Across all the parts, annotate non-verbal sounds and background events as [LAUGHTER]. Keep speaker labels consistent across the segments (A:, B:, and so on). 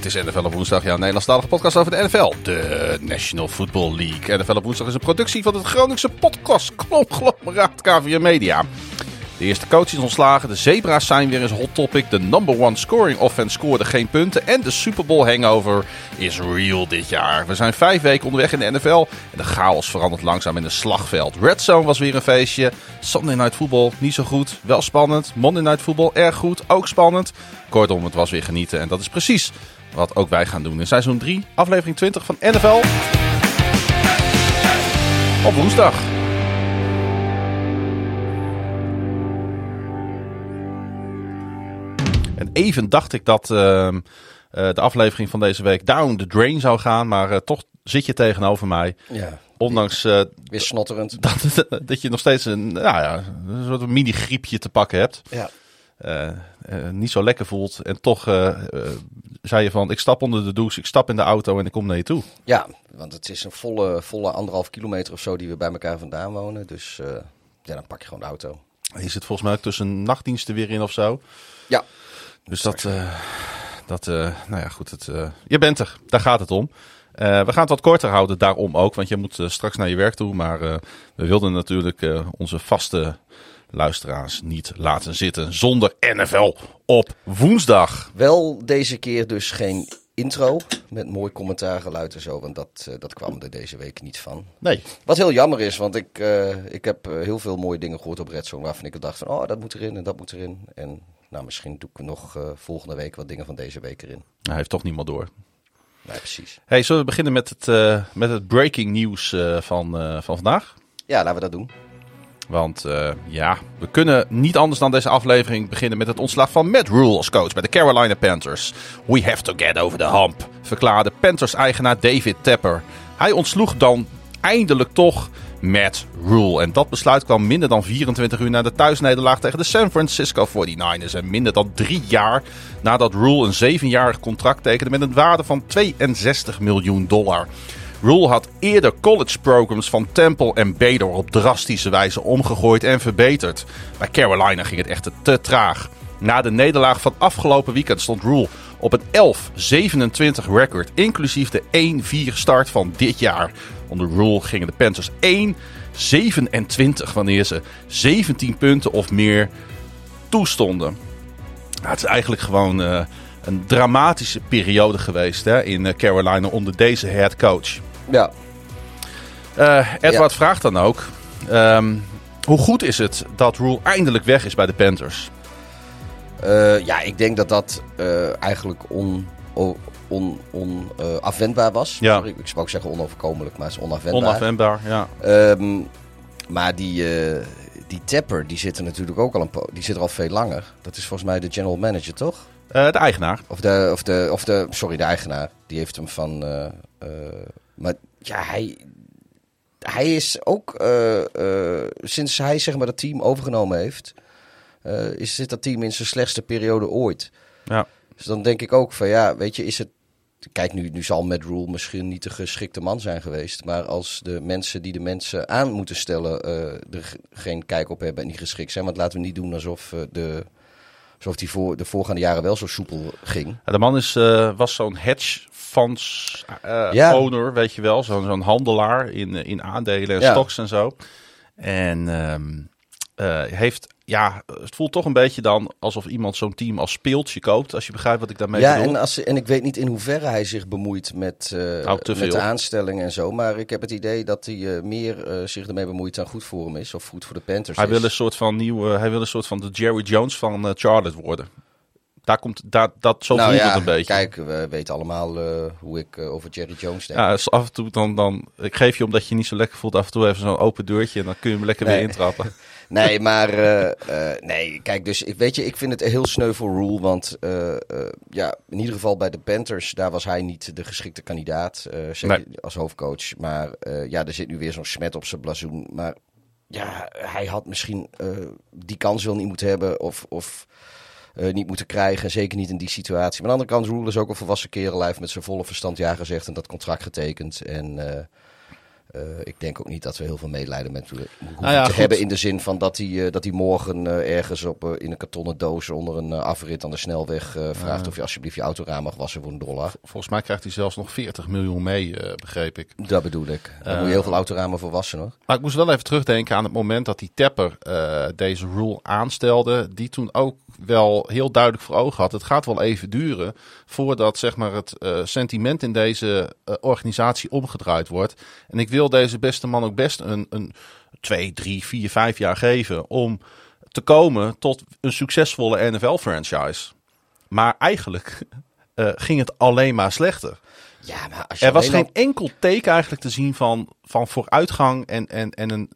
A: Dit is NFL op woensdag, jouw Nederlandstalige podcast over de NFL. De National Football League. NFL op woensdag is een productie van het Groningse podcast [LAUGHS] conglomeraat KVM Media. De eerste coach is ontslagen, de Zebra's zijn weer eens hot topic, de number one scoring offense scoorde geen punten en de Super Bowl hangover is real dit jaar. We zijn vijf weken onderweg in de NFL en de chaos verandert langzaam in een slagveld. Red Zone was weer een feestje, Sunday Night Football niet zo goed, wel spannend, Monday Night Football erg goed, ook spannend. Kortom, het was weer genieten en dat is precies wat ook wij gaan doen in seizoen 3, aflevering 20 van NFL op woensdag. En even dacht ik dat uh, de aflevering van deze week down the drain zou gaan. Maar uh, toch zit je tegenover mij.
B: Ja.
A: Ondanks uh,
B: weer snotterend. [LAUGHS]
A: Dat, dat je nog steeds een, nou ja, een soort mini-griepje te pakken hebt.
B: Ja.
A: Niet zo lekker voelt. En toch zei je van, ik stap onder de douche, ik stap in de auto en ik kom naar je toe.
B: Ja, want het is een volle, volle anderhalf kilometer of zo die we bij elkaar vandaan wonen. Dus ja, dan pak je gewoon de auto.
A: Je zit volgens mij ook tussen nachtdiensten weer in of zo.
B: Ja.
A: Dus dat, uh, dat uh, nou ja, goed. Het, uh, je bent er, daar gaat het om. we gaan het wat korter houden, daarom ook, want je moet straks naar je werk toe. Maar we wilden natuurlijk onze vaste luisteraars niet laten zitten zonder NFL op woensdag.
B: Wel deze keer dus geen intro met mooi commentaargeluid en zo, want dat, dat kwam er deze week niet van.
A: Nee.
B: Wat heel jammer is, want ik, ik heb heel veel mooie dingen gehoord op Redzone waarvan ik dacht van, oh, dat moet erin en dat moet erin. En nou, misschien doe ik nog uh, volgende week wat dingen van deze week erin.
A: Hij heeft toch niemand door.
B: Nee, precies.
A: Hey, zullen we beginnen met het, met het breaking nieuws van, van vandaag?
B: Ja, laten we dat doen.
A: Want ja, we kunnen niet anders dan deze aflevering beginnen met het ontslag van Matt Rule als coach bij de Carolina Panthers. We have to get over the hump, verklaarde Panthers-eigenaar David Tepper. Hij ontsloeg dan eindelijk toch Matt Rule. En dat besluit kwam minder dan 24 uur na de thuisnederlaag tegen de San Francisco 49ers. En minder dan drie jaar nadat Rule een zevenjarig contract tekende met een waarde van 62 miljoen dollar. Rule had eerder college programs van Temple en Bader op drastische wijze omgegooid en verbeterd. Bij Carolina ging het echter te traag. Na de nederlaag van afgelopen weekend stond Rule op een 11-27 record, inclusief de 1-4 start van dit jaar. Onder Rule gingen de Panthers 1-27 wanneer ze 17 punten of meer toestonden. Nou, het is eigenlijk gewoon uh, een dramatische periode geweest hè, in Carolina onder deze head coach.
B: Ja.
A: Uh, Edward ja. vraagt dan ook: um, hoe goed is het dat Rule eindelijk weg is bij de Panthers?
B: Uh, ja, ik denk dat dat eigenlijk on, on, on uh, afwendbaar was.
A: Ja.
B: Sorry, ik zou ook zeggen onoverkomelijk, maar het is onafwendbaar.
A: Onafwendbaar, ja.
B: Um, maar die, uh, die Tapper, die zit er natuurlijk ook al een die zit er al veel langer. Dat is volgens mij de general manager, toch?
A: Uh, de eigenaar.
B: Of de, of de, of de, sorry, de eigenaar. Die heeft hem van. Maar ja, hij, hij is ook sinds hij zeg maar dat team overgenomen heeft, is zit dat team in zijn slechtste periode ooit.
A: Ja.
B: Dus dan denk ik ook van ja, weet je, is het. Kijk, nu, nu zal Matt Rule misschien niet de geschikte man zijn geweest. Maar als de mensen die de mensen aan moeten stellen er geen kijk op hebben en niet geschikt zijn. Want laten we niet doen alsof, de, alsof die voor de voorgaande jaren wel zo soepel ging.
A: Ja, de man is, was zo'n hedge funds ja. owner, weet je wel. Zo'n zo'n handelaar in, in aandelen en ja. stocks en zo. En um, heeft ja, het voelt toch een beetje dan alsof iemand zo'n team als speeltje koopt. Als je begrijpt wat ik daarmee
B: ja,
A: bedoel.
B: En, als, en ik weet niet in hoeverre hij zich bemoeit met, uh,
A: nou,
B: met de aanstelling en zo. Maar ik heb het idee dat hij uh, meer zich ermee bemoeit dan goed voor hem is. Of goed voor de Panthers
A: hij
B: is.
A: Wil een soort van nieuwe, hij wil een soort van de Jerry Jones van Charlotte worden. Daar komt, daar, dat, zo
B: nou,
A: voelt
B: ja,
A: het een beetje.
B: Kijk, we weten allemaal hoe ik over Jerry Jones denk.
A: Ja, dus af en toe dan, dan, ik geef je omdat je niet zo lekker voelt, af en toe even zo'n open deurtje en dan kun je hem lekker
B: nee.
A: weer intrappen. [LAUGHS]
B: Nee, maar uh, uh, nee, kijk, dus ik weet je, ik vind het heel sneu voor Rule, want ja, in ieder geval bij de Panthers, daar was hij niet de geschikte kandidaat,
A: Nee.
B: als hoofdcoach. Maar ja, er zit nu weer zo'n smet op zijn blazoen. Maar ja, hij had misschien die kans wel niet moeten hebben of, of niet moeten krijgen, zeker niet in die situatie. Maar aan de andere kant, Rule is ook een volwassen kerel, hij met zijn volle verstand ja gezegd en dat contract getekend en... Eh, ik denk ook niet dat we heel veel medelijden met hoeven
A: Nou ja,
B: te
A: goed.
B: hebben. In de zin van dat hij, eh, dat hij morgen eh, ergens op, in een kartonnen doos onder een afrit aan de snelweg vraagt of je alsjeblieft je autoraam mag wassen voor een dollar.
A: Volgens mij krijgt hij zelfs nog 40 miljoen mee, begreep ik.
B: Dat bedoel ik. Daar moet je heel veel autoramen voor wassen hoor.
A: Maar ik moest wel even terugdenken aan het moment dat die Tapper eh, deze rule aanstelde. Die toen ook wel heel duidelijk voor ogen had. Het gaat wel even duren voordat zeg maar, het eh, sentiment in deze eh, organisatie omgedraaid wordt. En ik wil deze beste man ook best een, een twee, drie, vier, vijf jaar geven om te komen tot een succesvolle NFL-franchise. Maar eigenlijk [LAUGHS] eh, ging het alleen maar slechter.
B: Ja, maar als je
A: Er was geen enkel teken eigenlijk te zien van, van vooruitgang en, en, en een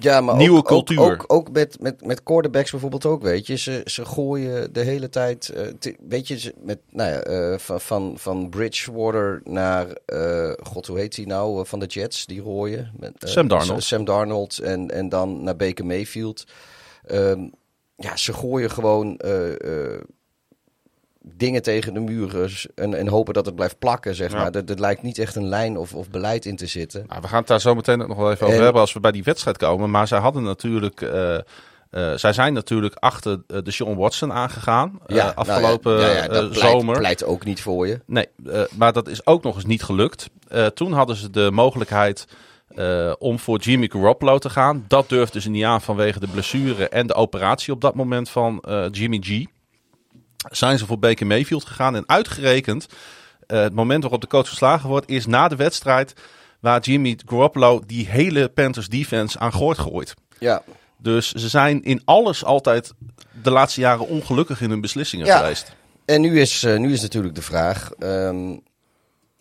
B: Ja, maar
A: Nieuwe
B: ook,
A: cultuur.
B: Ook, ook, ook met, met, met quarterbacks bijvoorbeeld ook, weet je. Ze, ze gooien de hele tijd, eh, te- weet je, met, nou ja, eh, van, van, van Bridgewater naar, eh, god hoe heet hij nou, van de Jets, die rooien. Met,
A: Sam Darnold.
B: Sam Darnold en, en dan naar Baker Mayfield. Ehm, ja, ze gooien gewoon dingen tegen de muren en, en hopen dat het blijft plakken, zeg
A: Ja.
B: maar. Er, er lijkt niet echt een lijn of, of beleid in te zitten.
A: Nou, we gaan het daar zo meteen nog wel even over
B: En-
A: hebben als we bij die wedstrijd komen. Maar zij hadden natuurlijk. eh, eh, zij zijn natuurlijk achter eh, de Sean Watson aangegaan. eh,
B: nou
A: afgelopen
B: ja, ja, ja, dat
A: eh,
B: pleit,
A: zomer.
B: pleit ook niet voor je.
A: Nee, eh, maar dat is ook nog eens niet gelukt. Eh, toen hadden ze de mogelijkheid eh, om voor Jimmy Garoppolo te gaan. Dat durfden ze niet aan vanwege de blessure en de operatie op dat moment van eh, Jimmy G. Zijn ze voor Baker Mayfield gegaan en uitgerekend. eh, het moment waarop de coach verslagen wordt is na de wedstrijd waar Jimmy Garoppolo die hele Panthers defense aan gooit gooit.
B: Ja,
A: Dus ze zijn in alles altijd de laatste jaren ongelukkig in hun beslissingen
B: Ja.
A: geweest.
B: en nu is, eh, nu is natuurlijk de vraag: ehm,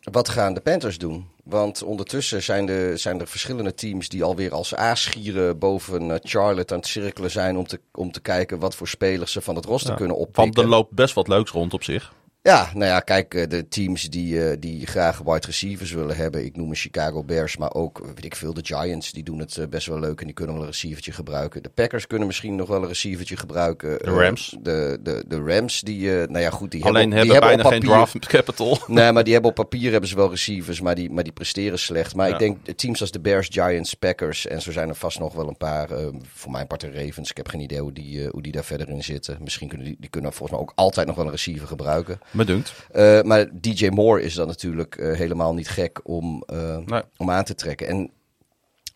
B: wat gaan de Panthers doen? Want ondertussen zijn er, zijn er verschillende teams die alweer als aasgieren boven eh, Charlotte aan het cirkelen zijn om te, om te kijken wat voor spelers ze van het roster
A: Ja,
B: kunnen oppikken.
A: Want er loopt best wat leuks rond op zich.
B: Ja, nou ja, kijk, eh, de teams die, eh, die graag wide receivers willen hebben. Ik noem een Chicago Bears, maar ook, eh, weet ik veel, de Giants. Die doen het best wel leuk en die kunnen wel een receivertje gebruiken. De Packers kunnen misschien nog wel een receivertje gebruiken.
A: De Rams.
B: de, de, de Rams, die, nou ja, goed, die
A: Alleen
B: hebben,
A: hebben,
B: die
A: bijna
B: op
A: geen
B: papier-
A: draft capital. [LAUGHS]
B: Nee, maar die hebben op papier hebben ze wel receivers, maar die, maar die presteren slecht. Maar
A: Ja.
B: ik denk de teams als de Bears, Giants, Packers en zo zijn er vast nog wel een paar. voor mijn part de Ravens. Ik heb geen idee hoe die, hoe die daar verder in zitten. Misschien kunnen die, die kunnen volgens mij ook altijd nog wel een receiver gebruiken.
A: Me dunkt.
B: Eh, maar DJ Moore is dan natuurlijk eh, helemaal niet gek om, eh,
A: Nee.
B: om aan te trekken. En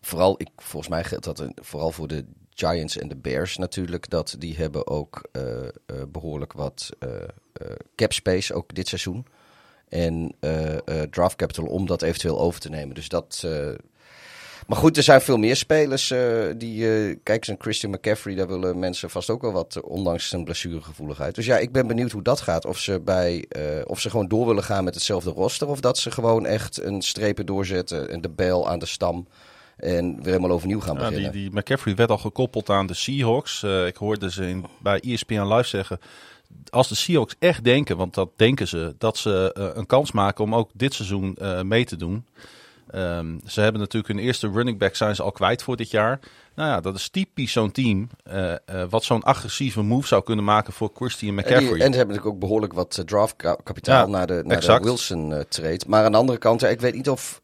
B: vooral, ik, volgens mij geldt dat vooral voor de Giants en de Bears natuurlijk. Dat die hebben ook eh, eh, behoorlijk wat cap space, ook dit seizoen. En draft capital om dat eventueel over te nemen. Dus dat... maar goed, er zijn veel meer spelers eh, die... eh kijk eens, een Christian McCaffrey, daar willen mensen vast ook wel wat, eh, ondanks zijn blessuregevoeligheid. Dus ja, ik ben benieuwd hoe dat gaat. Of ze, bij, of ze gewoon door willen gaan met hetzelfde roster. Of dat ze gewoon echt een strepen doorzetten en de bijl aan de stam. En weer helemaal overnieuw gaan
A: Ja, die,
B: beginnen.
A: die McCaffrey werd al gekoppeld aan de Seahawks. Ik hoorde ze in, bij ESPN Live zeggen... Als de Seahawks echt denken, want dat denken ze... dat ze een kans maken om ook dit seizoen mee te doen... Ehm, ze hebben natuurlijk hun eerste running back zijn ze al kwijt voor dit jaar. Nou ja, dat is typisch zo'n team... eh, eh, wat zo'n agressieve move zou kunnen maken voor Christian
B: En, die,
A: McCaffrey.
B: en ze hebben natuurlijk ook behoorlijk wat eh, draftkapitaal
A: Ja,
B: naar de, naar de. Wilson eh trade. Maar aan de andere kant, ik weet niet of...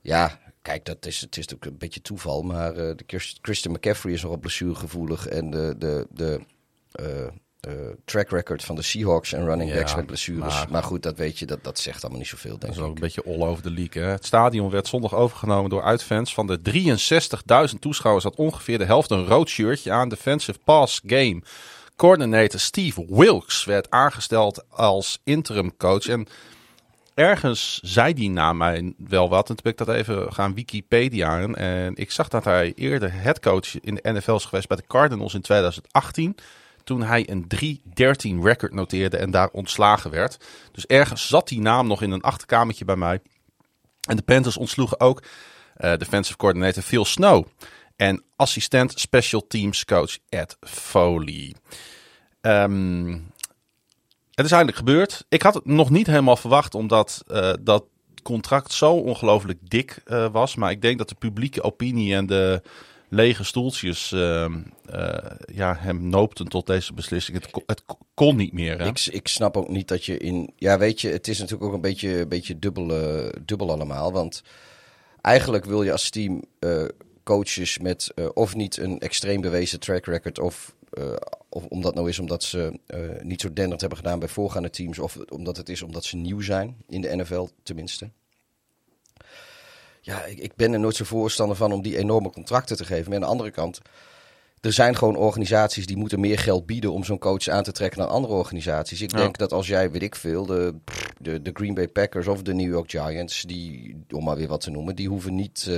B: ja, kijk, dat is, het is natuurlijk een beetje toeval. Maar de Chris- Christian McCaffrey is nogal blessuregevoelig. En de, de, de track record van de Seahawks en running backs
A: Ja,
B: met blessures. Maar,
A: maar-
B: goed, dat weet je, dat, dat zegt allemaal niet zoveel,
A: Dat
B: denk
A: is ook
B: ik.
A: een beetje all over the league. Hè? Het stadion werd zondag overgenomen door uitfans. Van de 63.000 toeschouwers had ongeveer de helft een rood shirtje aan. Defensive pass game. Coordinator Steve Wilkes werd aangesteld als interim coach. En ergens zei die na mij wel wat. En toen ben ik dat even gaan Wikipedia. En ik zag dat hij eerder headcoach in de NFL is geweest bij de Cardinals in 2018 toen hij een 3-13 record noteerde en daar ontslagen werd. Dus ergens zat die naam nog in een achterkamertje bij mij. En de Panthers ontsloegen ook eh defensive coordinator Phil Snow en assistent special teams coach Ed Foley. Ehm, het is eindelijk gebeurd. Ik had het nog niet helemaal verwacht, omdat eh, dat contract zo ongelooflijk dik eh, was. Maar ik denk dat de publieke opinie en de lege stoeltjes ehm, eh, ja, hem noopten tot deze beslissing. Het, het kon niet meer.
B: Ik, ik snap ook niet dat je in. Ja, weet je, het is natuurlijk ook een beetje, beetje dubbel, dubbel allemaal. Want eigenlijk wil je als team eh, coaches met eh, of niet een extreem bewezen track record of, of omdat nou is omdat ze niet zo denderd hebben gedaan bij voorgaande teams of omdat het is omdat ze nieuw zijn in de NFL tenminste. Ja, ik, ik ben er nooit zo voorstander van om die enorme contracten te geven. Maar aan de andere kant, er zijn gewoon organisaties die moeten meer geld bieden om zo'n coach aan te trekken dan andere organisaties. Ik
A: Ja.
B: denk dat als jij, weet ik veel, de, de, de Green Bay Packers of de New York Giants, die, om maar weer wat te noemen, die hoeven niet, eh,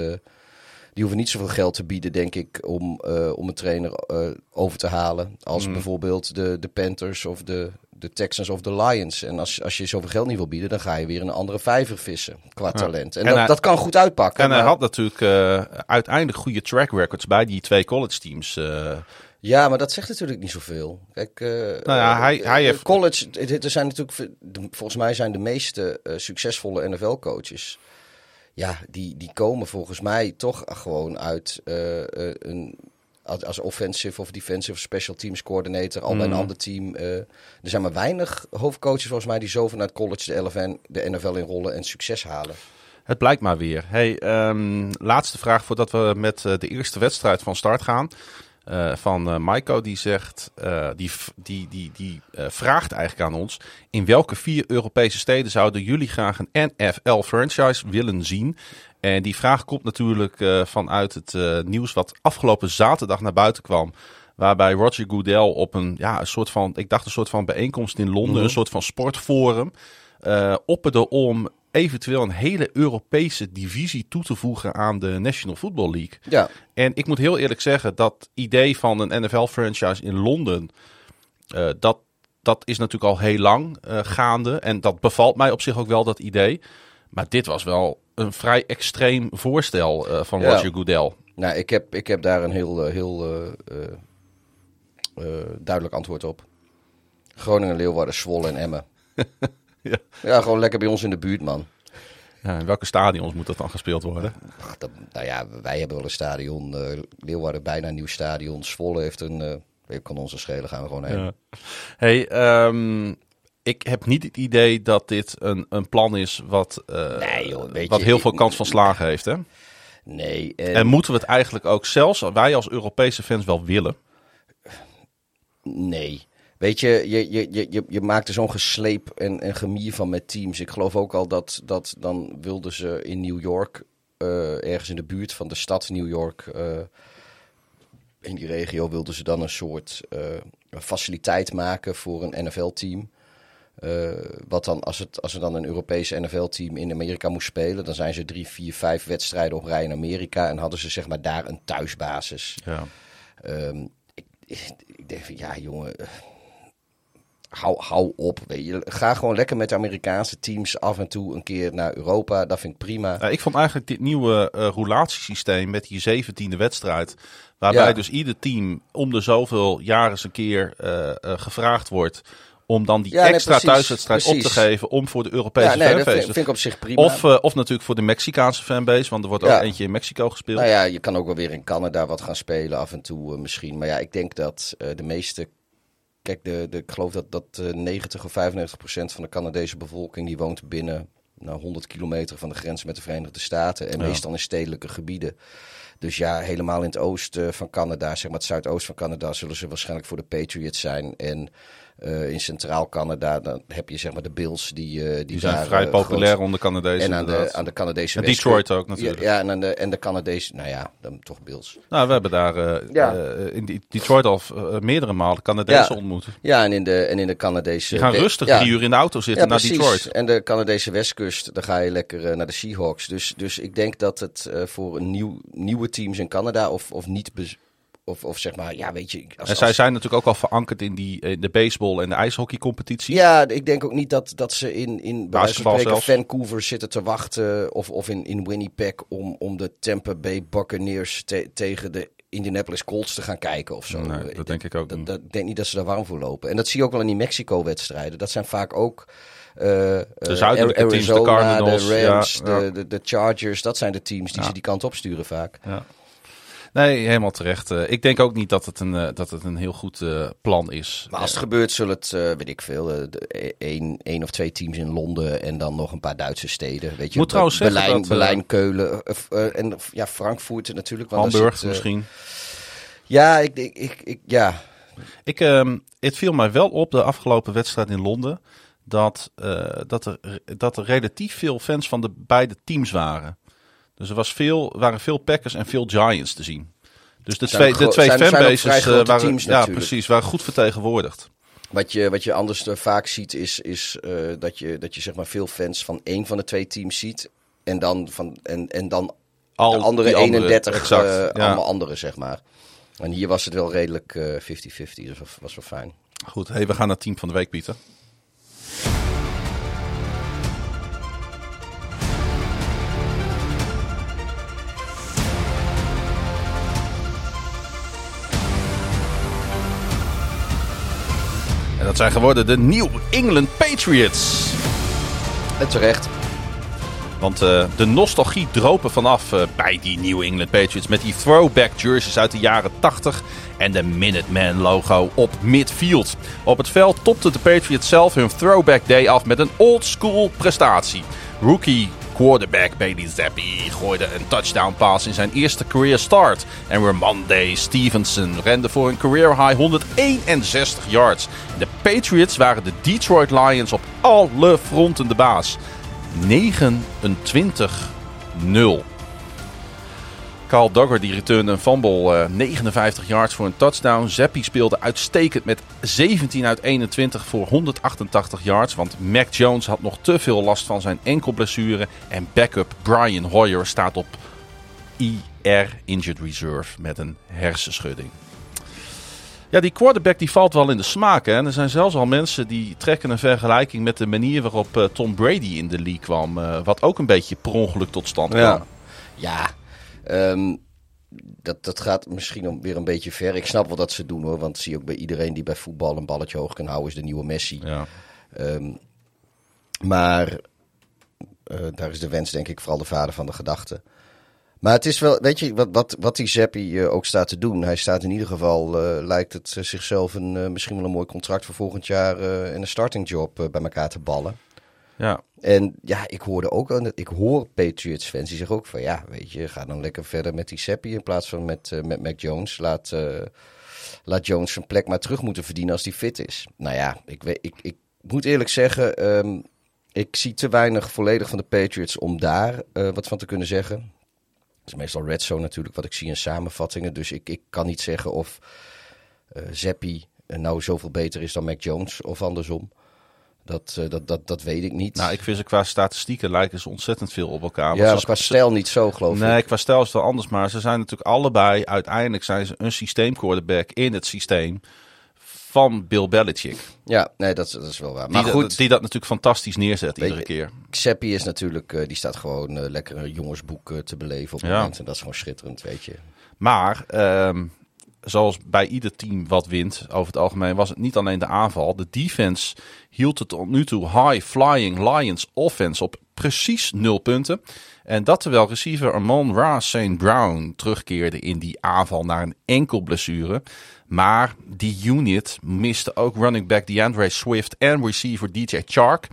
B: die hoeven niet zoveel geld te bieden, denk ik, om, eh, om een trainer eh, over te halen. Als
A: Mm.
B: bijvoorbeeld de, de Panthers of de, de Texans of de Lions. En als, als je zoveel geld niet wil bieden, dan ga je weer een andere vijver vissen qua talent. En,
A: En
B: dat,
A: hij-
B: dat kan goed uitpakken.
A: En hij had natuurlijk eh, uiteindelijk goede track records bij die twee college teams. eh.
B: Ja, maar dat zegt natuurlijk niet zoveel. Kijk, eh,
A: Nou ja, hij- hij heeft-
B: college. Er zijn natuurlijk, volgens mij zijn de meeste succesvolle NFL-coaches. Ja, die, die komen volgens mij toch gewoon uit een. Als als offensive of defensive special teams coördinator al bij een ander team. eh, er zijn maar weinig hoofdcoaches volgens mij die zo vanuit college de, LFN, de NFL inrollen en succes halen.
A: Het blijkt maar weer. Hey, ehm, laatste vraag voordat we met eh, de eerste wedstrijd van start gaan. Eh, van eh Maiko, die zegt, eh, die, die, die, die vraagt eigenlijk aan ons: in welke vier Europese steden zouden jullie graag een NFL-franchise willen zien? En die vraag komt natuurlijk vanuit het nieuws wat afgelopen zaterdag naar buiten kwam. Waarbij Roger Goodell op een, ja, een soort van, ik dacht een soort van bijeenkomst in Londen,
B: Mhm.
A: een soort van sportforum, eh opperde om eventueel een hele Europese divisie toe te voegen aan de National Football League.
B: Ja,
A: En ik moet heel eerlijk zeggen, dat idee van een NFL-franchise in Londen, eh, dat, dat is natuurlijk al heel lang eh, gaande. En dat bevalt mij op zich ook wel, dat idee. Maar dit was wel een vrij extreem voorstel eh, van
B: Ja.
A: Roger Goodell.
B: Nou, ik heb, ik heb daar een heel, heel duidelijk antwoord op. Groningen, Leeuwarden, Zwolle en Emmen. [LAUGHS]
A: Ja.
B: ja, gewoon lekker bij ons in de buurt, man.
A: Ja, in welke stadions moet dat dan gespeeld worden?
B: Ach, dat, nou ja, wij hebben wel een stadion. eh, Leeuwarden bijna een nieuw stadion. Zwolle heeft een... eh ik kan onze schelen, gaan we gewoon heen.
A: Ja. Hey, ehm, ik heb niet het idee dat dit een, een plan is wat, eh,
B: Nee, joh, weet
A: wat
B: je,
A: heel veel kans van slagen heeft. Hè?
B: Nee, en,
A: En moeten we het eigenlijk ook zelfs, wij als Europese fans, wel willen?
B: nee. Weet je, je, je, je, je, je maakt er zo'n gesleep en, en gemier van met teams. Ik geloof ook al dat, dat dan wilden ze in New York, eh, ergens in de buurt van de stad New York, eh, in die regio wilden ze dan een soort eh, faciliteit maken voor een NFL-team. Wat dan, als, het, als er dan een Europese NFL-team in Amerika moest spelen, dan zijn ze drie, vier, vijf wedstrijden op rij in Amerika en hadden ze zeg maar daar een thuisbasis.
A: Ja.
B: Ehm, ik, ik denk van ja, jongen. Hou, hou op. Weet je. Ga gewoon lekker met de Amerikaanse teams af en toe een keer naar Europa. Dat vind ik prima.
A: Ik vond eigenlijk dit nieuwe eh roulatiesysteem met die zeventiende wedstrijd, waarbij
B: Ja.
A: dus ieder team om de zoveel jaar eens een keer eh, eh, gevraagd wordt om dan die
B: Ja, nee,
A: extra
B: precies,
A: thuiswedstrijd op te geven om voor de Europese
B: Ja, nee, dat
A: fanbase.
B: vind, vind ik op zich prima.
A: Of, of natuurlijk voor de Mexicaanse fanbase, want er wordt ook eentje in Mexico gespeeld.
B: nou ja, je kan ook wel weer in Canada wat gaan spelen af en toe misschien. Maar ja, ik denk dat de meeste... Kijk, de, de, ik geloof dat, dat eh, 90 of 95 procent van de Canadese bevolking... die woont binnen nou, 100 kilometer van de grens met de Verenigde Staten. En
A: Ja.
B: meestal in stedelijke gebieden. Dus ja, helemaal in het oosten van Canada, zeg maar het zuidoost van Canada... zullen ze waarschijnlijk voor de Patriots zijn. En eh, in centraal Canada dan heb je zeg maar de Bills die... eh, die,
A: die zijn
B: daar,
A: vrij
B: eh,
A: populair
B: groot-
A: onder Canadezen.
B: en aan de, aan de Canadese
A: En. Detroit ook natuurlijk.
B: Ja, ja, en, aan de, en de Canadese, nou ja, dan toch Bills.
A: Nou, we hebben daar
B: Ja.
A: in Detroit al meerdere malen Canadezen
B: Ja.
A: ontmoet.
B: Ja, en in de, en in de Canadese...
A: Die gaan rustig drie uur in de auto zitten naar
B: precies.
A: Detroit.
B: En de Canadese westkust, dan ga je lekker naar de Seahawks. Dus, dus ik denk dat het voor een nieuw, nieuwe teams in Canada of, of niet... of, of zeg maar, ja, weet je... Als,
A: En zij
B: als-
A: zijn natuurlijk ook al verankerd in, die, in de baseball- en de ijshockeycompetitie.
B: Ja, ik denk ook niet dat, dat ze in, in bij spreken. Vancouver zitten te wachten. Of, of in, in Winnipeg om, om de Tampa Bay Buccaneers te- tegen de Indianapolis Colts te gaan kijken of zo.
A: Nee, dat denk ik ook
B: Dat,
A: niet.
B: dat, ik denk niet dat ze daar warm voor lopen. En dat zie je ook wel in die Mexico-wedstrijden. Dat zijn vaak ook. eh, eh,
A: zuidelijke teams, de
B: Arizona,
A: Cardinals,
B: de Rams,
A: ja, ja.
B: De, de, de Chargers. Dat zijn de teams die
A: Ja.
B: ze die kant op sturen vaak.
A: Ja. Nee, helemaal terecht. Eh, ik denk ook niet dat het een, eh, dat het een heel goed eh, plan is.
B: Maar als het gebeurt, zullen het, weet ik veel, één, één of twee teams in Londen en dan nog een paar Duitse steden. Weet je,
A: Moet trouwens zeggen
B: Berlijn,
A: dat,
B: Berlijn Keulen en ja, Frankfurt natuurlijk.
A: Hamburg
B: eh,
A: misschien.
B: Ja, ik, ik, ik, ik- ja,
A: Ik, ehm, het viel mij wel op de afgelopen wedstrijd in Londen dat, dat, er, dat er relatief veel fans van de beide teams waren. Dus er was veel, waren veel Packers en veel Giants te zien. Dus de
B: Zijn
A: twee, de twee
B: zijn-
A: fanbases eh, waren,
B: teams
A: ja,
B: natuurlijk.
A: precies, waren goed vertegenwoordigd.
B: Wat je, wat je anders vaak ziet is, is eh, dat je, dat je zeg maar veel fans van één van de twee teams ziet. En dan, van, en, en dan
A: Al
B: de andere
A: die
B: 31
A: exact,
B: eh,
A: ja.
B: allemaal andere, zeg maar. En hier was het wel redelijk eh, 50-50, dus dat was wel fijn.
A: Goed, hey, we gaan naar het team van de week, Pieter. Dat zijn geworden de New England Patriots.
B: En terecht.
A: Want eh, de nostalgie droop er vanaf eh, bij die New England Patriots. Met die throwback jerseys uit de jaren 80 en de Minuteman logo op midfield. Op het veld topte de Patriots zelf hun throwback day af met een old school prestatie. Rookie quarterback Bailey Zappi gooide een touchdown pass in zijn eerste career start. En Ramonde Stevenson rende voor een career high 161 yards. De Patriots waren de Detroit Lions op alle fronten de baas. 29-0. Carl Duggar die returnde een fumble, eh, 59 yards voor een touchdown. Zappi speelde uitstekend met 17 uit 21 voor 188 yards. Want Mac Jones had nog te veel last van zijn enkelblessure. En backup Brian Hoyer staat op IR Injured Reserve met een hersenschudding. Ja, die quarterback die valt wel in de smaak. Hè? En er zijn zelfs al mensen die trekken een vergelijking met de manier waarop eh, Tom Brady in de league kwam. eh, wat ook een beetje per ongeluk tot stand kwam.
B: Ja, ja ehm, dat, dat gaat misschien weer een beetje ver. Ik snap wel dat ze doen hoor, want zie je ook bij iedereen die bij voetbal een balletje hoog kan houden, is de nieuwe Messi.
A: Ja.
B: Ehm, maar eh, daar is de wens denk ik vooral de vader van de gedachte. Maar het is wel, weet je, wat, wat, wat die Zappi eh, ook staat te doen. Hij staat in ieder geval, eh, lijkt het zichzelf een, misschien wel een mooi contract voor volgend jaar en een starting job bij elkaar te ballen.
A: Ja.
B: En ja, ik hoorde ook, ik hoor Patriots fans die zeggen ook van ja, weet je, ga dan lekker verder met die Seppi in plaats van met, eh, met Mac Jones. Laat, eh, laat Jones zijn plek maar terug moeten verdienen als hij fit is. Nou ja, ik, weet, ik, ik moet eerlijk zeggen, ehm, ik zie te weinig volledig van de Patriots om daar eh, wat van te kunnen zeggen. Het is meestal red zone natuurlijk wat ik zie in samenvattingen. Dus ik, ik kan niet zeggen of eh, nou zoveel beter is dan Mac Jones of andersom. Dat, eh, dat, dat, dat weet ik niet.
A: Nou, ik vind ze qua statistieken lijken ze ontzettend veel op elkaar.
B: ja, maar
A: ze-
B: qua stijl niet zo, geloof
A: Nee,
B: ik.
A: qua stijl is het wel anders. Maar ze zijn natuurlijk allebei, uiteindelijk zijn ze een systeemquarterback in het systeem van Bill Belichick.
B: Ja, nee, dat, is- dat is wel waar.
A: Die,
B: Maar
A: dat-
B: goed,
A: die dat natuurlijk fantastisch neerzet
B: Weet
A: iedere keer.
B: Seppi is natuurlijk, eh, die staat gewoon eh, lekker een jongensboek te beleven op het
A: Ja.
B: moment. En dat is gewoon schitterend, weet je.
A: Maar, ehm, zoals bij ieder team wat wint, over het algemeen was het niet alleen de aanval. De defense hield het tot nu toe high flying Lions offense op precies nul punten. En dat terwijl receiver Amon Ra St. Brown terugkeerde in die aanval naar een enkel blessure. Maar die unit miste ook running back DeAndre Swift en receiver DJ Chark.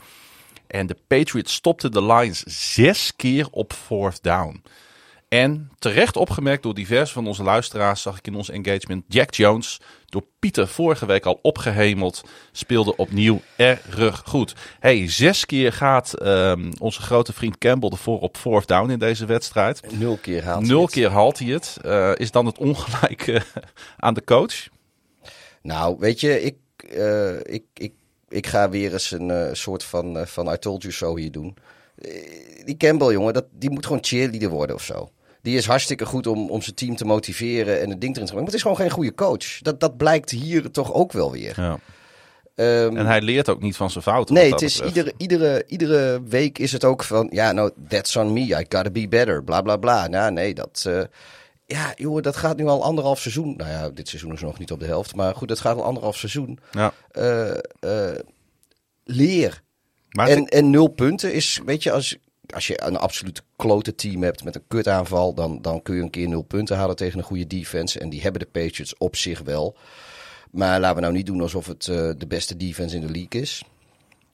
A: En de Patriots stopten de Lions zes keer op fourth down. En terecht opgemerkt door diverse van onze luisteraars zag ik in ons engagement Jack Jones, door Pieter vorige week al opgehemeld, speelde opnieuw erg goed. Hey, zes keer gaat ehm, onze grote vriend Campbell ervoor op fourth down in deze wedstrijd.
B: Nul keer haalt hij
A: Nul
B: het.
A: keer haalt hij het. Eh, is dan het ongelijk eh, aan de coach?
B: Nou, weet je, ik, eh, ik, ik, ik ga weer eens een soort van, van I told you so hier doen. Die Campbell, jongen, dat, die moet gewoon cheerleader worden of zo. Die is hartstikke goed om, om zijn team te motiveren en het ding erin te brengen. Maar het is gewoon geen goede coach. Dat, dat blijkt hier toch ook wel weer.
A: Ja.
B: Ehm,
A: En hij leert ook niet van zijn fouten.
B: Nee, het is iedere, iedere, iedere week is het ook van, ja, nou, that's on me, I gotta be better, bla bla bla. Nou, nee, dat, eh, ja, joh, dat gaat nu al anderhalf seizoen. Nou ja, dit seizoen is nog niet op de helft, maar goed, dat gaat al anderhalf seizoen.
A: Ja.
B: Eh, eh, leer.
A: Maar
B: En, en nul punten is, weet je, als als je een absolute klote team hebt met een kutaanval, dan, dan kun je een keer nul punten halen tegen een goede defense. En die hebben de Patriots op zich wel. Maar laten we nou niet doen alsof het eh, de beste defense in de league is.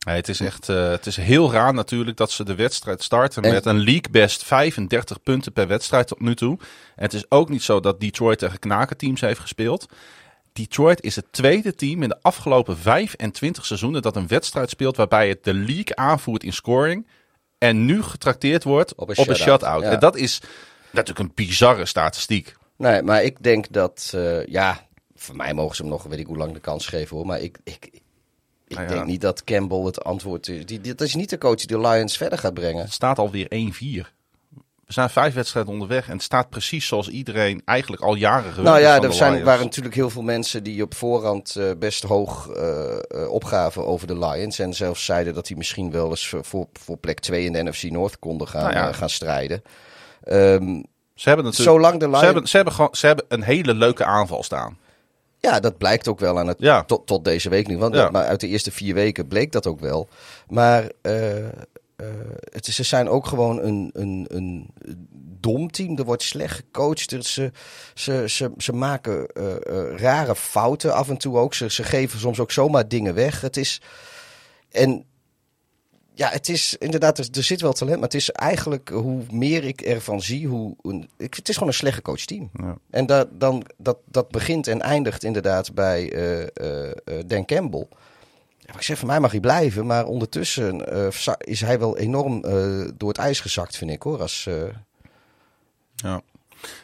A: Het is echt eh, het is heel raar natuurlijk dat ze de wedstrijd starten
B: En-
A: met een league best 35 punten per wedstrijd tot nu toe. En het is ook niet zo dat Detroit tegen knakenteams heeft gespeeld. Detroit is het tweede team in de afgelopen 25 seizoenen dat een wedstrijd speelt waarbij het de league aanvoert in scoring en nu getrakteerd wordt
B: Op
A: op
B: een
A: een,
B: shutout,
A: shutout.
B: ja.
A: En dat is natuurlijk een bizarre statistiek.
B: Nee, maar ik denk dat, eh, ja, voor mij mogen ze hem nog, weet ik hoe lang de kans geven hoor. Maar ik, ik, ik
A: Nou ja.
B: denk niet dat Campbell het antwoord is. Die, dat is niet de coach die de Lions verder gaat brengen.
A: Het staat alweer 1-4. We zijn vijf wedstrijden onderweg en het staat precies zoals iedereen eigenlijk al jaren gewend
B: Nou ja, er zijn, waren natuurlijk heel veel mensen die op voorhand eh, best hoog eh, eh, opgaven over de Lions. En zelfs zeiden dat die misschien wel eens voor, voor plek 2 in de NFC North konden gaan,
A: Nou ja.
B: gaan strijden. Ehm,
A: Ze hebben natuurlijk
B: zolang de Lions...
A: Ze hebben, ze, hebben gewoon, ze hebben een hele leuke aanval staan.
B: Ja, dat blijkt ook wel aan het,
A: Ja.
B: tot, tot deze week nu. Want
A: Ja.
B: maar uit de eerste vier weken bleek dat ook wel. Maar het is, ze zijn ook gewoon een, een, een dom team. Er wordt slecht gecoacht. Ze, ze, ze, ze maken eh, eh, rare fouten af en toe ook. Ze, ze geven soms ook zomaar dingen weg. Het is... En ja, het is inderdaad, er, er zit wel talent. Maar het is eigenlijk, hoe meer ik ervan zie, hoe... Een, ik, het is gewoon een slecht gecoacht team.
A: Ja.
B: En dat, dan, dat, dat begint en eindigt inderdaad bij eh, eh, eh, Dan Campbell. Ik zeg, van mij mag hij blijven. Maar ondertussen eh, is hij wel enorm eh, door het ijs gezakt, vind ik hoor. Als, eh,
A: Ja.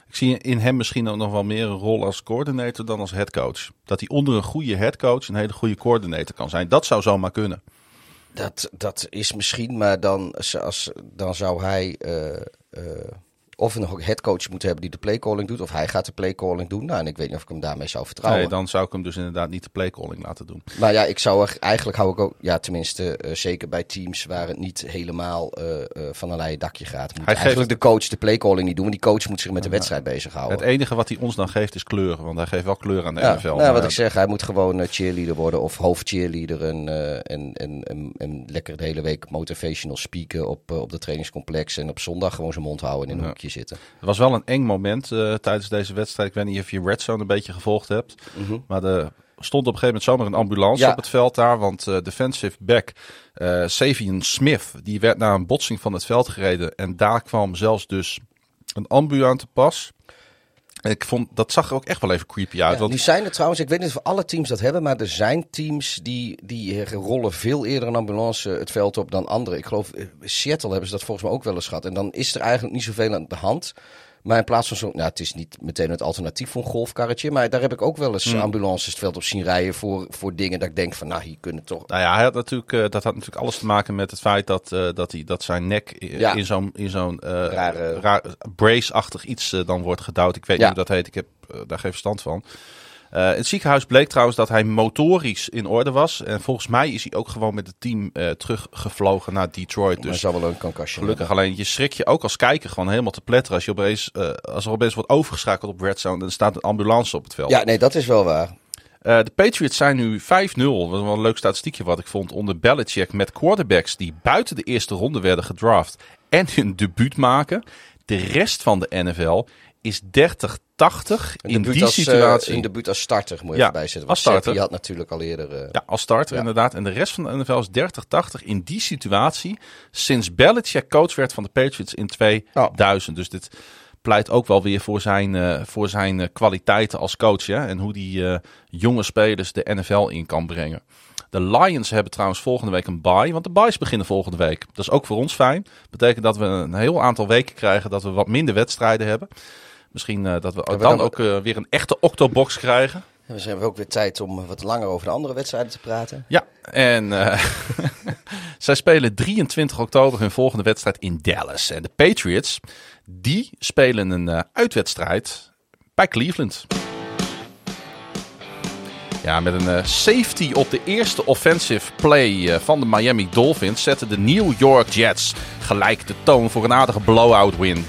A: Ik zie in hem misschien ook nog wel meer een rol als coördinator dan als headcoach. Dat hij onder een goede headcoach een hele goede coördinator kan zijn. Dat zou zomaar kunnen.
B: dat, dat is misschien, maar dan, als, dan zou hij of een headcoach moeten hebben die de playcalling doet. Of hij gaat de playcalling doen. Nou, en ik weet niet of ik hem daarmee zou vertrouwen.
A: Nee, dan zou ik hem dus inderdaad niet de playcalling laten doen.
B: Maar ja, ik zou er, eigenlijk hou ik ook, ja, tenminste, eh, zeker bij teams waar het niet helemaal eh, eh, van een leien dakje gaat. Moet
A: Hij
B: eigenlijk
A: geeft-
B: de coach de playcalling niet doen, want die coach moet zich met de wedstrijd bezighouden.
A: Het enige wat hij ons dan geeft is kleur. Want hij geeft wel kleur aan de
B: ja,
A: NFL.
B: nou, wat ik zeg, hij moet gewoon cheerleader worden of hoofdcheerleader en, en, en, en, en lekker de hele week motivational speaken op, op de trainingscomplex en op zondag gewoon zijn mond houden en in een
A: Ja.
B: hoekje zitten.
A: Het was wel een eng moment eh, tijdens deze wedstrijd. Ik weet niet of je Red Zone een beetje gevolgd hebt. Maar er stond op een gegeven moment zomaar een ambulance
B: Ja.
A: op het veld daar. Want eh defensive back eh Savian Smith, die werd na een botsing van het veld gereden. En daar kwam zelfs dus een ambu aan te pas. Ik vond, dat zag er ook echt wel even creepy uit.
B: Ja,
A: want
B: nu zijn er trouwens, ik weet niet of alle teams dat hebben, maar er zijn teams die, die rollen veel eerder een ambulance het veld op dan anderen. Ik geloof, eh, Seattle hebben ze dat volgens mij ook wel eens gehad. En dan is er eigenlijk niet zoveel aan de hand. Maar in plaats van zo'n, nou het is niet meteen het alternatief voor een golfkarretje, maar daar heb ik ook wel eens
A: Hmm.
B: ambulances het veld op zien rijden voor, voor dingen dat ik denk van, nou hier kunnen toch...
A: Nou ja, hij had natuurlijk, eh, dat had natuurlijk alles te maken met het feit dat, eh, dat, hij, dat zijn nek
B: Ja.
A: in zo'n, in zo'n eh,
B: Rare-
A: raar- brace-achtig iets dan wordt gedouwd. Ik weet
B: Ja.
A: niet hoe dat heet, ik heb daar geen verstand van. Eh, in het ziekenhuis bleek trouwens dat hij motorisch in orde was. En volgens mij is hij ook gewoon met het team eh, teruggevlogen naar Detroit.
B: maar
A: Dus
B: zou wel een concussion
A: gelukkig alleen, je schrik je ook als kijker gewoon helemaal te pletteren. Als, je opeens, eh, als er opeens wordt overgeschakeld op Red Zone, dan staat een ambulance op het veld.
B: Ja, nee, dat is wel waar.
A: Eh, de Patriots zijn nu 5-0. Dat was wel een leuk statistiekje wat ik vond onder Belichick. Met quarterbacks die buiten de eerste ronde werden gedraft en hun debuut maken. De rest van de NFL is 30-80
B: Een
A: in die
B: als, eh,
A: situatie.
B: een debuut als starter moet je
A: Ja,
B: even bijzetten.
A: als starter.
B: Die had natuurlijk al eerder... eh,
A: Ja, als starter
B: Ja.
A: inderdaad. En de rest van de NFL is 30-80 in die situatie. Sinds Belichick coach werd van de Patriots in 2000. Dus dit pleit ook wel weer voor zijn, eh, voor zijn kwaliteiten als coach. Hè? En hoe die jonge spelers de NFL in kan brengen. De Lions hebben trouwens volgende week een bye. Want de byes beginnen volgende week. Dat is ook voor ons fijn. Betekent dat we een heel aantal weken krijgen dat we wat minder wedstrijden hebben. Misschien eh, dat we
B: we
A: dan ook eh, weer een echte octobox krijgen.
B: En we hebben ook weer tijd om wat langer over de andere wedstrijden te praten.
A: Ja, en eh, [LAUGHS] zij spelen 23 oktober hun volgende wedstrijd in Dallas. En de Patriots, die spelen een eh, uitwedstrijd bij Cleveland. Ja, met een eh, safety op de eerste offensive play eh, van de Miami Dolphins zetten de New York Jets gelijk de toon voor een aardige blowout win.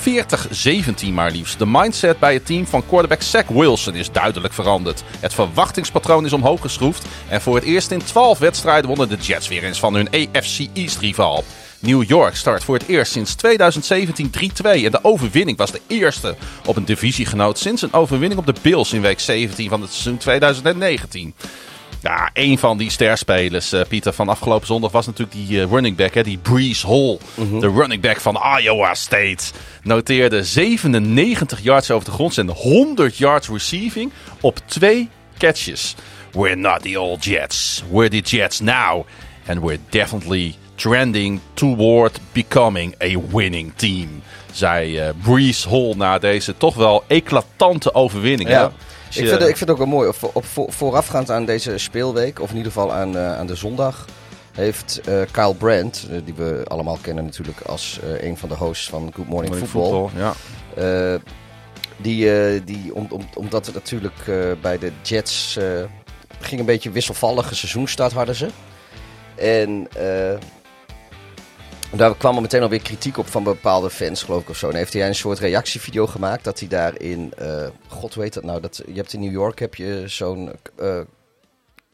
A: 40-17 maar liefst. De mindset bij het team van quarterback Zach Wilson is duidelijk veranderd. Het verwachtingspatroon is omhoog geschroefd. En voor het eerst in 12 wedstrijden wonnen de Jets weer eens van hun AFC East rival. New York start voor het eerst sinds 2017 3-2. En de overwinning was de eerste op een divisiegenoot sinds een overwinning op de Bills in week 17 van het seizoen 2019. Ja, een van die sterspelers, uh, Pieter, van afgelopen zondag was natuurlijk die uh, running back, hè, die Breeze Hall. De running back van Iowa State. Noteerde 97 yards over de grond en 100 yards receiving op twee catches. We're not the old Jets. We're the Jets now. And we're definitely trending toward becoming a winning team. Zei uh, Breeze Hall na deze toch wel eclatante overwinning.
B: Ja. Ik vind, het- ik vind het ook wel mooi. Op, op, voor- voorafgaand aan deze speelweek, of in ieder geval aan, eh, aan de zondag, heeft eh, Kyle Brandt, eh, die we allemaal kennen natuurlijk als een van de hosts van Good Morning Football,
A: ja.
B: die, die om, om, omdat het natuurlijk bij de Jets ging een beetje wisselvallige seizoenstart hadden ze. En daar kwam er meteen alweer kritiek op van bepaalde fans, geloof ik of zo. En heeft hij een soort reactievideo gemaakt dat hij daarin, eh god weet dat nou, dat, je hebt in New York heb je zo'n eh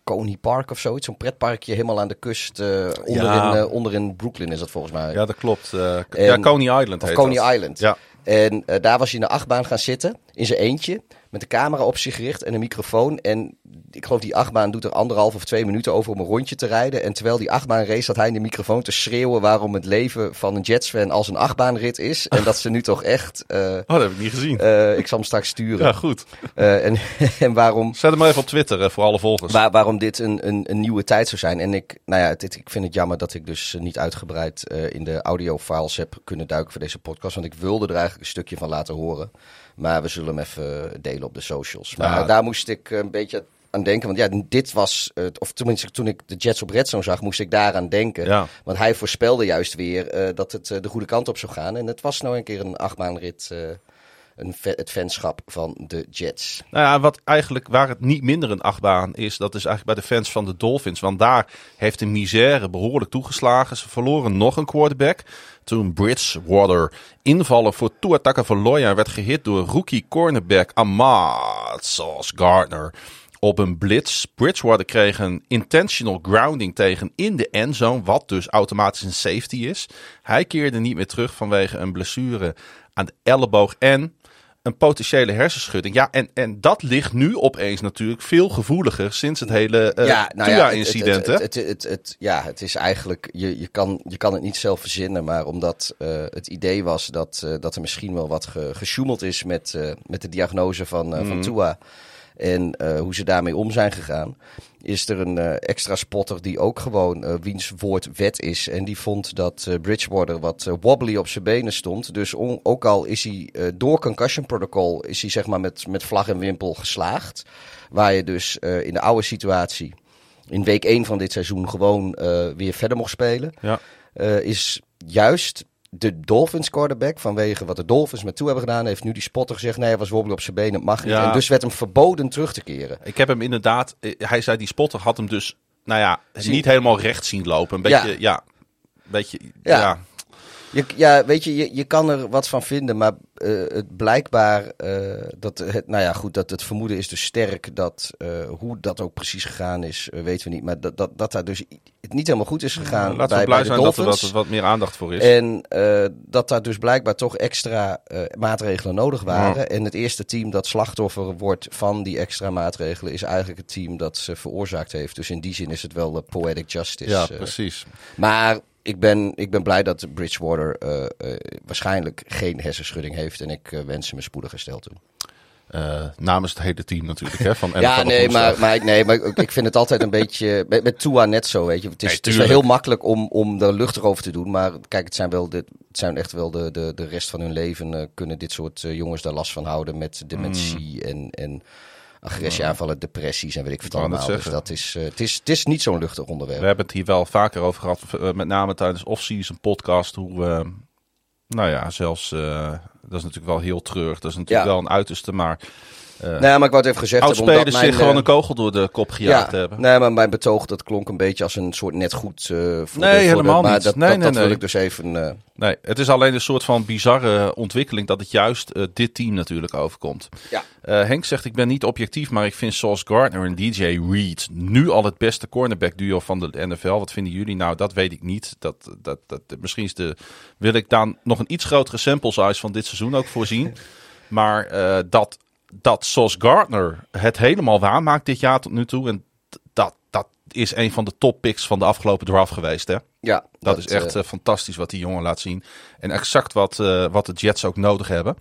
B: Coney Park of zoiets, zo'n pretparkje helemaal aan de kust, eh onderin,
A: Ja.
B: onderin Brooklyn is dat volgens mij.
A: ja, dat klopt.
B: En-
A: ja, Coney Island heet
B: Coney
A: dat.
B: Island.
A: Ja.
B: En daar was hij in de achtbaan gaan zitten, in zijn eentje, met de camera op zich gericht en een microfoon. En ik geloof die achtbaan doet er anderhalf of twee minuten over om een rondje te rijden. En terwijl die achtbaan race, zat hij in de microfoon te schreeuwen waarom het leven van een Jets-fan als een achtbaanrit is. En dat ze nu toch echt, eh,
A: Oh, dat heb ik niet gezien.
B: eh, ik zal hem straks sturen.
A: ja, goed.
B: Eh, en, [LAUGHS] en waarom,
A: Zet hem maar even op Twitter voor alle volgers.
B: Waar, waarom dit een, een, een nieuwe tijd zou zijn. En ik, nou ja, dit, ik vind het jammer dat ik dus niet uitgebreid in de audiofiles heb kunnen duiken voor deze podcast. Want ik wilde er eigenlijk een stukje van laten horen. Maar we zullen hem even delen op de socials. Maar
A: Ja.
B: daar moest ik een beetje aan denken. Want ja, dit was, eh, of tenminste toen ik de Jets op Red Zone zag, moest ik daaraan denken.
A: Ja.
B: Want hij voorspelde juist weer eh, dat het eh, de goede kant op zou gaan. En het was nou een keer een achtbaanrit, eh een het fanschap van de Jets.
A: Nou ja, wat eigenlijk, waar het niet minder een achtbaan is, dat is eigenlijk bij de fans van de Dolphins. Want daar heeft de misère behoorlijk toegeslagen. Ze verloren nog een quarterback. Toen Bridgewater invallen voor Tua Tagovailoa werd gehit door rookie cornerback Ahmad Sauce Gardner op een blitz. Bridgewater kreeg een intentional grounding tegen in de endzone, wat dus automatisch een safety is. Hij keerde niet meer terug vanwege een blessure aan de elleboog en een potentiële hersenschudding. Ja, en, en dat ligt nu opeens natuurlijk veel gevoeliger sinds het hele eh
B: ja, nou ja, het- het, het, het, ja, het is eigenlijk, je, je, kan, je kan het niet zelf verzinnen, maar omdat eh, het idee was dat, eh, dat er misschien wel wat ge, gesjoemeld is met, met de diagnose van,
A: Mhm.
B: van Tua en eh, hoe ze daarmee om zijn gegaan, is er een eh, extra spotter die ook gewoon eh, wiens woord wet is. En die vond dat Bridgewater wat wobbly op zijn benen stond. Dus on- ook al is hij door concussion protocol, is hij zeg maar met, met vlag en wimpel geslaagd. Waar je dus in de oude situatie in week 1 van dit seizoen gewoon weer verder mocht spelen.
A: Ja.
B: is juist de Dolphins quarterback, vanwege wat de Dolphins met toe hebben gedaan, heeft nu die spotter gezegd, nee, hij was wobbly op zijn benen, het mag niet.
A: Ja.
B: En dus werd hem verboden terug te keren.
A: Ik heb hem inderdaad, eh, hij zei die spotter had hem dus, nou ja, niet helemaal recht zien lopen. Een beetje,
B: Ja.
A: ja, een beetje, ja.
B: Ja. Je, ja, weet je, je, je kan er wat van vinden, maar eh, het blijkbaar, eh, dat het, nou ja, goed, dat het vermoeden is dus sterk dat eh, hoe dat ook precies gegaan is, weten we niet. Maar dat, dat, dat daar dus het niet helemaal goed is gegaan
A: Laten
B: bij,
A: we blij
B: bij
A: zijn dat er, dat er wat meer aandacht voor is.
B: En dat daar dus blijkbaar toch extra maatregelen nodig waren. En het eerste team dat slachtoffer wordt van die extra maatregelen is eigenlijk het team dat ze veroorzaakt heeft. Dus in die zin is het wel de poetic justice.
A: ja, precies.
B: Maar ik ben, ik ben blij dat Bridgewater eh, eh, waarschijnlijk geen hersenschudding heeft. En ik eh, wens hem een spoedig herstel toe.
A: Eh, namens het hele team natuurlijk, hè, van [LAUGHS]
B: ja, nee, maar, maar, ik- nee, maar ik, vind het altijd een [LAUGHS] beetje... Met, met Tua net zo, weet je. Het is,
A: Nee,
B: het is wel heel makkelijk om, om er luchtig over te doen. Maar kijk, het zijn, wel de, het zijn echt wel de, de, de rest van hun leven... kunnen dit soort jongens daar last van houden met dementie en... en Agressieaanvallen, depressies en weet ik wat allemaal. Dus dat is, eh, het, is, het is niet zo'n luchtig onderwerp.
A: We hebben het hier wel vaker over gehad, eh, met name tijdens off-season podcast, hoe we, nou ja, zelfs, eh, dat is natuurlijk wel heel treurig, dat is natuurlijk
B: Ja.
A: wel een uiterste, maar Uh,
B: nee, maar ik wou het even gezegd hebben.
A: Oudspelers zich gewoon een kogel door de kop gejaagd
B: ja,
A: hebben.
B: Nee, maar mijn betoog dat klonk een beetje als een soort net goed uh, voor
A: Nee,
B: de, voor
A: helemaal
B: de, maar
A: niet.
B: Dat,
A: nee,
B: dat,
A: nee,
B: dat
A: nee.
B: wil ik dus even... Uh,
A: nee, het is alleen een soort van bizarre ontwikkeling dat het juist dit team natuurlijk overkomt.
B: Ja.
A: Henk zegt, ik ben niet objectief, maar ik vind Sauce Gardner en DJ Reed nu al het beste cornerback duo van de NFL. Wat vinden jullie? Nou, dat weet ik niet. Dat, dat, dat, misschien is de, wil ik dan nog een iets grotere sample size van dit seizoen ook voorzien. [LAUGHS] Maar uh, dat, dat Sauce Gardner het helemaal waarmaakt dit jaar tot nu toe. En dat, dat is een van de top picks van de afgelopen draft geweest. Hè?
B: Ja,
A: dat, dat is echt uh, fantastisch wat die jongen laat zien. En exact wat, uh, wat de Jets ook nodig hebben.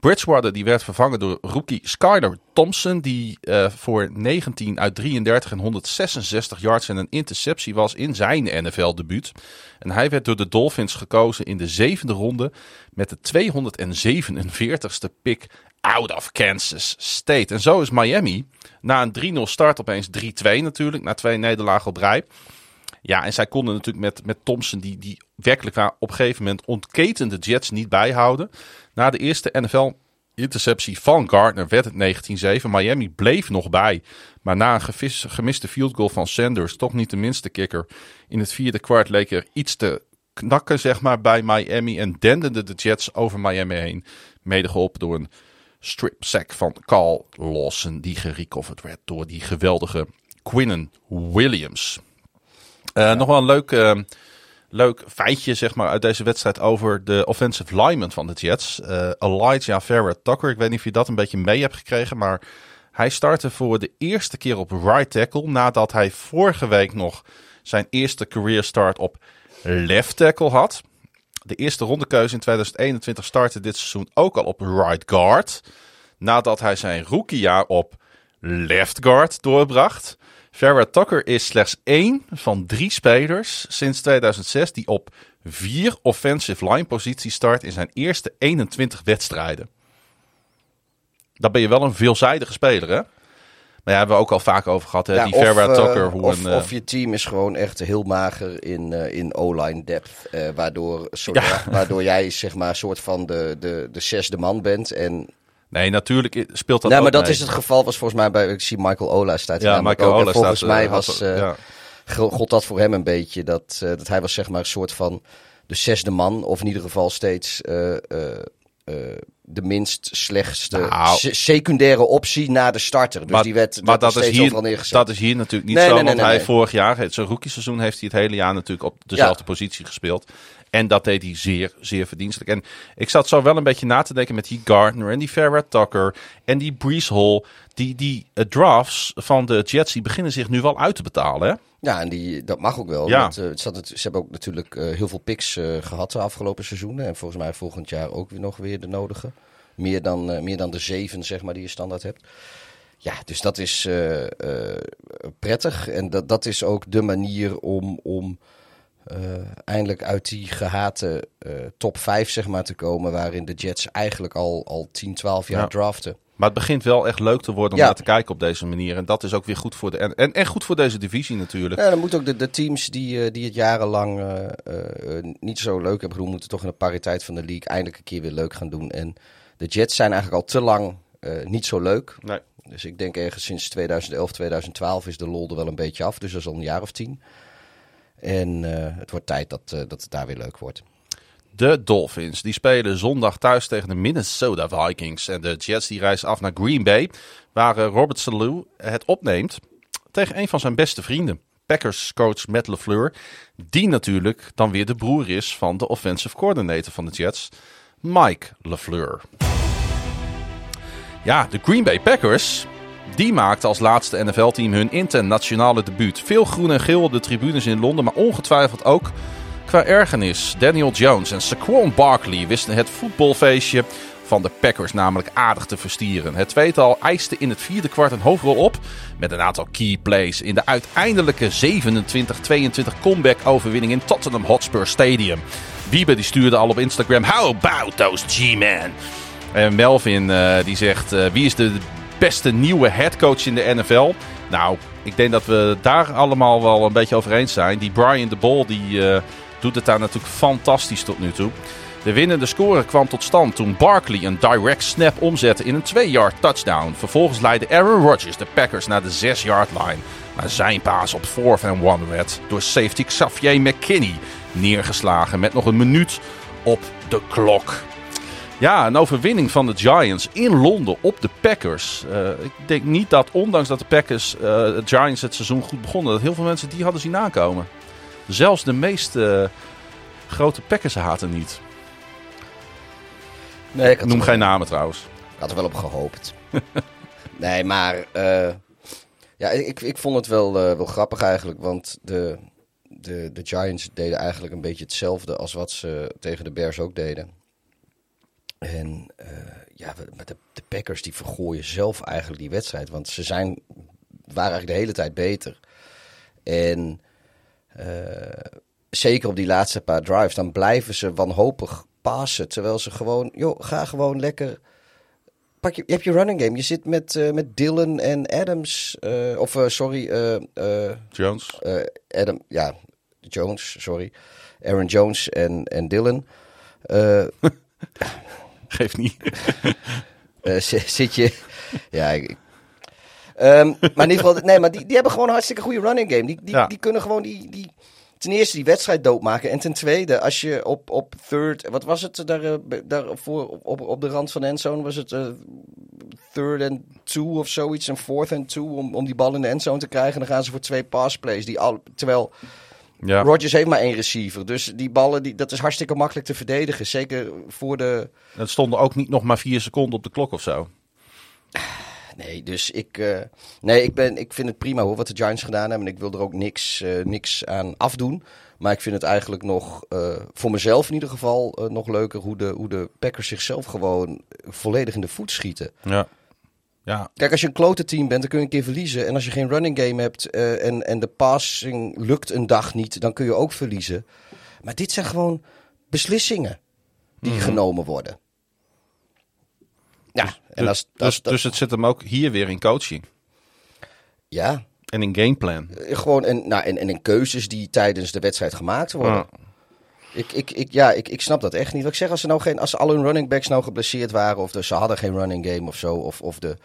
A: Bridgewater die werd vervangen door rookie Skyler Thompson. Die uh, voor 19 uit 33 en 166 yards en een interceptie was in zijn NFL-debuut. En hij werd door de Dolphins gekozen in de zevende ronde met de 247ste pick out of Kansas State. En zo is Miami na een 3-0 start opeens 3-2 natuurlijk, na twee nederlagen op rij. Ja, en zij konden natuurlijk met, met Thompson, die, die werkelijk waar op een gegeven moment ontketende Jets niet bijhouden. Na de eerste NFL-interceptie van Gardner werd het 19-7. Miami bleef nog bij. Maar na een gemiste field goal van Sanders, toch niet de minste kikker. In het vierde kwart leek er iets te knakken, zeg maar, bij Miami. En dendende de Jets over Miami heen. Mede geholpen door een strip sack van Carl Lawson, die gerecoverd werd door die geweldige Quinnen Williams. Uh, ja. Nog wel een leuk, uh, leuk feitje zeg maar, uit deze wedstrijd over de offensive lineman van de Jets. Uh, Elijah Farrah Tucker. Ik weet niet of je dat een beetje mee hebt gekregen, maar hij startte voor de eerste keer op right tackle nadat hij vorige week nog zijn eerste career start op left tackle had. De eerste rondekeuze in 2021 startte dit seizoen ook al op right guard. Nadat hij zijn rookiejaar op left guard doorbracht. Farrah Tucker is slechts één van drie spelers sinds 2006 die op vier offensive line posities start in zijn eerste 21 wedstrijden. Dan ben je wel een veelzijdige speler, hè? Ja, hebben we ook al vaak over gehad, hè?
B: Ja,
A: die
B: of,
A: Farrah Tucker.
B: uh,
A: Hoe
B: of,
A: een, uh,
B: of je team is gewoon echt heel mager in, uh, in O-line depth. Uh, waardoor, [LAUGHS]
A: Ja.
B: waardoor jij zeg maar soort van de, de, de zesde man bent. En
A: Nee, natuurlijk speelt dat
B: nee, maar dat
A: mee.
B: is het geval was volgens mij bij, ik zie Michael Ola staat
A: Ja, Michael
B: ook.
A: Ola
B: volgens
A: staat, eh,
B: mij was, eh,
A: ja.
B: gold dat voor hem een beetje. Dat, eh, dat hij was zeg maar een soort van de zesde man. Of in ieder geval steeds eh, eh, de minst slechtste
A: Nou.
B: se- secundaire optie na de starter. Dus
A: Maar-
B: die werd,
A: maar dat
B: er
A: is,
B: steeds
A: hier, dat is hier natuurlijk niet
B: Nee,
A: zo.
B: nee, nee,
A: want hij vorig jaar, het- zijn rookieseizoen, heeft hij het hele jaar natuurlijk op dezelfde
B: Ja.
A: positie gespeeld. En dat deed hij zeer, zeer verdienstelijk. En ik zat zo wel een beetje na te denken met die Gardner en die Farrah Tucker en die Brees Hall. Die, die eh, drafts van de Jets die beginnen zich nu wel uit te betalen. Hè?
B: Ja, en die, dat mag ook wel.
A: Ja.
B: want, eh, ze hebben ook natuurlijk eh, heel veel picks eh, gehad de afgelopen seizoenen. En volgens mij volgend jaar ook weer nog weer de nodige. Meer dan, meer dan de zeven, zeg maar, die je standaard hebt. Ja, dus dat is prettig. En dat, dat is ook de manier om, om eindelijk uit die gehate eh, top 5 zeg maar, te komen. Waarin de Jets eigenlijk al, al 10, 12 jaar
A: Ja.
B: draften.
A: Maar het begint wel echt leuk te worden om
B: Ja.
A: naar te kijken op deze manier. En dat is ook weer goed voor de. En, en, goed voor deze divisie natuurlijk.
B: Ja, dan moeten ook de, de teams die, eh, die het jarenlang eh, eh, eh, niet zo leuk hebben gedaan, moeten toch in de pariteit van de league eindelijk een keer weer leuk gaan doen. En de Jets zijn eigenlijk al te lang eh, niet zo leuk.
A: Nee.
B: Dus ik denk ergens sinds 2011, 2012 is de lol er wel een beetje af. Dus dat is al een jaar of tien. En eh, het wordt tijd dat, eh, dat het daar weer leuk wordt.
A: De Dolphins die spelen zondag thuis tegen de Minnesota Vikings. En de Jets die reizen af naar Green Bay. Waar eh, Robert Salou het opneemt tegen een van zijn beste vrienden. Packers coach Matt LeFleur. Die natuurlijk dan weer de broer is van de offensive coordinator van de Jets. Mike LeFleur. Ja, de Green Bay Packers. Die maakte als laatste NFL-team hun internationale debuut. Veel groen en geel op de tribunes in Londen, maar ongetwijfeld ook qua ergernis. Daniel Jones en Saquon Barkley wisten het voetbalfeestje van de Packers namelijk aardig te verstieren. Het tweetal eiste in het vierde kwart een hoofdrol op met een aantal key plays in de uiteindelijke 27-22 comeback-overwinning in Tottenham Hotspur Stadium. Wiebe die stuurde al op Instagram: How about those G-men? En Melvin eh, die zegt: eh, Wie is de beste nieuwe headcoach in de NFL? Nou, ik denk dat we daar allemaal wel een beetje over eens zijn. Die Brian de Bol die, eh, doet het daar natuurlijk fantastisch tot nu toe. De winnende score kwam tot stand toen Barkley een direct snap omzette in een 2-yard touchdown. Vervolgens leidde Aaron Rodgers de Packers naar de 6-yard line. Maar zijn paas op 4th and 1 werd door safety Xavier McKinney neergeslagen met nog een minuut op de klok. Ja, een overwinning van de Giants in Londen op de Packers. Uh, ik denk niet dat, ondanks dat de Packers uh, de Giants het seizoen goed begonnen, dat heel veel mensen die hadden zien aankomen. Zelfs de meest uh, grote Packers haten niet.
B: Nee, ik
A: Noem geen namen trouwens.
B: Ik had er wel op gehoopt. [LAUGHS] nee, maar ja, ik, ik vond het wel, wel grappig eigenlijk, want de, de, de Giants deden eigenlijk een beetje hetzelfde als wat ze tegen de Bears ook deden. En uh, ja, de, de Packers die vergooien zelf eigenlijk die wedstrijd. Want ze zijn, waren eigenlijk de hele tijd beter. En uh, zeker op die laatste paar drives, dan blijven ze wanhopig passen. Terwijl ze gewoon, joh, ga gewoon lekker. Pak je, je hebt je running game. Je zit met, uh, met Dylan en Adams. of sorry,
A: Jones.
B: Adam, ja, Jones, sorry. Aaron Jones en, en Dylan. [LAUGHS] [LAUGHS]
A: Geeft niet. [LAUGHS]
B: uh, zit je. Ja, ik, um, maar in ieder geval, nee, maar die, die hebben gewoon een hartstikke goede running game. Die, die, ja. die kunnen gewoon die, die, ten eerste die wedstrijd doodmaken. En ten tweede, als je op, op third, wat was het daar, daar voor, op, op de rand van de endzone? Was het uh, third and two of zoiets, en fourth and two om, om die bal in de endzone te krijgen? Dan gaan ze voor twee pass plays. Die al, terwijl ja. Rodgers heeft maar één receiver. Dus die ballen, die, dat is hartstikke makkelijk te verdedigen. Zeker voor de...
A: Het stonden ook niet nog maar vier seconden op de klok of zo.
B: Nee, dus ik, uh, nee, ik, ben, ik vind het prima hoor, wat de Giants gedaan hebben. En ik wil er ook niks, uh, niks aan afdoen. Maar ik vind het eigenlijk nog, uh, voor mezelf in ieder geval, nog leuker hoe de, hoe de Packers zichzelf gewoon volledig in de voet schieten.
A: Ja. Ja.
B: Kijk, als je een klote team bent, dan kun je een keer verliezen. En als je geen running game hebt uh, en, en de passing lukt een dag niet, dan kun je ook verliezen. Maar dit zijn gewoon beslissingen die mm -hmm. genomen worden. Ja,
A: dus, en als, dus, als, dus het zit hem ook hier weer in coaching.
B: Ja.
A: En in gameplan.
B: Uh, gewoon en, nou, en, en in keuzes die tijdens de wedstrijd gemaakt worden. Ja. Ik, ik, ik, ja, ik, ik snap dat echt niet. Wat ik zeg, als, ze nou geen, als al hun running backs nou geblesseerd waren... of de, ze hadden geen running game of zo... of, of de...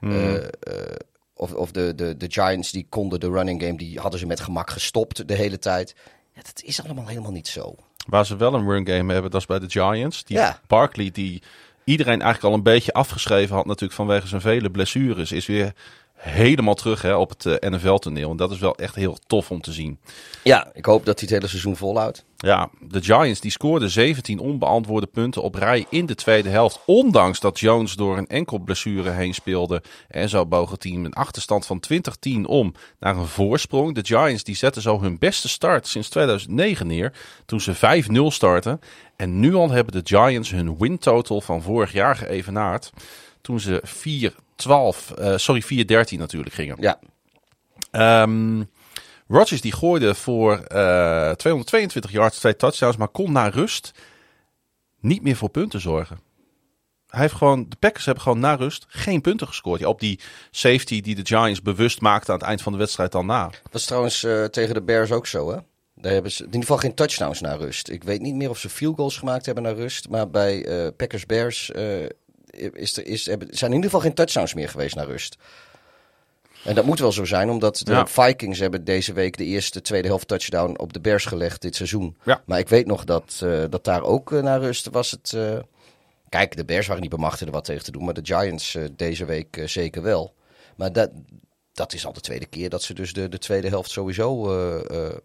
B: Mm. Uh, uh, of, of de, de, de Giants die konden de running game, die hadden ze met gemak gestopt de hele tijd. Ja, dat is allemaal helemaal niet zo.
A: Waar ze wel een run game hebben, dat is bij de Giants. Die ja. Barkley, die iedereen eigenlijk al een beetje afgeschreven had natuurlijk vanwege zijn vele blessures, is weer helemaal terug hè, op het uh, NFL-toneel. En dat is wel echt heel tof om te zien.
B: Ja, ik hoop dat hij het hele seizoen volhoudt.
A: Ja, de Giants die scoorden 17 onbeantwoorde punten op rij in de tweede helft. Ondanks dat Jones door een enkel blessure heen speelde. En zo boog het team een achterstand van 20-10 om naar een voorsprong. De Giants die zetten zo hun beste start sinds 2009 neer. Toen ze 5-0 starten. En nu al hebben de Giants hun win total van vorig jaar geëvenaard. Toen ze 4 12, uh, sorry, 4-13 natuurlijk gingen.
B: Ja.
A: Um, Rodgers die gooide voor uh, 222 yards, twee touchdowns, maar kon na rust niet meer voor punten zorgen. Hij heeft gewoon, de Packers hebben gewoon na rust geen punten gescoord. Ja, op die safety die de Giants bewust maakten aan het eind van de wedstrijd dan na.
B: Dat is trouwens uh, tegen de Bears ook zo, hè? Daar hebben ze in ieder geval geen touchdowns na rust. Ik weet niet meer of ze field goals gemaakt hebben naar rust. Maar bij uh, Packers Bears uh, is er, is, zijn in ieder geval geen touchdowns meer geweest naar rust. En dat moet wel zo zijn, omdat de ja. Vikings hebben deze week de eerste tweede helft touchdown op de Bears gelegd dit seizoen.
A: Ja.
B: Maar ik weet nog dat, uh, dat daar ook uh, naar rust was het... Uh... Kijk, de Bears waren niet bemachtigd er wat tegen te doen, maar de Giants deze week zeker wel. Maar dat, dat is al de tweede keer dat ze dus de, de tweede helft sowieso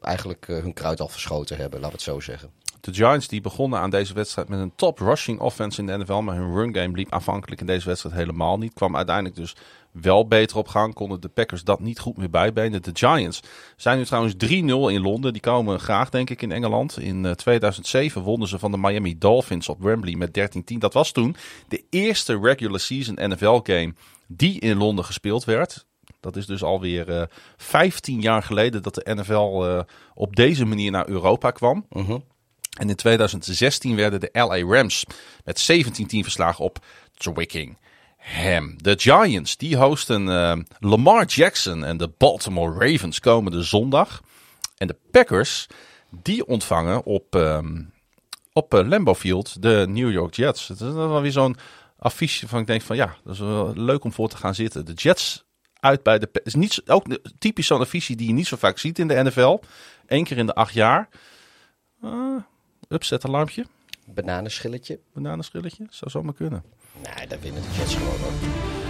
B: eigenlijk hun kruid al verschoten hebben, laten we het zo zeggen.
A: De Giants die begonnen aan deze wedstrijd met een top rushing offense in de NFL. Maar hun run game liep aanvankelijk in deze wedstrijd helemaal niet. Kwam uiteindelijk dus wel beter op gang. Konden de Packers dat niet goed meer bijbenen. De Giants zijn nu trouwens 3-0 in Londen. Die komen graag denk ik in Engeland. In uh, 2007 wonnen ze van de Miami Dolphins op Wembley met 13-10. Dat was toen de eerste regular season NFL game die in Londen gespeeld werd. Dat is dus alweer uh, 15 jaar geleden dat de NFL uh, op deze manier naar Europa kwam.
B: Uh.
A: En in 2016 werden de LA Rams met 17-10 verslagen op Twickenham. De Giants die hosten uh, Lamar Jackson en de Baltimore Ravens komende zondag. En de Packers die ontvangen op um, op uh, Lambeau Field de New York Jets. Het is wel weer zo'n affiche van ik denk van ja, dat is wel leuk om voor te gaan zitten. De Jets uit bij de... Is niet, ook typisch zo'n affiche die je niet zo vaak ziet in de NFL. Eén keer in de acht jaar. Uh, upset alarmpje.
B: Bananenschilletje.
A: Bananenschilletje, zou zomaar kunnen.
B: Nee, daar winnen de Jets gewoon hoor.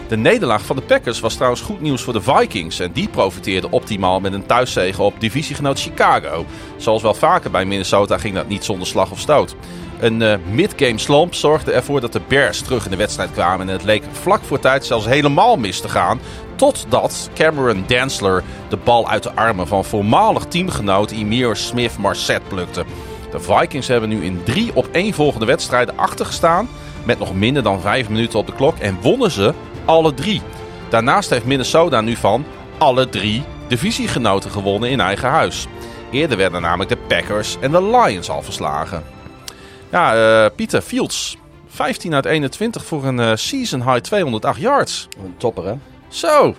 A: De nederlaag van de Packers was trouwens goed nieuws voor de Vikings. En die profiteerden optimaal met een thuiszege op divisiegenoot Chicago. Zoals wel vaker bij Minnesota ging dat niet zonder slag of stoot. Een uh, mid-game slump zorgde ervoor dat de Bears terug in de wedstrijd kwamen. En het leek vlak voor tijd zelfs helemaal mis te gaan. Totdat Cameron Dansler de bal uit de armen van voormalig teamgenoot Emir Smith Marset plukte. De Vikings hebben nu in drie op één volgende wedstrijden achtergestaan. Met nog minder dan vijf minuten op de klok. En wonnen ze alle drie. Daarnaast heeft Minnesota nu van alle drie divisiegenoten gewonnen in eigen huis. Eerder werden namelijk de Packers en de Lions al verslagen. Ja, uh, Pieter Fields. 15 uit 21 voor een uh, season high 208 yards.
B: Een topper, hè?
A: Zo.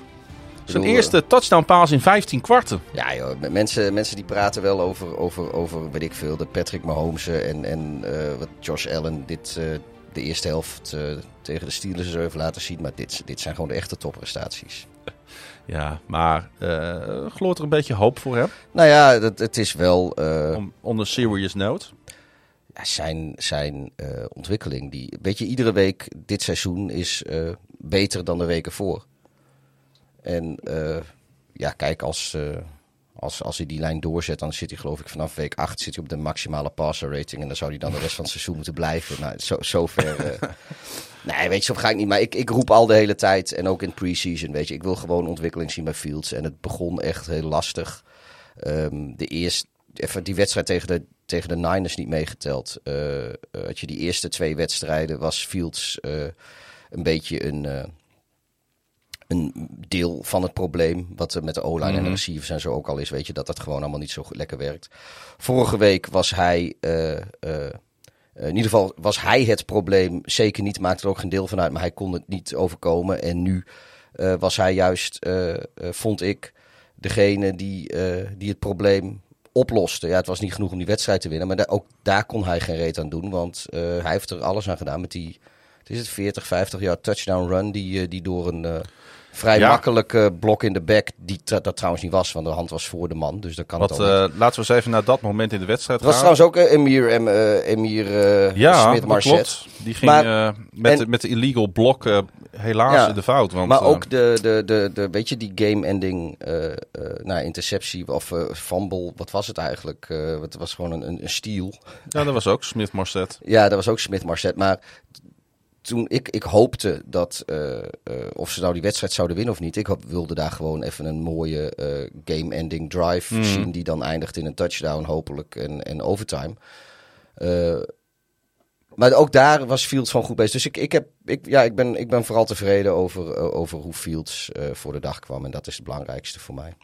A: Zijn bedoel, eerste touchdown pass in 15 kwarten.
B: Ja, joh, mensen, mensen die praten wel over, over, over, weet ik veel, de Patrick Mahomes en, en uh, wat Josh Allen dit, uh, de eerste helft uh, tegen de Steelers heeft laten zien. Maar dit, dit zijn gewoon de echte topprestaties. [LAUGHS]
A: Ja, maar gloort er een beetje hoop voor hem?
B: Nou ja, dat, het is wel...
A: On, on serious note?
B: Zijn zijn uh, ontwikkeling, die, weet je, iedere week dit seizoen is beter dan de weken voor. En ja, kijk, als, als, als hij die lijn doorzet, dan zit hij geloof ik vanaf week 8 zit hij op de maximale passer rating. En dan zou hij dan de rest van het seizoen moeten blijven. Nou, zo, zover... [LAUGHS] Nee, weet je, zo ga ik niet. Maar ik, ik roep al de hele tijd, en ook in pre-season, weet je, ik wil gewoon ontwikkeling zien bij Fields. En het begon echt heel lastig. Um, de eerste, even die wedstrijd tegen de, tegen de Niners niet meegeteld. Uh, had je die eerste twee wedstrijden, was Fields uh, een beetje een, uh, een deel van het probleem. Wat er met de O-line en de receivers en zo ook al is, weet je, dat dat gewoon allemaal niet zo lekker werkt. Vorige week was hij... Uh, in ieder geval was hij het probleem. Zeker niet, maakte er ook geen deel van uit, maar hij kon het niet overkomen. En nu uh, was hij juist, vond ik, degene die, die het probleem oploste. Ja, het was niet genoeg om die wedstrijd te winnen, maar ook daar kon hij geen reet aan doen. Want hij heeft er alles aan gedaan met die, het is het 40, 50 jaar touchdown run die, die door een vrij ja. makkelijke blok in de back. Die dat trouwens niet was, want de hand was voor de man. Dus dat kan
A: Wat,
B: het
A: uh, Laten we eens even naar dat moment in de wedstrijd
B: gaan.
A: Dat
B: was trouwens ook Emir, em, Emir
A: ja,
B: Smith Marset.
A: Die ging maar, met, en, met de illegal blok helaas ja, de fout. Want,
B: maar ook de, de, de, de, weet je, die game-ending nou, interceptie of fumble. Wat was het eigenlijk? het was gewoon een, een steal.
A: Ja, dat was ook Smith Marset.
B: ja, dat was ook Smith Marset. Maar toen ik, ik hoopte dat, uh, uh, of ze nou die wedstrijd zouden winnen of niet. Ik wilde daar gewoon even een mooie uh, game-ending drive mm. zien. Die dan eindigt in een touchdown, hopelijk, en, en overtime. maar ook daar was Fields gewoon goed bezig. Dus ik, ik, heb, ik, ja, ik, ben, ik ben vooral tevreden over, over hoe Fields voor de dag kwam. En dat is het belangrijkste voor mij.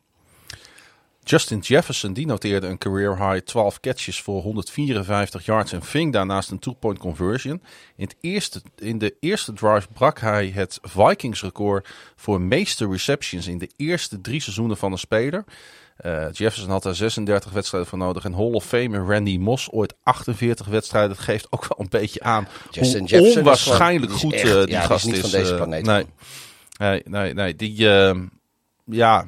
A: Justin Jefferson die noteerde een career high 12 catches voor 154 yards en ving daarnaast een two-point conversion. In, het eerste, in de eerste drive brak hij het Vikings record voor meeste receptions in de eerste drie seizoenen van een speler. Uh, Jefferson had daar 36 wedstrijden voor nodig. En Hall of Famer Randy Moss ooit 48 wedstrijden. Dat geeft ook wel een beetje aan Justin hoe Jefferson onwaarschijnlijk goed
B: echt,
A: uh, die
B: ja,
A: gast
B: die is. van deze planeet.
A: nee, nee, nee, nee. Die, uh, ja,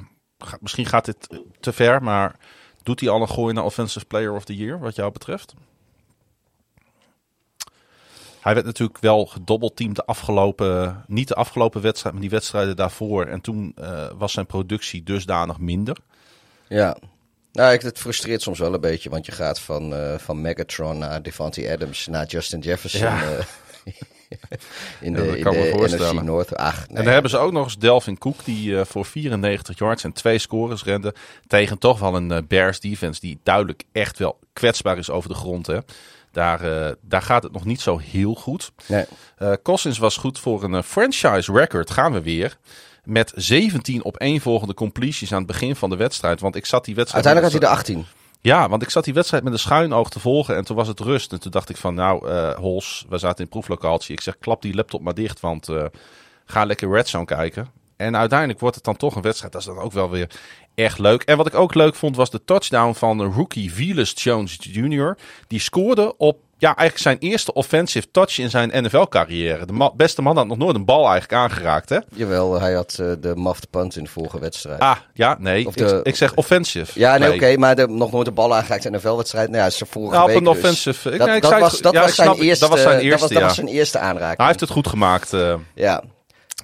A: misschien gaat dit te ver, maar doet hij al een gooi naar Offensive Player of the Year, wat jou betreft? Hij werd natuurlijk wel gedobbelteamd de afgelopen, niet de afgelopen wedstrijd, maar die wedstrijden daarvoor. En toen uh, was zijn productie dusdanig minder.
B: Ja, nou, het frustreert soms wel een beetje, want je gaat van, uh, van Megatron naar Devontae Adams naar Justin Jefferson. Ja. Uh, [LAUGHS] [LAUGHS] in de,
A: ja,
B: in de NFC North. Ach, nee.
A: En dan hebben ze ook nog eens Delvin Cook, die uh, voor 94 yards en twee scores rende. Tegen toch wel een uh, Bears defense die duidelijk echt wel kwetsbaar is over de grond. Hè. Daar, uh, daar gaat het nog niet zo heel goed.
B: Nee.
A: Cousins was goed voor een franchise record. Gaan we weer met 17 op één volgende completions aan het begin van de wedstrijd. Want ik zat die wedstrijd...
B: Uiteindelijk had hij de 18.
A: Ja, want ik zat die wedstrijd met een schuin oog te volgen en toen was het rust. En toen dacht ik van, nou, uh, Hols, we zaten in proeflocatie. Ik zeg, klap die laptop maar dicht, want uh, ga lekker Red Zone kijken. En uiteindelijk wordt het dan toch een wedstrijd. Dat is dan ook wel weer echt leuk. En wat ik ook leuk vond was de touchdown van de rookie Velas Jones Jr. Die scoorde op ja, eigenlijk zijn eerste offensive touch in zijn NFL-carrière. De ma- beste man had nog nooit een bal eigenlijk aangeraakt, hè?
B: Jawel, hij had eh, de muffed punt in de vorige wedstrijd.
A: Ah, ja, nee.
B: Of
A: ik,
B: de-
A: ik zeg offensive.
B: ja, nee, oké, maar de, nog nooit een bal aangeraakt in een NFL-wedstrijd. Nou ja, zijn vorige
A: Ja, op
B: week
A: een
B: dus.
A: offensive. Ik-
B: Dat,
A: nee, ik
B: dat
A: zei het
B: was, dat
A: Ja,
B: was zijn
A: snap
B: eerste,
A: Dat was zijn eerste,
B: dat
A: ja.
B: was zijn eerste aanraking.
A: Hij heeft het goed gemaakt. eh.
B: Ja.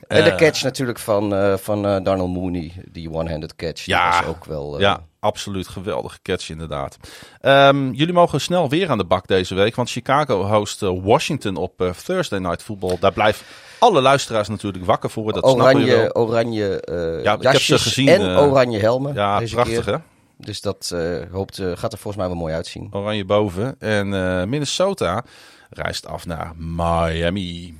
B: En de
A: Eh.
B: catch natuurlijk van, eh van Darnell Mooney, die one-handed catch. Die
A: Ja.
B: was ook wel...
A: Ja, absoluut geweldige catch inderdaad. Ehm, jullie mogen snel weer aan de bak deze week, want Chicago host Washington op Thursday Night Football. Daar blijven alle luisteraars natuurlijk wakker voor, dat
B: Oranje,
A: wel.
B: oranje eh
A: Ja, ik heb ze gezien,
B: en oranje helmen.
A: Ja, prachtig
B: keer.
A: hè?
B: Dus dat hoopt, gaat er volgens mij wel mooi uitzien.
A: Oranje boven. En Minnesota reist af naar Miami.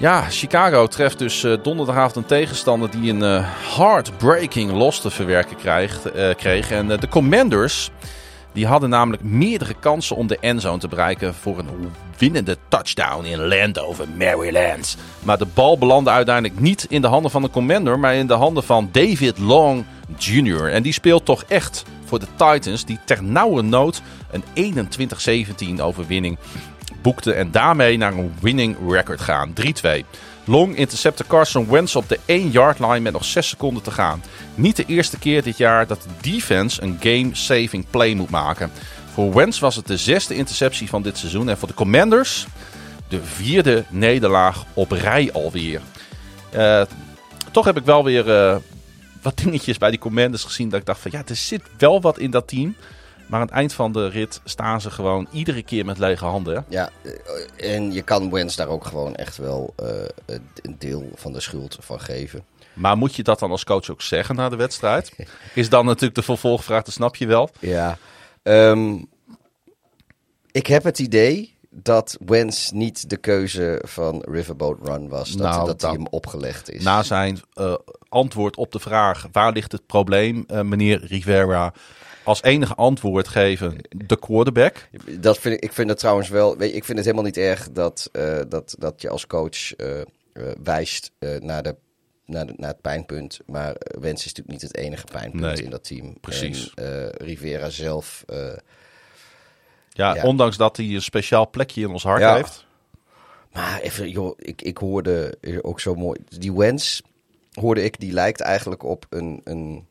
A: Ja, Chicago treft dus eh, donderdagavond een tegenstander die een eh, heartbreaking los te verwerken krijgt, eh, kreeg. En de Commanders die hadden namelijk meerdere kansen om de endzone te bereiken voor een winnende touchdown in Landover, Maryland. Maar de bal belandde uiteindelijk niet in de handen van de Commander, maar in de handen van David Long Jr. En die speelt toch echt voor de Titans, die ter nauwe nood een 21-17 overwinning boekte en daarmee naar een winning record gaan. 3-2. Long intercepte Carson Wentz op de 1-yard line met nog 6 seconden te gaan. Niet de eerste keer dit jaar dat de defense een game-saving play moet maken. Voor Wentz was het de zesde interceptie van dit seizoen. En voor de Commanders de vierde nederlaag op rij alweer. Eh, toch heb ik wel weer eh, wat dingetjes bij die Commanders gezien. Dat ik dacht van ja, er zit wel wat in dat team. Maar aan het eind van de rit staan ze gewoon iedere keer met lege handen.
B: Ja, eh, en je kan Wens daar ook gewoon echt wel eh, een deel van de schuld van geven.
A: Maar moet je dat dan als coach ook zeggen na de wedstrijd? [LAUGHS] Is dan natuurlijk de vervolgvraag, dat snap je wel.
B: Ja. Ehm, ik heb het idee dat Wens niet de keuze van Riverboat Run was. Dat,
A: Nou,
B: dat hem opgelegd is.
A: Na zijn eh, antwoord op de vraag, waar ligt het probleem, meneer Rivera, als enige antwoord geven de quarterback.
B: Dat vind ik, ik vind het trouwens wel. Weet je, ik vind het helemaal niet erg dat, eh, dat, dat je als coach eh, eh, wijst naar, de, naar, de, naar het pijnpunt. Maar Wens is natuurlijk niet het enige pijnpunt
A: Nee,
B: in dat team.
A: precies.
B: En, Rivera zelf.
A: Ja,
B: Ja.
A: ondanks dat hij een speciaal plekje in ons hart
B: Ja.
A: heeft.
B: maar even, joh, ik, ik hoorde ook zo mooi. Die Wens hoorde ik, die lijkt eigenlijk op een. een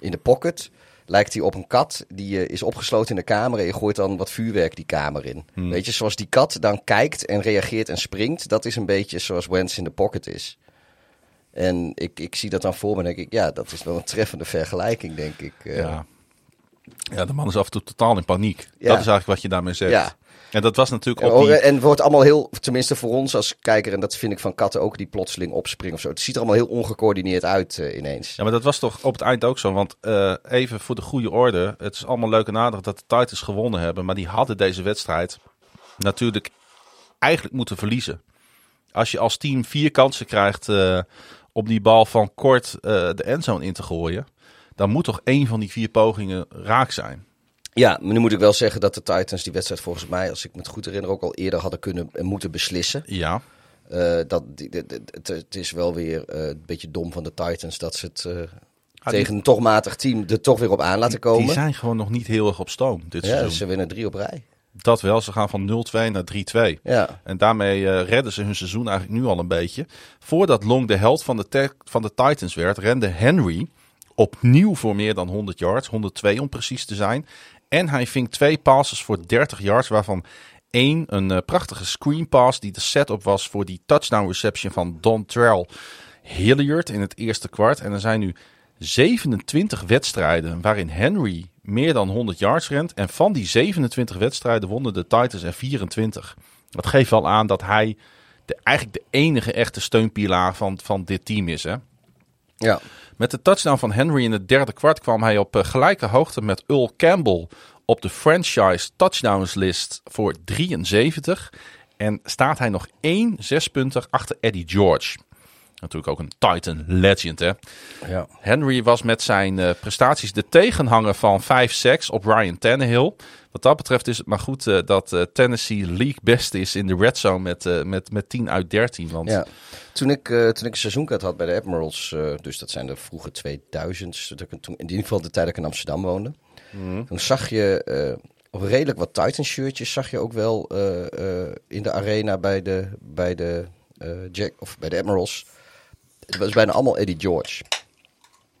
B: in de pocket. Lijkt hij op een kat die eh, is opgesloten in de kamer en je gooit dan wat vuurwerk die kamer in.
A: Hmm.
B: Weet je, zoals die kat dan kijkt en reageert en springt, dat is een beetje zoals Wens in de pocket is. En ik, ik zie dat dan voor me en denk ik, ja, dat is wel een treffende vergelijking, denk ik. eh.
A: Ja. ja, de man is af en toe totaal in paniek.
B: Ja.
A: Dat is eigenlijk wat je daarmee zegt.
B: Ja.
A: En dat was natuurlijk ook die...
B: en het wordt allemaal heel, tenminste voor ons als kijker, en dat vind ik van katten ook, die plotseling opspringen of zo. Het ziet er allemaal heel ongecoördineerd uit eh, ineens.
A: Ja, maar dat was toch op het eind ook zo. Want eh, even voor de goede orde. Het is allemaal leuk en aardig dat de Titans gewonnen hebben. Maar die hadden deze wedstrijd natuurlijk eigenlijk moeten verliezen. Als je als team vier kansen krijgt eh, om die bal van kort de endzone in te gooien. Dan moet toch één van die vier pogingen raak zijn.
B: Ja, maar nu moet ik wel zeggen dat de Titans die wedstrijd volgens mij, als ik me het goed herinner, ook al eerder hadden kunnen en moeten beslissen.
A: Ja,
B: Eh, dat, het, is wel weer eh, een beetje dom van de Titans dat ze het eh,
A: die-
B: tegen een toch matig team er toch weer op aan laten komen.
A: die zijn gewoon nog niet heel erg op stoom dit
B: ja,
A: seizoen.
B: ze winnen drie op rij.
A: Dat wel, ze gaan van 0-2 naar 3-2.
B: Ja,
A: En daarmee redden ze hun seizoen eigenlijk nu al een beetje. Voordat Long de held van de, van de Titans werd, rende Henry opnieuw voor meer dan 100 yards. 102 om precies te zijn. En hij ving twee passes voor 30 yards, waarvan één een eh, prachtige screen pass die de setup was voor die touchdown reception van Don Trell Hilliard in het eerste kwart. En er zijn nu 27 wedstrijden waarin Henry meer dan 100 yards rent. En van die 27 wedstrijden wonnen de Titans er 24. Dat geeft wel aan dat hij de, eigenlijk de enige echte steunpilaar van, van dit team is. Hè?
B: ja.
A: Met de touchdown van Henry in het derde kwart kwam hij op eh, gelijke hoogte met Earl Campbell op de franchise touchdowns list voor 73. En staat hij nog één zespunter achter Eddie George. Natuurlijk ook een Titan legend, hè.
B: Ja.
A: Henry was met zijn uh, prestaties de tegenhanger van 5 sacks op Ryan Tannehill. Wat dat betreft is het maar goed uh, dat uh, Tennessee league best is in de red zone met, met, met 10 uit 13. Want...
B: Ja. Toen ik, toen ik een seizoenkaart had bij de Admirals, dus dat zijn de vroege 2000's, toen, in ieder geval de tijd dat ik in Amsterdam woonde. Mm. Toen zag je op redelijk wat Titan shirtjes, zag je ook wel in de arena bij de, bij de, Jack, of bij de Admirals. Het was bijna allemaal Eddie George.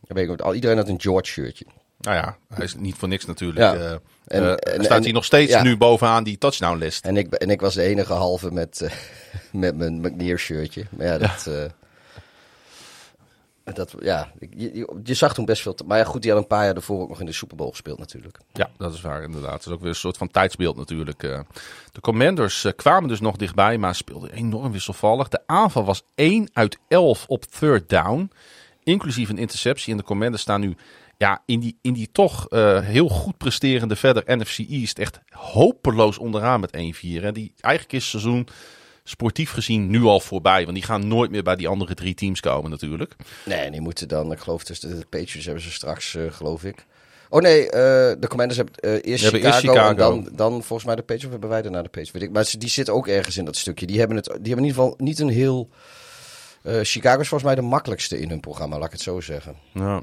B: Dan weet ik, iedereen had een George shirtje.
A: Nou ja, hij is niet voor niks natuurlijk. Ja. Uh, en, uh, en, staat hij nog steeds ja. nu bovenaan die touchdown list.
B: En ik, en ik was de enige halve met, uh, [LAUGHS] met mijn McNear shirtje. Maar ja, dat... Ja. Dat, ja, je, zag toen best veel. Maar ja, goed, die had een paar jaar ervoor ook nog in de Super Bowl gespeeld, natuurlijk.
A: Ja, dat is waar, inderdaad. Het is ook weer een soort van tijdsbeeld, natuurlijk. De Commanders kwamen dus nog dichtbij, maar speelden enorm wisselvallig. De aanval was 1 uit 11 op third down, inclusief een interceptie. En de Commanders staan nu ja, in, die, in die toch uh, heel goed presterende verder NFC East echt hopeloos onderaan met 1-4. En die eigenlijk is seizoen sportief gezien nu al voorbij. Want die gaan nooit meer bij die andere drie teams komen natuurlijk.
B: Nee, die moeten dan, ik geloof tussen de Patriots hebben ze straks, uh, geloof ik. Oh nee, uh, de Commanders hebben uh, eerst, Chicago, eerst, Chicago, en dan, dan volgens mij de Patriots. Of hebben wij daarna de Patriots? Weet ik. Maar die zitten ook ergens in dat stukje. Die hebben, het, die hebben in ieder geval niet een heel... Chicago is volgens mij de makkelijkste in hun programma, laat ik het zo zeggen.
A: Ja.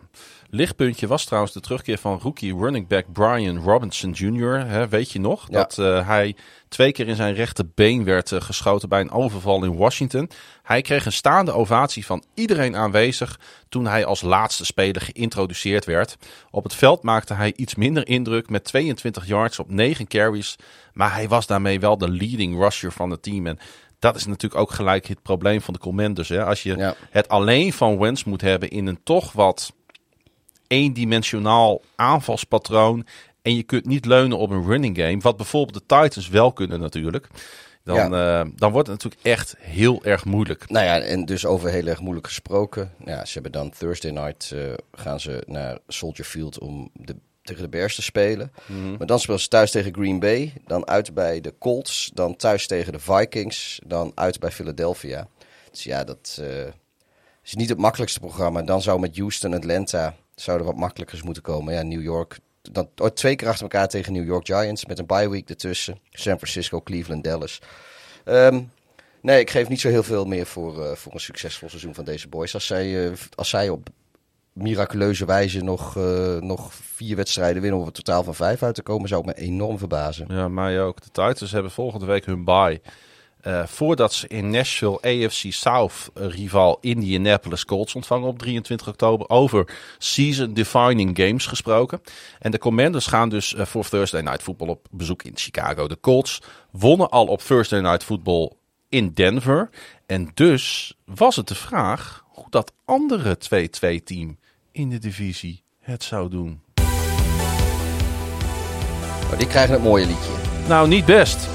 A: Lichtpuntje was trouwens de terugkeer van rookie running back Brian Robinson Jr. Weet je nog? Dat uh, hij twee keer in zijn rechterbeen werd uh, geschoten bij een overval in Washington. Hij kreeg een staande ovatie van iedereen aanwezig toen hij als laatste speler geïntroduceerd werd. Op het veld maakte hij iets minder indruk met 22 yards op 9 carries. Maar hij was daarmee wel de leading rusher van het team. En dat is natuurlijk ook gelijk het probleem van de Commanders. Hè? Als je ja. het alleen van Wentz moet hebben in een toch wat eendimensionaal aanvalspatroon. En je kunt niet leunen op een running game. Wat bijvoorbeeld de Titans wel kunnen natuurlijk. Dan, ja. uh, dan wordt het natuurlijk echt heel erg moeilijk.
B: Nou ja, en dus over heel erg moeilijk gesproken. Ja, ze hebben dan Thursday night uh, gaan ze naar Soldier Field om de, tegen de Bears te spelen. Mm -hmm. Maar dan spelen ze thuis tegen Green Bay. Dan uit bij de Colts. Dan thuis tegen de Vikings. Dan uit bij Philadelphia. Dus ja, dat uh, is niet het makkelijkste programma. Dan zou met Houston, Atlanta zouden wat makkelijker moeten komen. Ja, New York. Dan oh, twee keer achter elkaar tegen New York Giants met een bye week ertussen. San Francisco, Cleveland, Dallas. Um, nee, ik geef niet zo heel veel meer voor, uh, voor een succesvol seizoen van deze boys. Als zij, uh, als zij op miraculeuze wijze nog, uh, nog vier wedstrijden winnen om een totaal van vijf uit te komen, zou me enorm verbazen.
A: Ja, mij ook. De Titans hebben volgende week hun bye. Uh, voordat ze in Nashville AFC South uh, rival Indianapolis Colts ontvangen op 23 oktober over season defining games gesproken. En de Commanders gaan dus voor Thursday Night Football op bezoek in Chicago. De Colts wonnen al op Thursday Night Football in Denver. En dus was het de vraag dat andere 2-2 team in de divisie het zou doen.
B: Oh, die krijgen het mooie liedje.
A: Nou, niet best.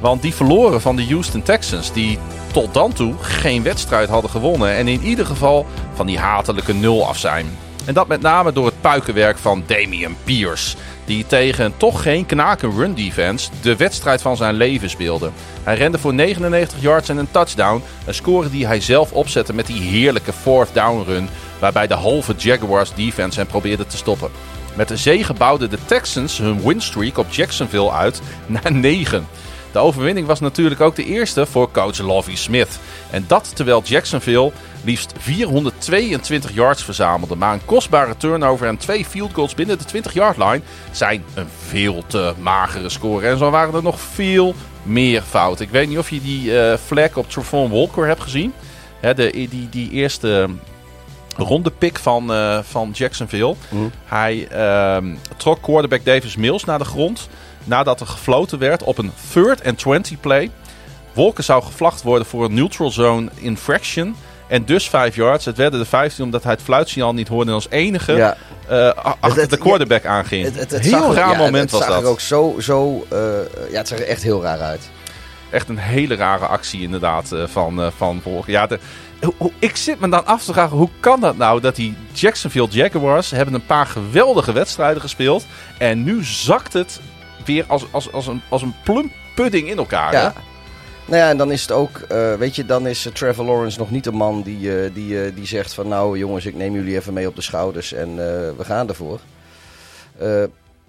A: Want die verloren van de Houston Texans, die tot dan toe geen wedstrijd hadden gewonnen. En in ieder geval van die hatelijke nul af zijn. En dat met name door het puikenwerk van Damian Pierce. Die tegen toch geen knaken run defense de wedstrijd van zijn leven speelde. Hij rende voor 99 yards en een touchdown. Een score die hij zelf opzette met die heerlijke fourth down run. Waarbij de halve Jaguars defense hem probeerde te stoppen. Met de zege bouwden de Texans hun winstreak op Jacksonville uit naar 9. De overwinning was natuurlijk ook de eerste voor coach Lovie Smith. En dat terwijl Jacksonville liefst 422 yards verzamelde. Maar een kostbare turnover en twee field goals binnen de 20-yard line zijn een veel te magere score. En zo waren er nog veel meer fouten. Ik weet niet of je die uh, flag op Travon Walker hebt gezien. Hè, de, die, die eerste ronde pick van, uh, van Jacksonville. Mm. Hij uh, trok quarterback Davis Mills naar de grond nadat er gefloten werd op een third and 20 play. Wolken zou gevlacht worden voor een neutral zone infraction. En dus 5 yards. Het werden de 15 omdat hij het fluitsignaal niet hoorde en als enige ja. uh, achter het, de quarterback ja, aanging. Het, het, heel raar ja, moment was dat. Het
B: zag er ook zo, zo uh, ja, het zag er echt heel raar uit.
A: Echt een hele rare actie inderdaad uh, van, van Wolken. Ja, de, ik zit me dan af te vragen, hoe kan dat nou dat die Jacksonville Jaguars hebben een paar geweldige wedstrijden gespeeld. En nu zakt het weer als, als, als, een, als een plump pudding in elkaar. Ja.
B: Nou ja, en dan is het ook, eh, weet je, dan is eh, Trevor Lawrence nog niet de man die, eh, die, eh, die zegt van nou jongens, ik neem jullie even mee op de schouders en eh, we gaan ervoor. Eh,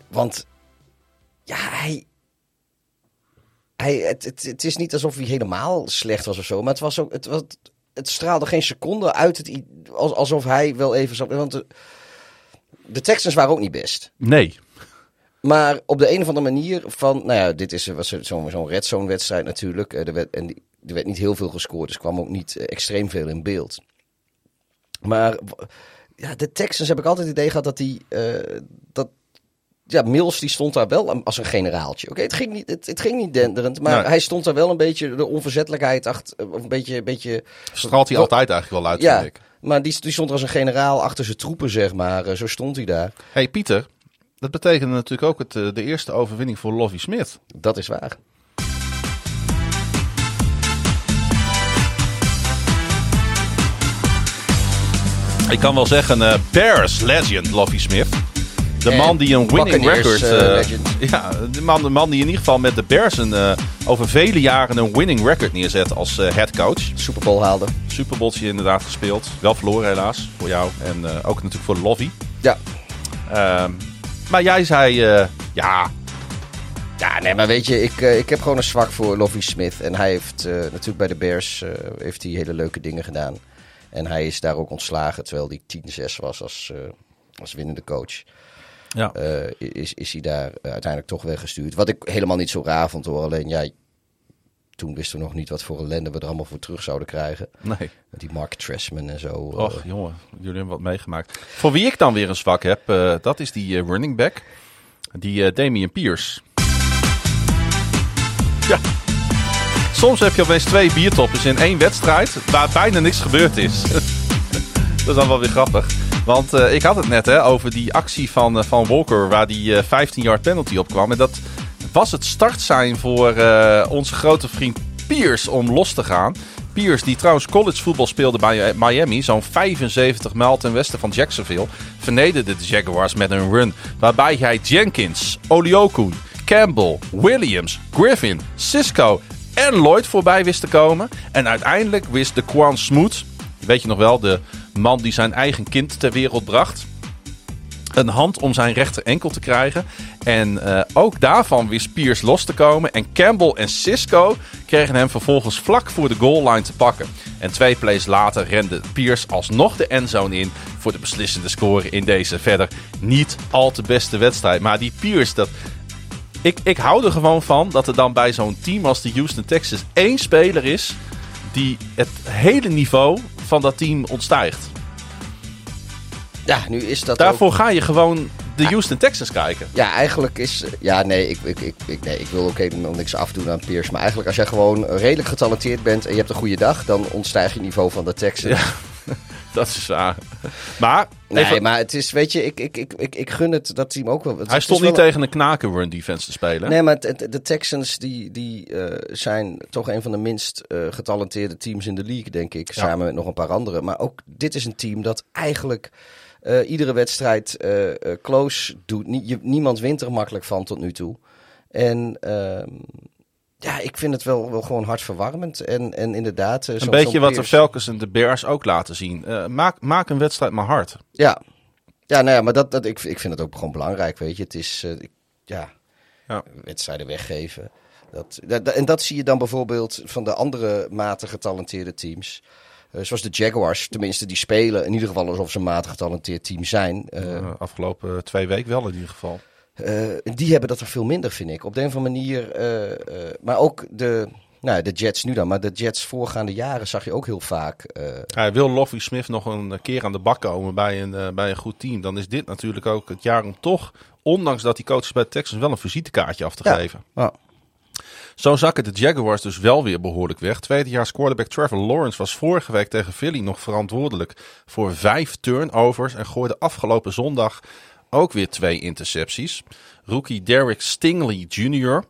B: want ja, hij, hij het, het, het is niet alsof hij helemaal slecht was of zo, maar het was ook, het, was, het straalde geen seconde uit het, alsof hij wel even. Want de, de Texans waren ook niet best.
A: Nee.
B: Maar op de een of andere manier van, nou ja, dit is, was zo'n zo'n red zone wedstrijd natuurlijk. Eh, Er werd, en die- er werd niet heel veel gescoord, dus kwam ook niet eh, extreem veel in beeld. Maar ja, de Texans heb ik altijd het idee gehad dat die, eh, dat, ja, Mills die stond daar wel als een generaaltje. Oké, het, ging niet, het, het ging niet denderend, maar
A: Nee.
B: hij stond daar wel een beetje de onverzettelijkheid achter, of een beetje, een beetje
A: Straalt hij altijd eigenlijk wel uit,
B: ja,
A: vind ik.
B: maar die, die stond er als een generaal achter zijn troepen, zeg maar. Eh, Zo stond hij daar.
A: hey, Pieter. Dat betekende natuurlijk ook het, eh, de eerste overwinning voor Lovie Smith.
B: Dat is waar.
A: Ik kan wel zeggen, eh, Bears legend Lovie Smith. De
B: En
A: man die een winning
B: Buccaneers,
A: record...
B: legend. [LAUGHS]
A: ja, de man, de man die in ieder geval met de Bears een, over vele jaren een winning record neerzet als eh head coach.
B: Super Bowl haalde.
A: Super Bowltje inderdaad gespeeld. Wel verloren helaas, voor jou. En ook natuurlijk voor Lovie.
B: Ja.
A: Maar jij zei, eh, ja,
B: Ja, nee, maar weet je, ik, eh, ik heb gewoon een zwak voor Lovie Smith. En hij heeft eh, natuurlijk bij de Bears heeft hij hele leuke dingen gedaan. En hij is daar ook ontslagen, terwijl hij 10-6 was als, als winnende coach.
A: ja.
B: Is, is hij daar uiteindelijk toch weggestuurd. Wat ik helemaal niet zo raar vond hoor. Alleen ja, toen wisten we nog niet wat voor ellende we er allemaal voor terug zouden krijgen.
A: nee.
B: Met die Mark Trestman en zo. eh.
A: Och, jongen, jullie hebben wat meegemaakt. Voor wie ik dan weer een zwak heb, eh, dat is die eh, running back. Die Damian Pierce. Ja. Soms heb je opeens twee biertoppers in één wedstrijd waar bijna niks gebeurd is. [LAUGHS] dat is dan wel weer grappig. Want ik had het net hè, over die actie van, van Walker waar die 15-yard penalty op kwam. En dat was het startsein voor eh, onze grote vriend Pierce om los te gaan. Pierce, die trouwens college voetbal speelde bij eh, Miami, zo'n 75 mijl ten westen van Jacksonville, vernederde de Jaguars met een run waarbij hij Jenkins, Oliokun, Campbell, Williams, Griffin, Cisco en Lloyd voorbij wist te komen. En uiteindelijk wist de Quan Smoot, weet je nog wel, de man die zijn eigen kind ter wereld bracht, een hand om zijn rechter enkel te krijgen. En eh, ook daarvan wist Pierce los te komen. En Campbell en Cisco kregen hem vervolgens vlak voor de goal line te pakken. En twee plays later rende Pierce alsnog de endzone in voor de beslissende score in deze verder niet al te beste wedstrijd. Maar die Pierce, dat, ik, ik hou er gewoon van dat er dan bij zo'n team als de Houston Texans één speler is die het hele niveau van dat team ontstijgt.
B: Ja, nu is dat ook-
A: Daarvoor ga je gewoon de Houston Texans kijken.
B: Ja, eigenlijk is... Ja, nee, ik, ik, ik, nee, ik wil ook helemaal niks afdoen aan Pierce. Maar eigenlijk als jij gewoon redelijk getalenteerd bent en je hebt een goede dag... dan ontstijg je niveau van de Texans. [LAUGHS]
A: Dat is waar. Maar,
B: Nee,
A: even-
B: maar het is, weet je, ik, ik, ik, ik, ik gun het dat team ook wel. Het
A: hij stond
B: wel-
A: niet tegen een knaken run defense te spelen.
B: Nee, maar het- de Texans die, die eh, zijn toch een van de minst eh, getalenteerde teams in de league, denk ik.
A: Ja.
B: Samen met nog een paar andere. Maar ook dit is een team dat eigenlijk eh, iedere wedstrijd eh, close doet. Je- niemand wint er makkelijk van tot nu toe. En ehm, ja, ik vind het wel, wel gewoon hartverwarmend. En, en inderdaad...
A: een beetje wat de Falcons en de Bears ook laten zien. Maak, maak een wedstrijd maar hard.
B: Ja, ja, nou ja, maar dat, dat, ik, ik vind het ook gewoon belangrijk, weet je. Het is, ik- ja,
A: Ja.
B: wedstrijden weggeven. Dat, dat, en dat zie je dan bijvoorbeeld van de andere matig getalenteerde teams. Eh, zoals de Jaguars, tenminste, die spelen in ieder geval alsof ze een matig getalenteerd team zijn. Eh,
A: Eh, afgelopen twee weken wel in ieder geval.
B: eh, die hebben dat er veel minder, vind ik. Op de een of andere manier. eh, eh, maar ook de, nou, de Jets nu dan. Maar de Jets voorgaande jaren zag je ook heel vaak. eh,
A: Hij wil Lovie Smith nog een keer aan de bak komen bij een, bij een goed team. Dan is dit natuurlijk ook het jaar om toch, ondanks dat die coach is bij de Texans, wel een visitekaartje af te
B: Ja.
A: geven.
B: ja.
A: Zo zakken de Jaguars dus wel weer behoorlijk weg. Tweedejaars quarterback Trevor Lawrence was vorige week tegen Philly nog verantwoordelijk voor vijf turnovers. En gooide afgelopen zondag ook weer twee intercepties. Rookie Derek Stingley Jr.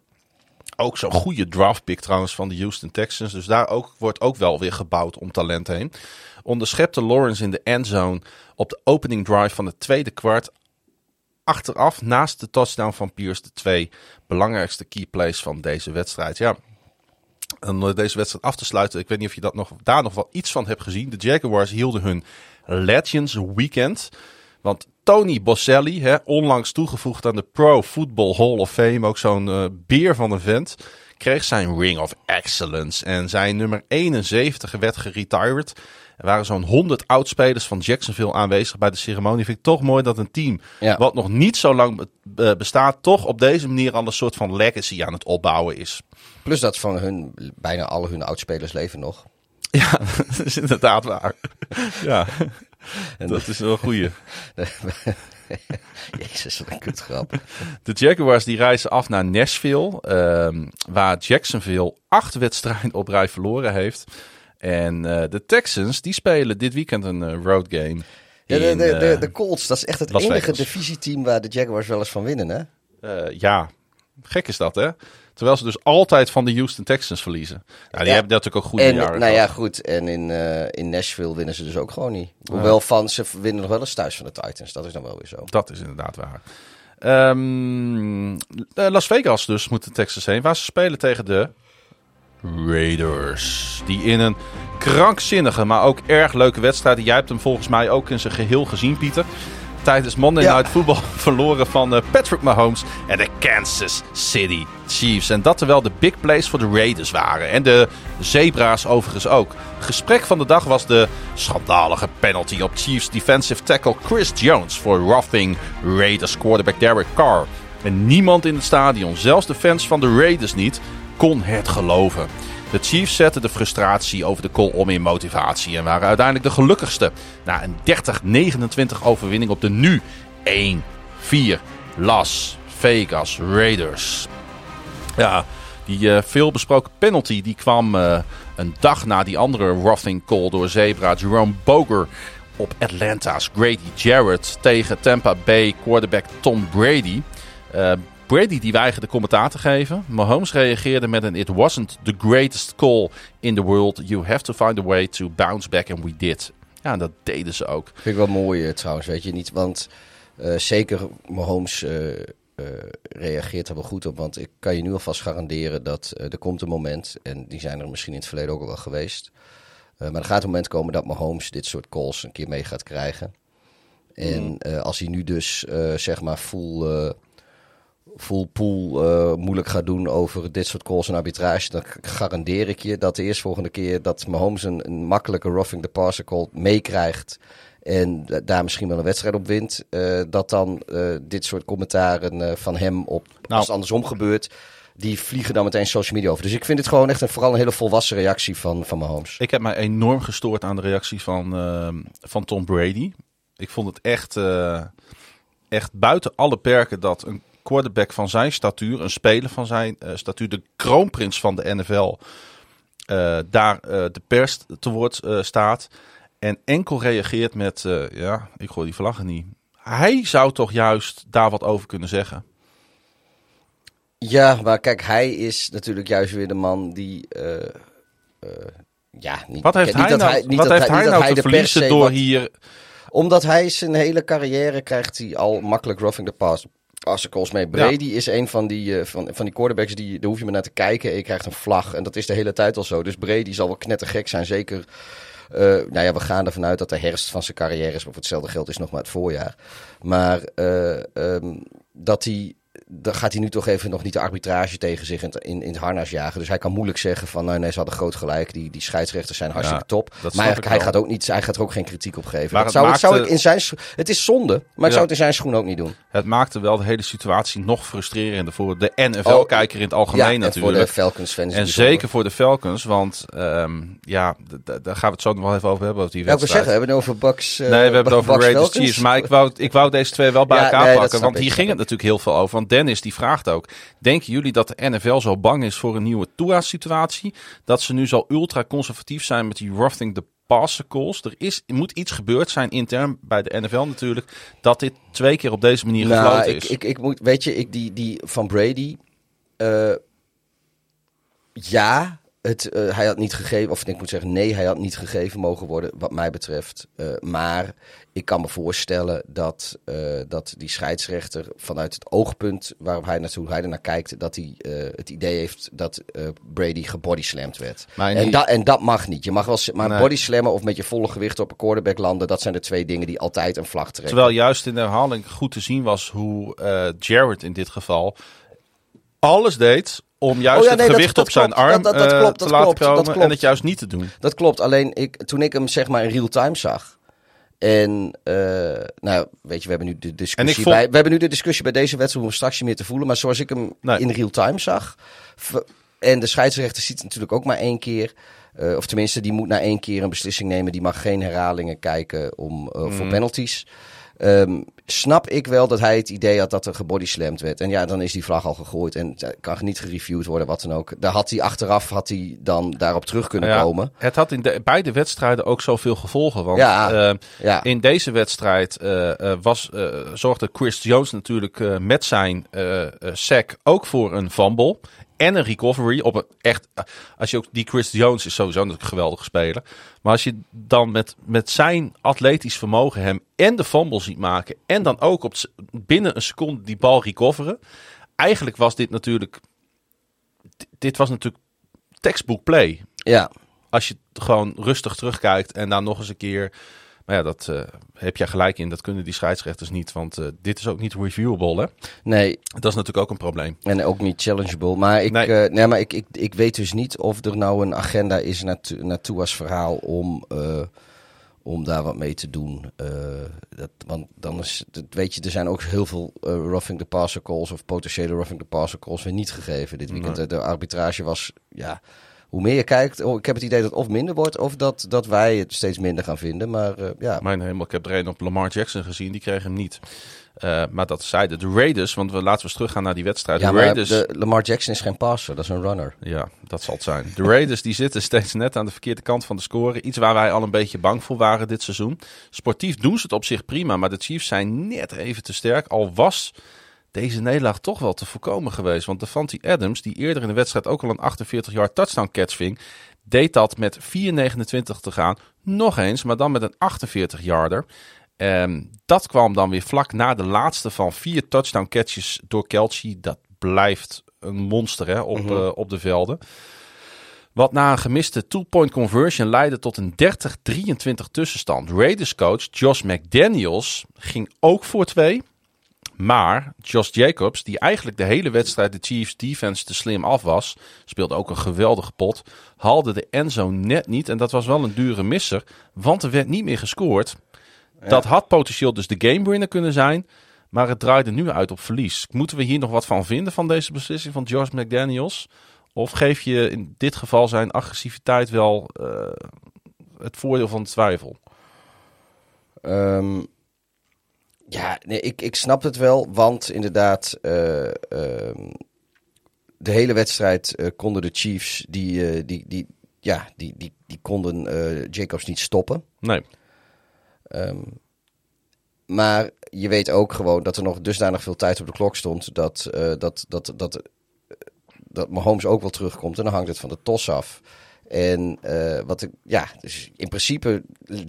A: Ook zo'n goede draftpick trouwens van de Houston Texans. Dus daar ook, wordt ook wel weer gebouwd om talent heen. Onderschepte Lawrence in de endzone op de opening drive van het tweede kwart achteraf naast de touchdown van Pierce de twee belangrijkste key plays van deze wedstrijd. Ja, om deze wedstrijd af te sluiten, ik weet niet of je dat nog, daar nog wel iets van hebt gezien. De Jaguars hielden hun Legends Weekend. Want Tony Boselli, hè, onlangs toegevoegd aan de Pro Football Hall of Fame, ook zo'n uh, beer van een vent, kreeg zijn Ring of Excellence. En zijn nummer 71 werd geretired. Er waren zo'n 100 oudspelers van Jacksonville aanwezig bij de ceremonie. Vind ik toch mooi dat een team,
B: Ja.
A: wat nog niet zo lang be- eh, bestaat, toch op deze manier al een soort van legacy aan het opbouwen is.
B: Plus dat van hun, bijna alle hun oudspelers leven nog. [LAUGHS]
A: Ja, dat is inderdaad waar. [LAUGHS] Ja, dat is wel een goeie. [LAUGHS]
B: Jezus, wat een kutgrap.
A: De Jaguars die reizen af naar Nashville, ehm, waar Jacksonville acht wedstrijden op rij verloren heeft. En eh, de Texans die spelen dit weekend een eh, road game.
B: Ja, de,
A: in,
B: de, de,
A: eh,
B: de Colts, dat is echt het
A: Las
B: enige
A: Vegas.
B: divisieteam waar de Jaguars wel eens van winnen, hè?
A: ja, gek is dat hè. Terwijl ze dus altijd van de Houston Texans verliezen. Nou, die
B: Ja.
A: hebben natuurlijk ook goede
B: En,
A: jaren
B: nou ja, goed. En in, in Nashville winnen ze dus ook gewoon niet. Hoewel van, ze winnen nog wel eens thuis van de Titans. Dat is dan wel weer zo.
A: Dat is inderdaad waar. Ehm, eh, Las Vegas dus moet de Texans heen. Waar ze spelen tegen de Raiders. Die in een krankzinnige, maar ook erg leuke wedstrijd. Jij hebt hem volgens mij ook in zijn geheel gezien, Pieter. Tijdens Monday
B: Ja.
A: Night Football [LAUGHS] verloren van eh, Patrick Mahomes en de Kansas City Chiefs. En dat terwijl de big plays voor de Raiders waren. En de Zebra's overigens ook. Gesprek van de dag was de schandalige penalty op Chiefs defensive tackle Chris Jones voor roughing Raiders quarterback Derek Carr. En niemand in het stadion, zelfs de fans van de Raiders niet, kon het geloven. De Chiefs zetten de frustratie over de call om in motivatie en waren uiteindelijk de gelukkigste. Na een 30-29 overwinning op de nu 1-4 Las Vegas Raiders. Ja, die eh, veelbesproken penalty die kwam eh, een dag na die andere roughing call door Zebra Jerome Boger op Atlanta's Grady Jarrett tegen Tampa Bay quarterback Tom Brady. Eh, Brady die weigerde commentaar te geven. Mahomes reageerde met een It wasn't the greatest call in the world. You have to find a way to bounce back and we did. Ja, en dat deden ze ook.
B: Vind ik wel mooi eh, trouwens, weet je niet. Want eh, zeker Mahomes eh, reageert er wel goed op. Want ik kan je nu alvast garanderen dat er komt een moment. En die zijn er misschien in het verleden ook al wel geweest. maar er gaat een moment komen dat Mahomes dit soort calls een keer mee gaat krijgen. En eh, als hij nu dus zeg maar full, full pool eh, moeilijk gaat doen over dit soort calls en arbitrage, dan garandeer ik je dat de eerstvolgende keer dat Mahomes een, een makkelijke roughing the passer call meekrijgt en da- daar misschien wel een wedstrijd op wint, eh, dat dan eh, dit soort commentaren van hem op, als het andersom gebeurt, die vliegen dan meteen social media over. Dus ik vind het gewoon echt een, vooral een hele volwassen reactie van, van Mahomes.
A: Ik heb mij enorm gestoord aan de reactie van, ehm, van Tom Brady. Ik vond het echt, echt buiten alle perken dat een quarterback van zijn statuur, een speler van zijn eh, statuur, de kroonprins van de NFL, eh, daar eh, de pers te woord staat. En enkel reageert met, ja, ik gooi die vlaggen niet. Hij zou toch juist daar wat over kunnen zeggen.
B: Ja, maar kijk, hij is natuurlijk juist weer de man die. ja, niet,
A: Wat heeft
B: niet
A: hij
B: dat
A: nou,
B: niet
A: wat
B: dat
A: heeft hij nou te verliezen door
B: wat-
A: hier...
B: Omdat hij zijn hele carrière krijgt hij al makkelijk roughing the pass. Passer calls mee. Brady is een van die, eh, van, van die quarterbacks die, daar hoef je maar naar te kijken en je krijgt een vlag. En dat is de hele tijd al zo. Dus Brady zal wel knettergek zijn. Zeker, eh, nou ja, we gaan ervan uit dat de herfst van zijn carrière is. Maar voor hetzelfde geld is nog maar het voorjaar. Maar eh, ehm, dat hij, dan gaat hij nu toch even nog niet de arbitrage tegen zich in, het- in, in het harnas jagen. Dus hij kan moeilijk zeggen van, nou nee, ze hadden groot gelijk. Die, die scheidsrechters zijn hartstikke
A: Ja,
B: top. Maar hij, gaat ook niet, hij gaat er ook geen kritiek op geven.
A: Maar
B: dat
A: het
B: zou, zou ik in zijn, het is zonde, maar ik zou het in zijn schoen ook niet doen.
A: Het maakte wel de hele situatie nog frustrerender voor de NFL-kijker in het algemeen
B: Oh, ja, en
A: natuurlijk.
B: voor de Falcons fans.
A: En zeker voor de Falcons, want ehm, ja, daar gaan we het zo nog wel even over hebben. Over die
B: Ja, ik wil
A: wedstrijd.
B: zeggen, we hebben het over Bucks. eh,
A: nee, we hebben het over
B: Bucks
A: Raiders. Chiefs. Maar ik wou, ik wou deze twee wel bij elkaar
B: nee,
A: pakken. Want hier ging het natuurlijk heel veel over. Want Dennis die vraagt ook. Denken jullie dat de NFL zo bang is voor een nieuwe Tua-situatie? Dat ze nu zo ultra-conservatief zijn met die roughing the passer calls? Er, is, moet iets gebeurd zijn intern bij de NFL natuurlijk. Dat dit twee keer op deze manier
B: Nou,
A: gefloten
B: ik,
A: is.
B: ik, ik moet, weet je, ik, die, die van Brady. eh, ja, het, eh, hij had niet gegeven, of ik moet zeggen, nee, hij had niet gegeven mogen worden, wat mij betreft. Eh, maar ik kan me voorstellen dat, eh, dat die scheidsrechter vanuit het oogpunt waarop hij naartoe hij er naar kijkt, dat hij eh, het idee heeft dat eh, Brady gebodyslamd werd.
A: Maar
B: En, da- en dat mag niet. Je mag wel maar
A: Nee.
B: bodyslammen of met je volle gewicht op een quarterback landen, dat zijn de twee dingen die altijd een vlag trekken.
A: Terwijl juist in de herhaling goed te zien was hoe Jared in dit geval alles deed om juist
B: Oh ja,
A: het
B: nee,
A: gewicht
B: dat
A: op zijn
B: klopt.
A: arm
B: Dat- klopt,
A: te
B: dat
A: laten
B: klopt,
A: komen en het juist niet te doen.
B: Dat klopt. Alleen ik, toen ik hem zeg maar in real time zag. En eh, nou, weet je, we hebben nu de discussie
A: vond-
B: bij. We hebben nu de discussie bij deze wedstrijd om straks niet meer te voelen. Maar zoals ik hem
A: Nee.
B: in real time zag. En de scheidsrechter ziet het natuurlijk ook maar één keer. eh, of tenminste, die moet na één keer een beslissing nemen. Die mag geen herhalingen kijken om, eh, voor
A: Mhm.
B: penalties. Ehm, snap ik wel dat hij het idee had dat er gebodyslamd werd. En ja, dan is die vlag al gegooid en kan niet gereviewd worden, wat dan ook. Daar had hij achteraf had hij dan daarop terug kunnen
A: Ja,
B: komen.
A: Het had in de, beide wedstrijden ook zoveel gevolgen. Want
B: Ja.
A: eh,
B: Ja.
A: in deze wedstrijd eh, eh, was, eh, zorgde Chris Jones natuurlijk met zijn sack ook voor een fumble. En een recovery op een echt. Als je ook die Chris Jones is sowieso een geweldige speler. Maar als je dan met, met zijn atletisch vermogen hem en de fumble ziet maken. En dan ook op, binnen een seconde die bal recoveren. Eigenlijk was dit natuurlijk. Dit was natuurlijk textbook play
B: Ja,
A: als je gewoon rustig terugkijkt en dan nog eens een keer. Maar ja, dat eh, heb je gelijk in. Dat kunnen die scheidsrechters niet. Want eh, dit is ook niet reviewable. Hè?
B: nee,
A: Dat is natuurlijk ook een probleem.
B: en ook niet challengeable. Maar ik,
A: Nee.
B: nee. nee, maar ik, ik, ik weet dus niet of er nou een agenda is naartoe, naartoe als verhaal om, eh, om daar wat mee te doen. Eh, dat, want dan is, dat, weet je, er zijn ook heel veel eh, roughing the passer calls of potentiële roughing the passer calls weer niet gegeven dit weekend.
A: Nee.
B: De arbitrage was, ja, hoe meer je kijkt, oh, ik heb het idee dat het of minder wordt of dat, dat wij het steeds minder gaan vinden. Maar eh, ja,
A: Mijn hemel, ik heb er een op Lamar Jackson gezien. Die kreeg hem niet. Eh, maar dat zeiden de Raiders. Want we, laten we eens teruggaan naar die wedstrijd.
B: ja
A: de Raiders.
B: de, Lamar Jackson is geen passer, dat is een runner.
A: Ja, dat zal het zijn. De Raiders die zitten steeds net aan de verkeerde kant van de score. Iets waar wij al een beetje bang voor waren dit seizoen. Sportief doen ze het op zich prima, maar de Chiefs zijn net even te sterk. Al was deze nederlaag toch wel te voorkomen geweest. Want Devontae Adams, die eerder in de wedstrijd ook al een 48-yard touchdown catch ving, deed dat met 4,29 te gaan. Nog eens, maar dan met een 48-yarder. Ehm, dat kwam dan weer vlak na de laatste van vier touchdown catches door Kelce. Dat blijft een monster hè, op,
B: Mhm.
A: eh, op de velden. Wat na een gemiste two-point conversion leidde tot een 30-23 tussenstand. Raiders coach Josh McDaniels ging ook voor twee. Maar Josh Jacobs, die eigenlijk de hele wedstrijd de Chiefs defense te slim af was, speelde ook een geweldige pot, haalde de endzone net niet. En dat was wel een dure misser, want er werd niet meer gescoord. Dat had potentieel dus de game winner kunnen zijn. Maar het draaide nu uit op verlies. Moeten we hier nog wat van vinden van deze beslissing van Josh McDaniels? Of geef je in dit geval zijn agressiviteit wel eh, het voordeel van de twijfel?
B: Ehm, ja, nee, ik, ik snap het wel, want inderdaad, eh, ehm, de hele wedstrijd eh, konden de Chiefs, die, eh, die, die, ja, die, die, die konden Jacobs niet stoppen.
A: Nee.
B: Ehm, maar je weet ook gewoon dat er nog dusdanig veel tijd op de klok stond dat, dat, dat, dat, dat Mahomes ook wel terugkomt. En dan hangt het van de tos af. En wat ik, ja, dus in principe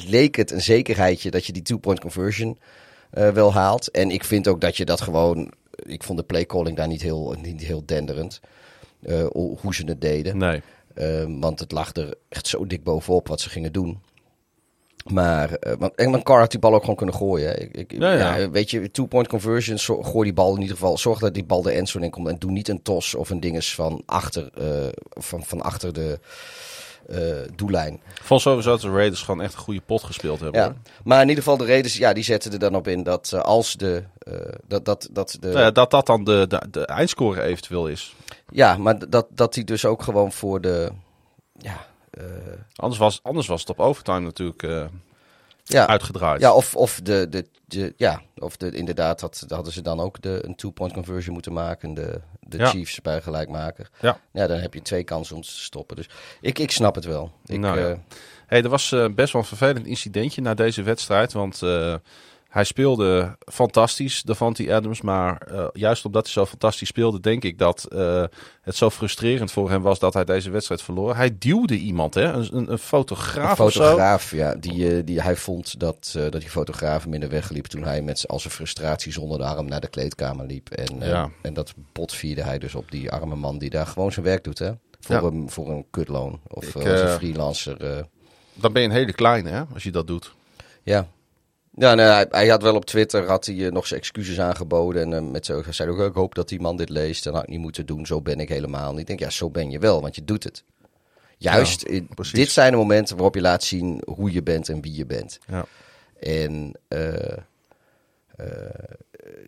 B: leek het een zekerheidje dat je die two-point conversion eh, wel haalt. En ik vind ook dat je dat gewoon, ik vond de playcalling daar niet heel, niet heel denderend. eh, hoe ze het deden.
A: Nee.
B: Ehm, want het lag er echt zo dik bovenop wat ze gingen doen. Maar, eh, want Engman Carr had die bal ook gewoon kunnen gooien. hè. Ik, ik,
A: Ja, ja.
B: ja, weet je, two-point conversion, zo- gooi die bal in ieder geval. Zorg dat die bal de endzone in komt. En doe niet een tos of een dinges van achter, van, van achter de doellijn.
A: Ik vond sowieso dat de Raiders gewoon echt een goede pot gespeeld hebben.
B: Ja.
A: hoor.
B: Maar in ieder geval, de Raiders, ja, die zetten er dan op in dat eh, als de... eh, dat, dat, dat de
A: Eh, dat dat dan de, de, de eindscore eventueel is.
B: ja, maar dat, dat die dus ook gewoon voor de... Ja, eh,
A: Anders was, anders was het op overtime natuurlijk eh,
B: ja,
A: uitgedraaid.
B: Ja, of, of, de, de, de, ja, of de, inderdaad had, hadden ze dan ook de, een two-point conversion moeten maken. De, de
A: Ja.
B: Chiefs bij gelijkmaker.
A: Ja.
B: ja, dan heb je twee kansen om te stoppen. Dus ik, ik snap het wel. Ik,
A: Nou ja.
B: eh,
A: Hey, er was eh, best wel een vervelend incidentje na deze wedstrijd. Want eh, Hij speelde fantastisch, Davante Adams. Maar eh, juist omdat hij zo fantastisch speelde, denk ik dat eh, het zo frustrerend voor hem was dat hij deze wedstrijd verloor. Hij duwde iemand, hè? Een, een, een fotograaf, of zo.
B: fotograaf, ja. Die, eh, die, hij vond dat, eh, dat die fotograaf hem in de weg liep toen hij met al zijn frustratie zonder de arm naar de kleedkamer liep. En,
A: Ja.
B: en dat botvierde hij dus op die arme man die daar gewoon zijn werk doet, hè. Voor,
A: Ja.
B: een, voor een kutloon. Of
A: Ik,
B: als een freelancer.
A: Dan ben je een hele kleine, hè? Als je dat doet.
B: Ja. Ja, nee, hij, hij had wel op Twitter had hij, eh, nog zijn excuses aangeboden. En eh, met zo, hij zei ook, ik hoop dat die man dit leest. En had ik niet moeten doen, zo ben ik helemaal. En ik denk, ja, zo ben je wel, want je doet het. Juist, in- dit zijn de momenten waarop je laat zien hoe je bent en wie je bent.
A: Ja.
B: En eh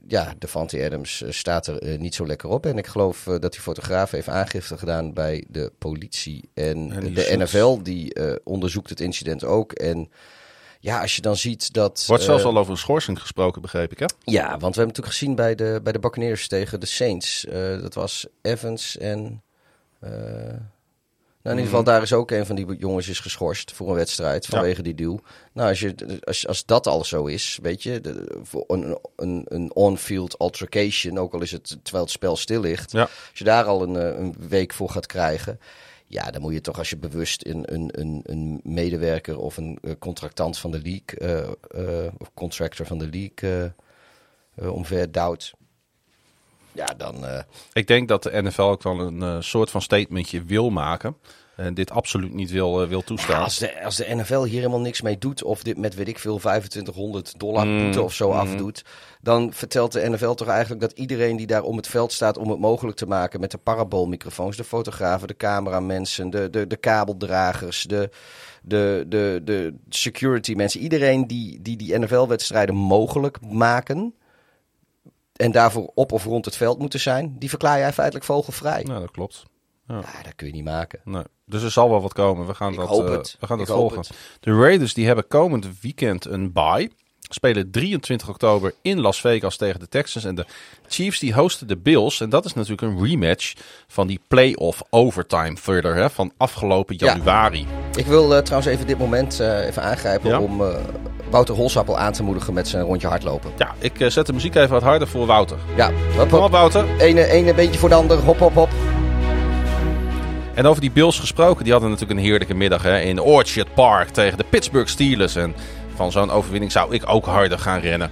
B: ja, Devante Adams eh, staat er niet zo lekker op. En ik geloof dat die fotograaf heeft aangifte gedaan bij de politie. En,
A: En
B: de NFL die onderzoekt het incident ook. En ja, als je dan ziet dat...
A: Wordt zelfs
B: eh,
A: al over een schorsing gesproken, begreep ik, hè?
B: Ja, want we hebben natuurlijk gezien bij de, bij de Buccaneers tegen de Saints. eh, dat was Evans en... eh, nou, in ieder geval, daar is ook een van die jongens is geschorst voor een wedstrijd vanwege die duw. Nou, als, je, als, als dat al zo is, weet je, de, een, een, een on-field altercation, ook al is het terwijl het spel stil ligt,
A: Ja.
B: als je daar al een, een week voor gaat krijgen, ja, dan moet je toch als je bewust een, een, een, een medewerker of een eh, contractant van de league, eh, eh, of contractor van de league, omver duwt. Ja, dan.
A: Ik denk dat de NFL ook wel een soort van statementje wil maken. En dit absoluut niet wil, eh, wil toestaan.
B: als, de, als de NFL hier helemaal niks mee doet, of dit met weet ik veel 2500 dollar
A: Mm,
B: boete of zo
A: mm.
B: afdoet, dan vertelt de NFL toch eigenlijk dat iedereen die daar om het veld staat om het mogelijk te maken met de paraboolmicrofoons, de fotografen, de cameramensen, de, de, de kabeldragers, de, de, de, de security mensen, iedereen die die, die NFL-wedstrijden mogelijk maken. En daarvoor op of rond het veld moeten zijn, die verklaar jij feitelijk vogelvrij.
A: Nou, dat klopt.
B: Ja, dat kun je niet maken.
A: Nee. Dus er zal wel wat komen. We gaan
B: Ik
A: dat,
B: hoop
A: eh,
B: het.
A: we gaan dat volgen. De Raiders die hebben komend weekend een bye. Spelen 23 oktober in Las Vegas tegen de Texans. En de Chiefs die hosten de Bills. En dat is natuurlijk een rematch van die playoff overtime thriller hè, van afgelopen
B: Ja.
A: januari.
B: Ik wil eh, trouwens even dit moment eh, even aangrijpen
A: Ja?
B: om Wouter Holsappel aan te moedigen met zijn rondje hardlopen.
A: Ja, ik zet de muziek even wat harder voor Wouter.
B: Ja, hop,
A: Kom op. Wouter.
B: Ene, ene beetje voor de ander, hop, hop, hop.
A: En over die Bills gesproken, die hadden natuurlijk een heerlijke middag hè, in Orchard Park tegen de Pittsburgh Steelers. En van zo'n overwinning zou ik ook harder gaan rennen.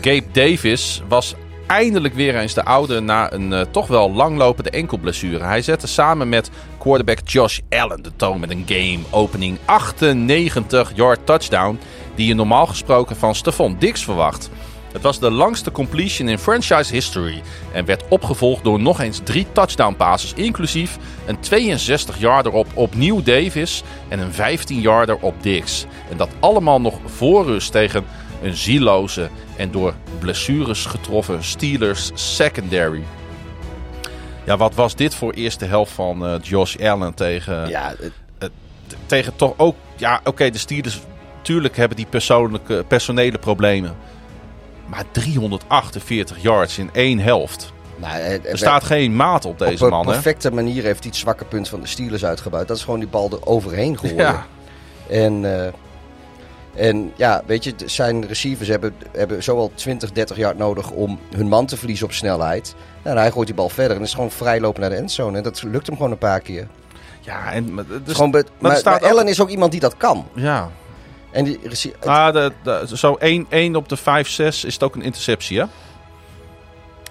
A: Gabe Davis was eindelijk weer eens de oude na een eh, toch wel langlopende enkelblessure. Hij zette samen met quarterback Josh Allen de toon met een game-opening 98-yard touchdown die je normaal gesproken van Stephon Diggs verwacht. Het was de langste completion in franchise history en werd opgevolgd door nog eens drie touchdown passes, inclusief een 62-yarder op opnieuw Davis en een 15-yarder op Diggs. En dat allemaal nog voor rust tegen een zieloze en door blessures getroffen Steelers secondary. Ja, wat was dit voor eerste helft van eh, Josh Allen tegen,
B: Ja, het-
A: t- tegen toch ook... Ja, oké, de Steelers natuurlijk hebben die persoonlijke, personele problemen. Maar 348 yards in één helft.
B: nou, het-
A: Er
B: het-
A: staat geen maat op deze
B: op
A: man,
B: een
A: hè?
B: perfecte manier heeft hij het zwakke punt van de Steelers uitgebuit. Dat is gewoon die bal er overheen [LAUGHS] geworden.
A: Ja,
B: En, eh, en ja, weet je, zijn receivers hebben, hebben zowel 20, 30 yard nodig om hun man te verliezen op snelheid. Nou, en hij gooit die bal verder en is gewoon vrijlopen naar de endzone. En dat lukt hem gewoon een paar keer.
A: ja en, maar,
B: Dus gewoon be- maar,
A: staat
B: maar
A: ook-
B: Allen is ook iemand die dat kan.
A: ja.
B: En die
A: Ah, de, de, zo 1, 1 op de 5, 6 is het ook een interceptie, hè?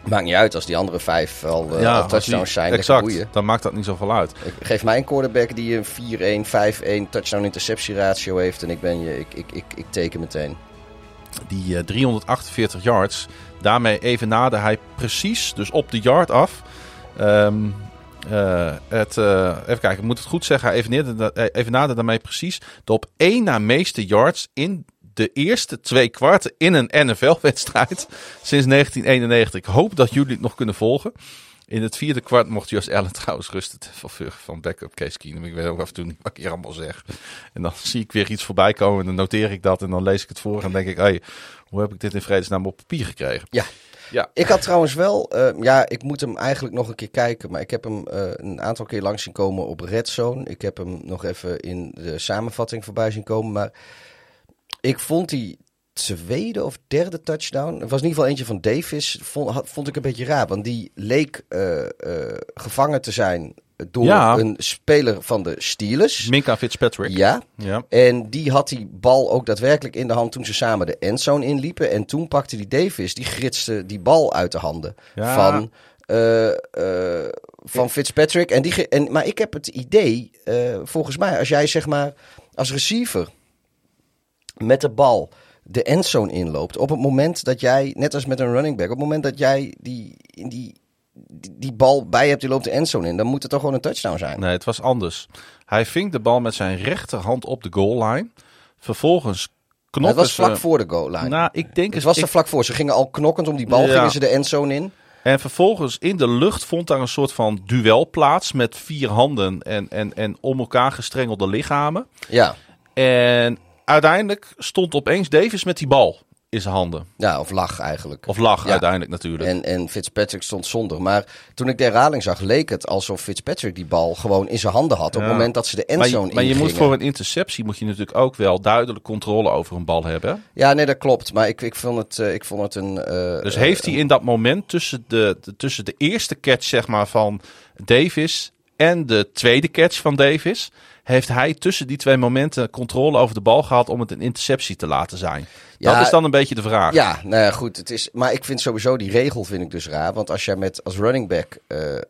B: Maakt niet uit als die andere vijf al, eh,
A: ja,
B: al touchdowns
A: die-
B: zijn.
A: Exact, dan maakt dat niet zoveel uit.
B: Ik- Geef mij een quarterback die een 4-1, 5-1 touchdown-interceptie ratio heeft. En ik ben je, ik, ik, ik, ik teken meteen.
A: Die eh, 348 yards, daarmee evenaarde hij precies, dus op de yard af. Ehm, eh, het, eh, even kijken, ik moet het goed zeggen. Evenaarde, da- eh, evenaarde daarmee precies de op één na meeste yards in de eerste twee kwarten in een NFL-wedstrijd [LAUGHS] sinds 1991. Ik hoop dat jullie het nog kunnen volgen. In het vierde kwart mocht Josh Allen [LAUGHS] trouwens rusten van backup Case Keenum. Ik weet ook af en toe niet wat ik hier allemaal zeg. En dan zie ik weer iets voorbij komen en dan noteer ik dat en dan lees ik het voor en denk ik, hoe heb ik dit in vredesnaam op papier gekregen?
B: Ja.
A: Ja.
B: Ik had trouwens wel, eh, ja, ik moet hem eigenlijk nog een keer kijken. Maar ik heb hem eh, een aantal keer langs zien komen op Red Zone. Ik heb hem nog even in de samenvatting voorbij zien komen. Maar ik vond die tweede of derde touchdown. Het was in ieder geval eentje van Davis. Vond, vond ik een beetje raar. Want die leek eh, gevangen te zijn door
A: Ja.
B: een speler van de Steelers.
A: Minka Fitzpatrick.
B: Ja.
A: Ja.
B: En die had die bal ook daadwerkelijk in de hand toen ze samen de endzone inliepen. En toen pakte die Davis, die gritste die bal uit de handen
A: Ja.
B: van, eh, eh, van Fitzpatrick. En die en, maar ik heb het idee, eh, volgens mij, als jij zeg maar als receiver met de bal de endzone inloopt. Op het moment dat jij, net als met een running back, op het moment dat jij die, in die, die, die bal bij hebt, die loopt de endzone in, dan moet het toch gewoon een touchdown zijn.
A: Nee, het was anders. Hij ving de bal met zijn rechterhand op de goal line. Vervolgens knokken
B: het was
A: ze...
B: vlak voor de goal line.
A: Nou, ik denk
B: Het was
A: ik-
B: er vlak voor. Ze gingen al knokkend om die bal,
A: Ja.
B: gingen ze de endzone in.
A: En vervolgens in de lucht vond daar een soort van duel plaats met vier handen en, en, en om elkaar gestrengelde lichamen.
B: Ja,
A: En uiteindelijk stond opeens Davis met die bal in zijn handen.
B: ja of lag eigenlijk.
A: Of lag
B: Ja.
A: uiteindelijk natuurlijk.
B: En, en Fitzpatrick stond zonder. Maar toen ik de herhaling zag, leek het alsof Fitzpatrick die bal gewoon in zijn handen had. Op
A: Ja.
B: het moment dat ze de
A: maar
B: endzone
A: je, maar je moet voor een interceptie moet je natuurlijk ook wel duidelijk controle over een bal hebben.
B: Ja, nee, dat klopt. Maar ik, ik, vond, het, eh, ik vond het een... eh,
A: Dus heeft hij in dat moment tussen de, de- tussen de eerste catch zeg maar, van Davis en de tweede catch van Davis... heeft hij tussen die twee momenten controle over de bal gehad om het een interceptie te laten zijn.
B: Ja,
A: dat is dan een beetje de vraag.
B: Ja, nou ja, goed. Het is, maar ik vind sowieso die regel vind ik dus raar. Want als jij met als running back eh, eh,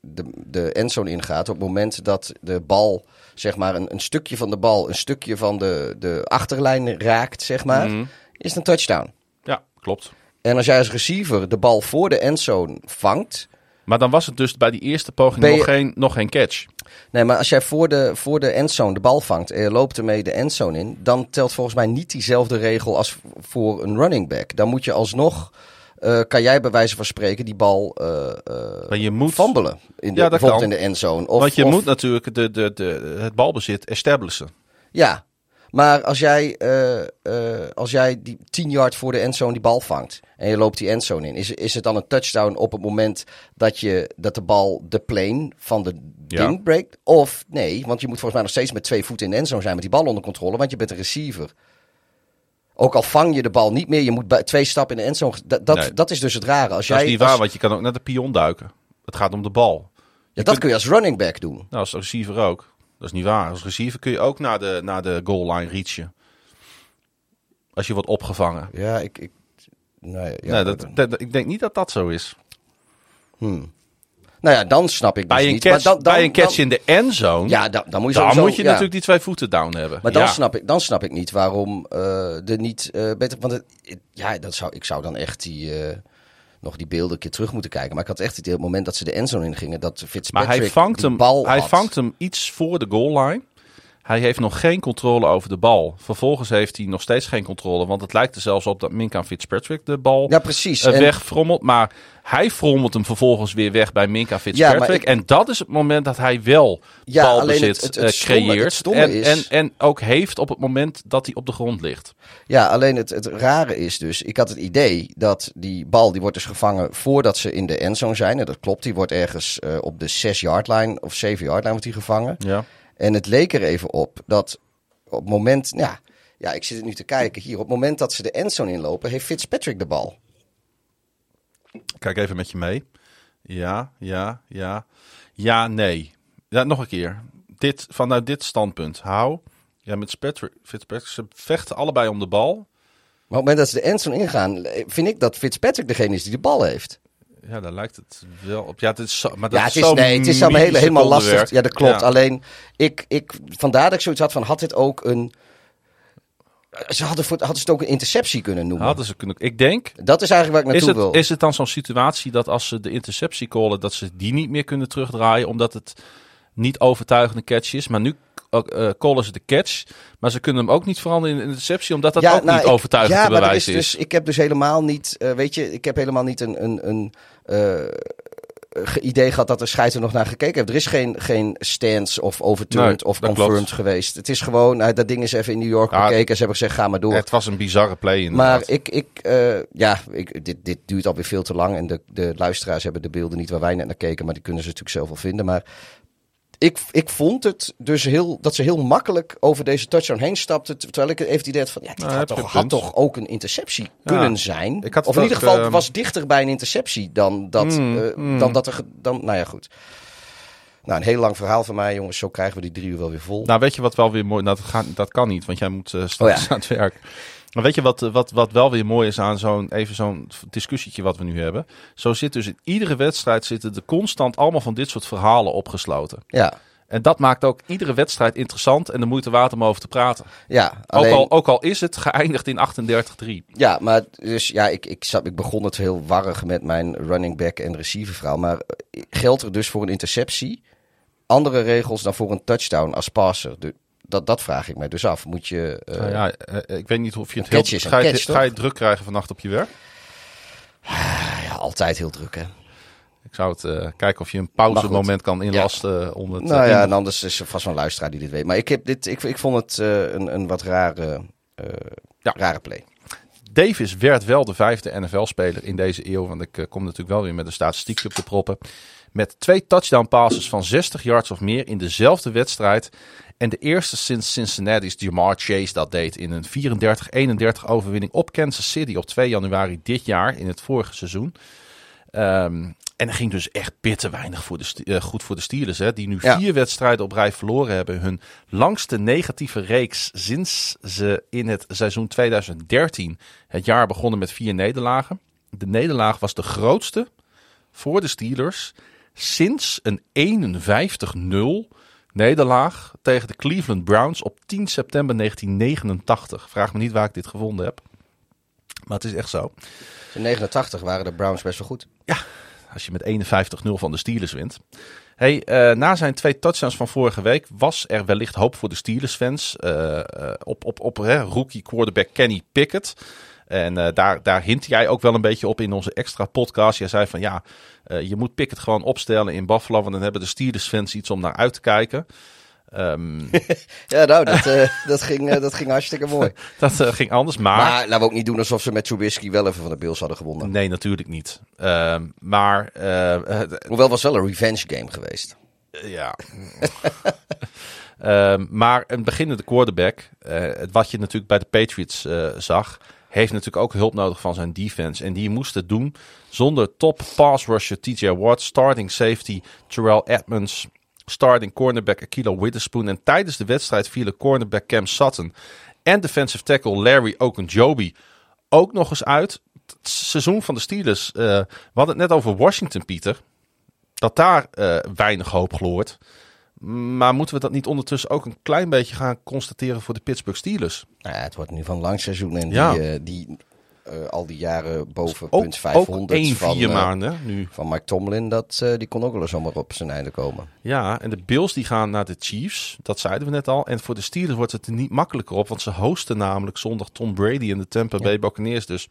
B: de, de endzone ingaat, op het moment dat de bal, zeg maar, een, een stukje van de bal, een stukje van de, de achterlijn raakt, zeg maar,
A: Mhm.
B: is het een touchdown.
A: Ja, klopt.
B: En als jij als receiver de bal voor de endzone vangt.
A: Maar dan was het dus bij die eerste poging
B: je-
A: nog, geen, nog geen catch.
B: Nee, maar als jij voor de, voor de endzone de bal vangt en je loopt ermee de endzone in, dan telt volgens mij niet diezelfde regel als voor een running back. Dan moet je alsnog, eh, kan jij bij wijze van spreken die bal eh eh,
A: Maar je moet,
B: fambelen. In de,
A: Ja, dat
B: bijvoorbeeld
A: kan.
B: in de endzone. Of,
A: want je
B: of-
A: moet natuurlijk de, de, de, het balbezit establishen.
B: Ja, maar als jij, eh, eh, als jij die 10 yard voor de endzone die bal vangt en je loopt die endzone in, is, is het dan een touchdown op het moment dat, je, dat de bal de plane van de
A: Ja.
B: ding breekt? Of nee, want je moet volgens mij nog steeds met twee voeten in de endzone zijn met die bal onder controle, want je bent een receiver. Ook al vang je de bal niet meer, je moet bij twee stappen in de endzone. Dat, dat,
A: Nee.
B: dat is dus het rare. Als
A: Dat
B: jij,
A: is niet waar,
B: als-
A: want je kan ook naar de pion duiken. Het gaat om de bal.
B: ja, dat kun je als running back doen.
A: Nou, als receiver ook. Dat is niet waar. Als receiver kun je ook naar de, naar de goal line reachen. Als je wordt opgevangen.
B: Ja, ik. ik nee, ja,
A: nee, dat, dat- ik denk niet dat dat zo is.
B: hmm. Nou ja, dan snap ik dus
A: Bij een
B: niet.
A: catch,
B: maar dan, dan,
A: bij een catch
B: dan-
A: in de endzone,
B: Ja, dan, dan moet je
A: dan
B: sowieso-
A: moet je
B: ja.
A: natuurlijk die twee voeten down hebben.
B: Maar dan,
A: Ja.
B: snap ik, dan snap ik niet waarom eh er niet eh, beter... Want het, ja, dat zou, ik zou dan echt die, eh, nog die beelden een keer terug moeten kijken. Maar ik had echt het het moment dat ze de endzone ingingen... dat
A: Maar
B: Fitzpatrick
A: hij vangt, hem,
B: bal
A: hij
B: had.
A: vangt hem iets voor de goal line. Hij heeft nog geen controle over de bal. Vervolgens heeft hij nog steeds geen controle. Want het lijkt er zelfs op dat Minka Fitzpatrick de bal
B: Ja, precies.
A: eh,
B: En-
A: wegfrommelt. Maar hij frommelt hem vervolgens weer weg bij Minka Fitzpatrick.
B: ik-
A: En dat is het moment dat hij wel
B: Ja,
A: balbezit
B: het- het- het
A: eh,
B: stomme-
A: creëert.
B: is-
A: en, en ook heeft op het moment dat hij op de grond ligt.
B: Ja, alleen het, het rare is dus, ik had het idee dat die bal, die wordt dus gevangen voordat ze in de endzone zijn. En dat klopt, die wordt ergens eh, op de 6-yard line of 7-yard line wordt die gevangen.
A: Ja.
B: En het leek er even op dat op het moment, ja, ja, ik zit het nu te kijken hier, op het moment dat ze de endzone inlopen, heeft Fitzpatrick de bal.
A: Kijk even met je mee. Ja, ja, ja. Ja, nee. Ja, nog een keer. Dit, vanuit dit standpunt. Hou. Ja, met Fitzpatrick, Fitzpatrick. Ze vechten allebei om de bal.
B: Maar op het moment dat ze de endzone ingaan, eh, vind ik dat Fitzpatrick degene is die de bal heeft.
A: Ja, daar lijkt het wel op. Ja, het is zo, maar dat
B: Ja,
A: is
B: het is,
A: zo
B: nee, het is allemaal hele, helemaal lastig. Ja, dat klopt.
A: Ja.
B: Alleen, ik, ik, vandaar dat ik zoiets had van, had dit ook een... Ze hadden, voor, hadden ze het ook een interceptie kunnen noemen.
A: Hadden ze kunnen. Ik denk.
B: Dat is eigenlijk waar ik
A: Is
B: naartoe
A: het,
B: wil.
A: is het dan zo'n situatie dat als ze de interceptie callen, dat ze die niet meer kunnen terugdraaien, omdat het niet overtuigende catch is? Maar nu eh, callen ze de catch, maar ze kunnen hem ook niet veranderen in een interceptie, omdat dat ook
B: nou,
A: niet
B: ik-
A: overtuigend
B: ja,
A: te bewijzen is.
B: is. Dus, ik heb dus helemaal niet, eh, weet je, ik heb helemaal niet een, een, een idee gehad dat de scheidsrechter nog naar gekeken heeft. Er is geen, geen stance of overturned
A: Nee,
B: of confirmed
A: klopt.
B: geweest. Het is gewoon, nou, dat ding is even in New York
A: Ja,
B: gekeken. Ze hebben gezegd, ga maar door.
A: Het was een bizarre play inderdaad.
B: Maar ik, ik eh, ja, ik, dit, dit duurt alweer veel te lang. En de, de luisteraars hebben de beelden niet waar wij net naar keken. Maar die kunnen ze natuurlijk zelf wel vinden. Maar ik, ik vond het dus heel, dat ze heel makkelijk over deze touchdown heen stapte. Terwijl ik even het idee had van, ja, dit
A: Nou,
B: had, toch, had toch ook een interceptie kunnen zijn.
A: Ik had
B: of in
A: het
B: ieder geval
A: ehm,
B: was dichter bij een interceptie dan dat,
A: Mm,
B: eh,
A: mm.
B: dan dat er... Dan, nou ja, goed. Nou, een heel lang verhaal van mij, jongens. Zo krijgen we die drie uur wel weer vol.
A: Nou, weet je wat wel weer mooi... Nou, dat, gaat, dat kan niet, want jij moet eh, straks
B: Oh ja.
A: aan het werk. Maar weet je wat, wat, wat wel weer mooi is aan zo'n even zo'n discussietje wat we nu hebben? Zo zit dus in iedere wedstrijd zitten er constant allemaal van dit soort verhalen opgesloten.
B: ja,
A: En dat maakt ook iedere wedstrijd interessant en de moeite waard om over te praten.
B: ja, alleen...
A: Ook, al, ook al is het geëindigd in 38-3.
B: Ja, maar dus ja, ik, ik, zat, ik begon het heel warrig met mijn running back en receiver verhaal. Maar eh, geldt er dus voor een interceptie andere regels dan voor een touchdown als passer? De, dat, dat vraag ik mij dus af. Moet je. eh,
A: Nou ja, eh, ik weet niet of je het heel...
B: is
A: Ga je,
B: catch,
A: ga je
B: toch?
A: druk krijgen vannacht op je werk?
B: ja, altijd heel druk, hè?
A: Ik zou het eh, kijken of je een pauzemoment kan inlasten om het...
B: Nou ja, en anders is er vast wel een luisteraar die dit weet. Maar ik, heb dit, ik, ik vond het een, een wat rare,
A: Ja.
B: rare play.
A: Davis werd wel de vijfde NFL-speler in deze eeuw. Want ik kom natuurlijk wel weer met een statistiekje op de proppen. Met twee touchdown passes van 60 yards of meer in dezelfde wedstrijd. En de eerste sinds Cincinnati's Jamar Chase dat deed in een 34-31 overwinning op Kansas City op 2 januari dit jaar in het vorige seizoen. Ehm, en er ging dus echt bitter weinig voor de, eh, goed voor de Steelers. Hè, die nu
B: Ja.
A: vier wedstrijden op rij verloren hebben. Hun langste negatieve reeks sinds ze in het seizoen 2013 het jaar begonnen met vier nederlagen. De nederlaag was de grootste voor de Steelers sinds een 51-0 nederlaag tegen de Cleveland Browns op 10 september 1989. Vraag me niet waar ik dit gevonden heb. Maar het is echt zo.
B: In 89 waren de Browns best wel goed.
A: Als je met 51-0 van de Steelers wint. Hey, eh, na zijn twee touchdowns van vorige week was er wellicht hoop voor de Steelers-fans. eh, eh, op op, op hè, rookie quarterback Kenny Pickett. En eh, daar, daar hint jij ook wel een beetje op in onze extra podcast. Jij zei van ja, eh, je moet Pickett gewoon opstellen in Buffalo. Want dan hebben de Steelers-fans iets om naar uit te kijken. Ehm, [LAUGHS]
B: Ja, nou, dat, eh, [LAUGHS] dat, ging, dat ging hartstikke mooi. [LAUGHS]
A: dat ging anders.
B: Maar,
A: Maar,
B: laten we ook niet doen alsof ze met Trubisky wel even van de Bills hadden gewonnen.
A: nee, natuurlijk niet. Ehm, maar
B: Hoewel was wel een revenge game geweest.
A: Ja. Ehm, maar een beginnende quarterback, wat je natuurlijk bij de Patriots zag, heeft natuurlijk ook hulp nodig van zijn defense. En die moest het doen zonder top pass rusher TJ Watt, starting safety Terrell Edmonds, starting cornerback Akilo Witherspoon. En tijdens de wedstrijd vielen cornerback Cam Sutton en defensive tackle Larry Ogunjobi ook nog eens uit. Het seizoen van de Steelers, eh, we hadden het net over Washington, Pieter dat daar eh, weinig hoop gloort. Maar moeten we dat niet ondertussen ook een klein beetje gaan constateren voor de Pittsburgh Steelers?
B: Nou ja, het wordt nu van lang seizoen en
A: Ja.
B: die, eh, die eh, al die jaren boven
A: Ook,
B: punt
A: ook
B: 500
A: één
B: van,
A: vier
B: eh,
A: maanden nu.
B: van Mike Tomlin, dat, die kon ook wel eens zomaar op zijn einde komen.
A: Ja, en de Bills die gaan naar de Chiefs. Dat zeiden we net al. En voor de Steelers wordt het er niet makkelijker op. Want ze hosten namelijk zondag Tom Brady en de Tampa Bay Buccaneers. Dus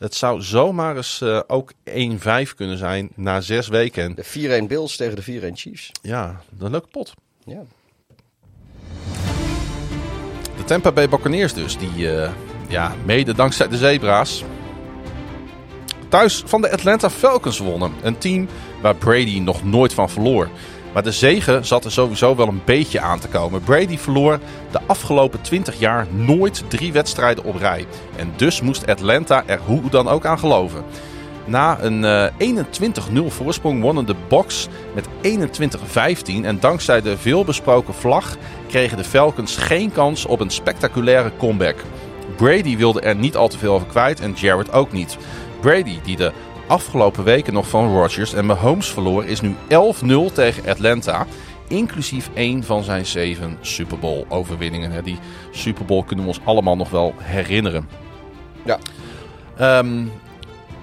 A: het zou zomaar eens eh, ook 1-5 kunnen zijn na zes weken. En
B: De 4-1 Bills tegen de 4-1 Chiefs.
A: ja, een leuke pot.
B: Ja.
A: De Tampa Bay Buccaneers dus, die eh, ja, mede dankzij de Zebra's thuis van de Atlanta Falcons wonnen. Een team waar Brady nog nooit van verloor. Maar de zegen zat er sowieso wel een beetje aan te komen. Brady verloor de afgelopen 20 jaar nooit drie wedstrijden op rij. En dus moest Atlanta er hoe dan ook aan geloven. Na een eh, 21-0 voorsprong wonnen de Bucks met 21-15 en dankzij de veelbesproken vlag kregen de Falcons geen kans op een spectaculaire comeback. Brady wilde er niet al te veel over kwijt en Jared ook niet. Brady, die de afgelopen weken nog van Rodgers en Mahomes verloor, is nu 11-0 tegen Atlanta. Inclusief één van zijn zeven Super Bowl overwinningen. Die Super Bowl kunnen we ons allemaal nog wel herinneren.
B: Ja.
A: Ehm,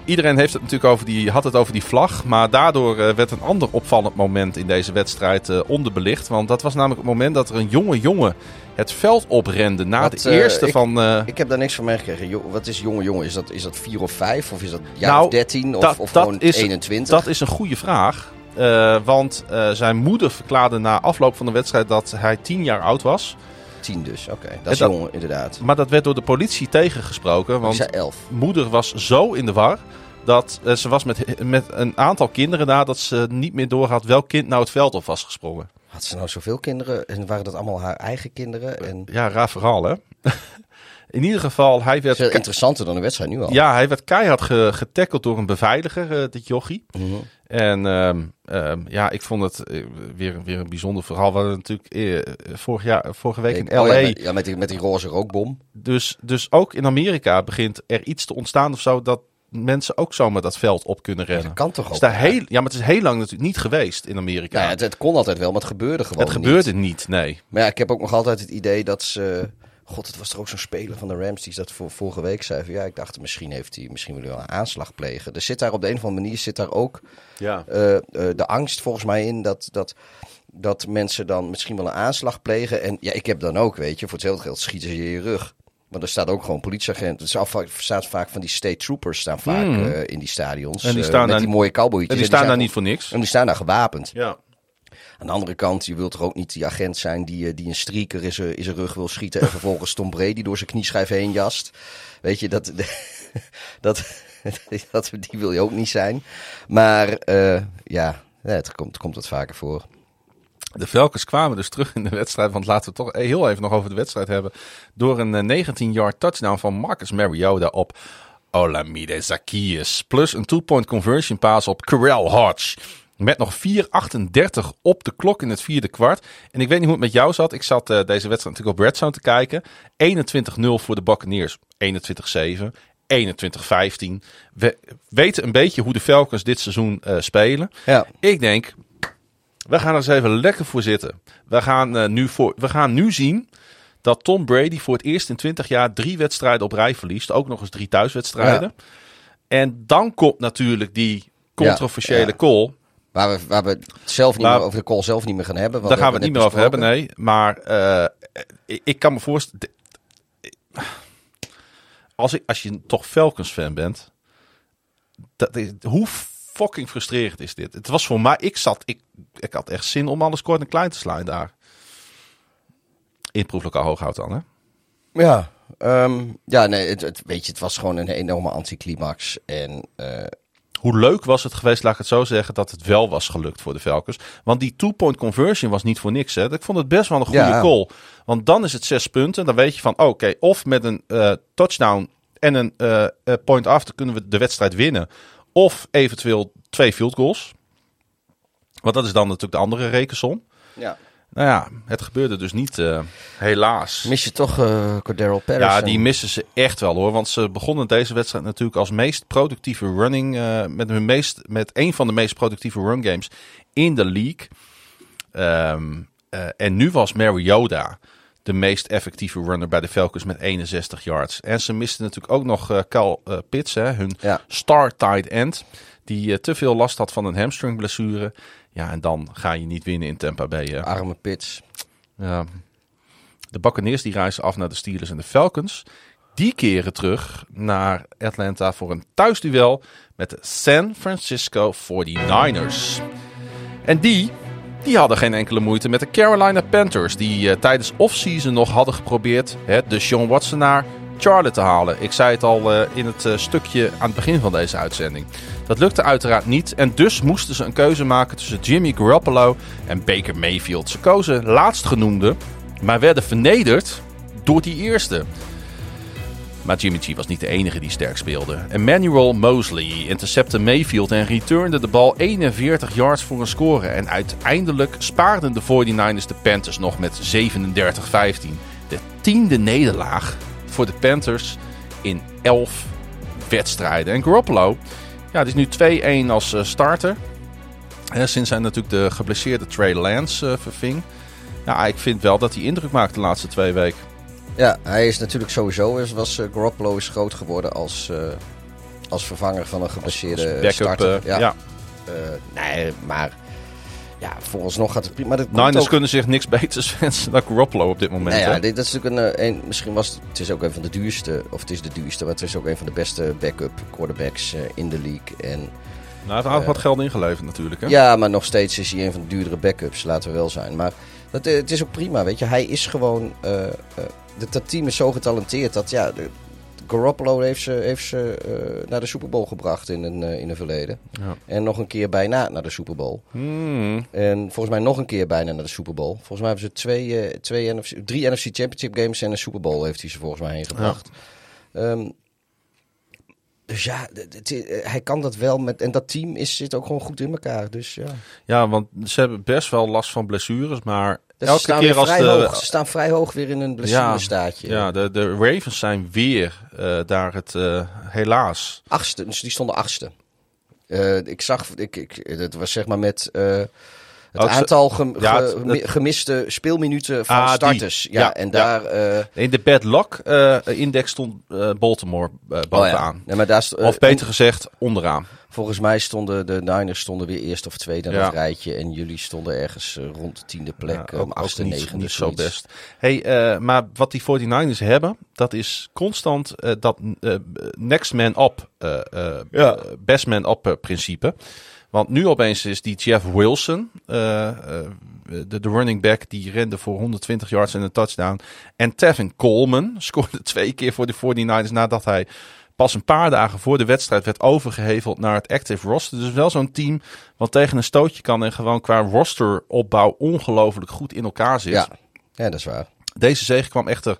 A: iedereen heeft het natuurlijk over die, had het over die vlag. Maar daardoor eh, werd een ander opvallend moment in deze wedstrijd eh, onderbelicht. Want dat was namelijk het moment dat er een jonge jongen het veld oprende. Na
B: Wat,
A: de
B: eh,
A: eerste
B: ik-
A: van... eh,
B: Ik heb daar niks van meegekregen. Jo, wat is jonge jongen? Is dat, is dat 4 of 5? Of is dat jaar
A: Nou,
B: of 13? Of,
A: dat-
B: of
A: dat
B: gewoon
A: is-
B: 21?
A: Dat is een goede vraag. Eh, want eh, zijn moeder verklaarde na afloop van de wedstrijd dat hij tien jaar oud was.
B: 10 dus, oké. Dat is
A: dat-
B: jong inderdaad.
A: Maar dat werd door de politie tegengesproken.
B: Want... Zei 11.
A: moeder was zo in de war. Dat eh, ze was met, met een aantal kinderen daar dat ze niet meer doorhad welk kind nou het veld op was gesprongen.
B: Had ze nou zoveel kinderen? En waren dat allemaal haar eigen kinderen? En
A: Ja, raar verhaal, hè? [LAUGHS] In ieder geval, hij werd,
B: veel interessanter dan de wedstrijd nu al.
A: ja, hij werd keihard ge, getackeld door een beveiliger, eh, dit jochie.
B: Mhm.
A: En ehm, ehm, ja, ik vond het eh, weer, weer een bijzonder verhaal. We hadden natuurlijk eh, vorig jaar, vorige week in
B: Oh
A: L.A.
B: ja, met, ja, met, die, met die roze rookbom.
A: Dus, dus ook in Amerika begint er iets te ontstaan of zo... dat mensen ook zomaar dat veld op kunnen rennen.
B: Dat kan toch ook?
A: Is daar
B: Ja.
A: heel, ja, maar het is heel lang natuurlijk niet geweest in Amerika.
B: Nou ja, het, het kon altijd wel, maar het gebeurde gewoon
A: het gebeurde niet, nee.
B: Maar ja, ik heb ook nog altijd het idee dat ze... God, het was er ook zo'n speler van de Rams die dat voor, vorige week zei. Van, ja, ik dacht misschien heeft hij, misschien wil hij wel een aanslag plegen. Er zit daar op de een of andere manier zit daar ook
A: Ja.
B: eh, eh, de angst volgens mij in dat, dat, dat mensen dan misschien wel een aanslag plegen. En ja, ik heb dan ook, weet je, voor hetzelfde geld schieten ze je in je rug. Want er staat ook gewoon politieagent. Er staat vaak- van die state troopers staan vaak
A: Mm.
B: eh, in die stadions.
A: En die staan
B: met
A: daar-
B: die mooie cowboytjes.
A: En die
B: En
A: staan daar niet voor niks.
B: En die staan daar gewapend.
A: Ja.
B: Aan de andere kant, je wilt toch ook niet die agent zijn die, eh, die een streaker in zijn, in zijn rug wil schieten. En [LAUGHS] vervolgens Tom Brady door zijn knieschijf heen jast. Weet je, dat, [LAUGHS] dat, dat, die wil je ook niet zijn. Maar eh, ja, het komt, komt wat vaker voor.
A: De Falcons kwamen dus terug in de wedstrijd. Want laten we toch heel even nog over de wedstrijd hebben. Door een eh, 19-yard touchdown van Marcus Mariota op Olamide Zacchaeus. Plus een two-point conversion pass op Carell Hodge. Met nog 4.38 op de klok in het vierde kwart. En ik weet niet hoe het met jou zat. Ik zat eh, deze wedstrijd natuurlijk op Red Zone te kijken. 21-0 voor de Buccaneers. 21-7. 21-15. We weten een beetje hoe de Falcons dit seizoen eh, spelen.
B: Ja,
A: Ik denk, we gaan er eens even lekker voor zitten. We gaan, eh, nu, voor, we gaan nu zien dat Tom Brady voor het eerst in 20 jaar drie wedstrijden op rij verliest. Ook nog eens drie thuiswedstrijden. En dan komt natuurlijk die controversiële
B: Ja, ja.
A: call.
B: Waar we, waar we het zelf niet meer over de call zelf niet meer gaan hebben. want
A: Daar gaan we het niet meer over hebben, nee. Maar eh, ik, ik kan me voorstellen... Als, ik, als je toch Falcons fan bent... Dat is, hoe fucking frustrerend is dit? Het was voor mij... Ik zat... Ik, ik had echt zin om alles kort en klein te slaan daar. In proeflokaal Hooghout dan, hè?
B: Ja, ehm, ja nee, het, het, weet je, het was gewoon een enorme anticlimax. En eh,
A: Hoe leuk was het geweest, laat ik het zo zeggen, dat het wel was gelukt voor de Falcons. Want die two-point conversion was niet voor niks. Hè. Ik vond het best wel een goede
B: Ja.
A: call. Want dan is het zes punten. Dan weet je van, oké, of met een eh, touchdown en een eh, point after kunnen we de wedstrijd winnen. Of eventueel twee field goals. Want dat is dan natuurlijk de andere rekensom.
B: ja.
A: Nou ja, het gebeurde dus niet, eh, helaas.
B: mis je toch eh Cordero Patterson?
A: Ja, die missen ze echt wel hoor. Want ze begonnen deze wedstrijd natuurlijk als meest productieve running. eh, met, hun meest, met een van de meest productieve run games in de league. Ehm, eh, en nu was Mariota de meest effectieve runner bij de Falcons met 61 yards. En ze misten natuurlijk ook nog Cal Pitts, hè, hun
B: Ja.
A: star tight end. Die eh, te veel last had van een hamstring blessure. Ja, en dan ga je niet winnen in Tampa Bay. hè.
B: Arme Pits.
A: Ja. De Buccaneers die reizen af naar de Steelers en de Falcons. Die keren terug naar Atlanta voor een thuisduel met de San Francisco 49ers. En die, die hadden geen enkele moeite met de Carolina Panthers. Die eh, tijdens off-season nog hadden geprobeerd hè, de Sean Watson naar Charlotte te halen. Ik zei het al eh, in het eh, stukje aan het begin van deze uitzending. Dat lukte uiteraard niet en dus moesten ze een keuze maken tussen Jimmy Garoppolo en Baker Mayfield. Ze kozen laatstgenoemde, maar werden vernederd door die eerste. Maar Jimmy G was niet de enige die sterk speelde. Emmanuel Mosley intercepte Mayfield en returnde de bal 41 yards voor een score. En uiteindelijk spaarden de 49ers de Panthers nog met 37-15. De tiende nederlaag voor de Panthers in 11 wedstrijden. En Garoppolo, ja, die is nu 2-1 als eh, starter. Hè, sinds hij natuurlijk de geblesseerde Trey Lance eh, verving. Ja, ik vind wel dat hij indruk maakt de laatste twee weken.
B: Ja, hij is natuurlijk sowieso, is- was Garoppolo is groot geworden als, als vervanger van een geblesseerde
A: Als backup,
B: starter.
A: ja.
B: Eh, nee, maar ja, vooralsnog gaat het prima. Maar
A: Niners
B: ook-
A: kunnen zich niks beters [LAUGHS] wensen dan Garoppolo op dit moment.
B: Nou ja,
A: hè?
B: dit, dat is natuurlijk een, een, misschien was het, het is ook een van de duurste, of het is de duurste, maar het is ook een van de beste backup quarterbacks eh, in de league. En
A: Nou, het had wat geld ingeleverd natuurlijk. Hè?
B: ja, maar nog steeds is hij een van de duurdere backups, laten we wel zijn. Maar dat, eh, het is ook prima, weet je. Hij is gewoon, eh, eh, dat, dat team is zo getalenteerd dat ja, de- Garoppolo heeft ze, heeft ze eh, naar de Super Bowl gebracht in een, eh, in een verleden.
A: Ja.
B: En nog een keer bijna naar de Super Bowl.
A: Hmm.
B: En volgens mij nog een keer bijna naar de Super Bowl. Volgens mij hebben ze twee, eh, twee NFC, drie NFC Championship games en een Super Bowl heeft hij ze volgens mij heen gebracht. Ehm, dus ja, het- hij kan dat wel. Met, en dat team is, zit ook gewoon goed in elkaar. Dus ja.
A: Ja, want ze hebben best wel last van blessures, maar
B: Dus ze
A: elke
B: staan
A: keer als
B: vrij
A: de,
B: hoog. Ze staan vrij hoog weer in een blessurestaatje.
A: ja, de, de Ravens zijn weer eh, daar het eh, helaas.
B: Achtste, dus die stonden achtste. Eh, ik zag, ik, ik, het was zeg maar met het
A: Ook
B: aantal gem-
A: Ja, het-
B: gemiste speelminuten van
A: Ah, die.
B: starters. Ja,
A: Ja,
B: en
A: ja.
B: daar... eh,
A: In de bad luck eh, index stond eh, Baltimore
B: oh ja.
A: bovenaan.
B: Nee, maar daar
A: Of beter gezegd, onderaan.
B: Volgens mij stonden de Niners stonden weer eerst of tweede in
A: Ja.
B: dat rijtje. En jullie stonden ergens rond de tiende plek.
A: Ja, ook, ook
B: achtste,
A: niet,
B: negende.
A: niet zo best. Hey, eh, maar wat die 49ers hebben, dat is constant dat next man up, eh, eh,
B: Ja.
A: eh, best man up principe. Want nu opeens is die Jeff Wilson, eh, eh, de, de running back, die rende voor 120 yards en een touchdown. En Tevin Coleman [LAUGHS] scoorde twee keer voor de 49ers nadat hij pas een paar dagen voor de wedstrijd werd overgeheveld naar het active roster. Dus wel zo'n team wat tegen een stootje kan en gewoon qua rosteropbouw ongelooflijk goed in elkaar zit.
B: Ja. ja, dat is waar.
A: Deze zege kwam echter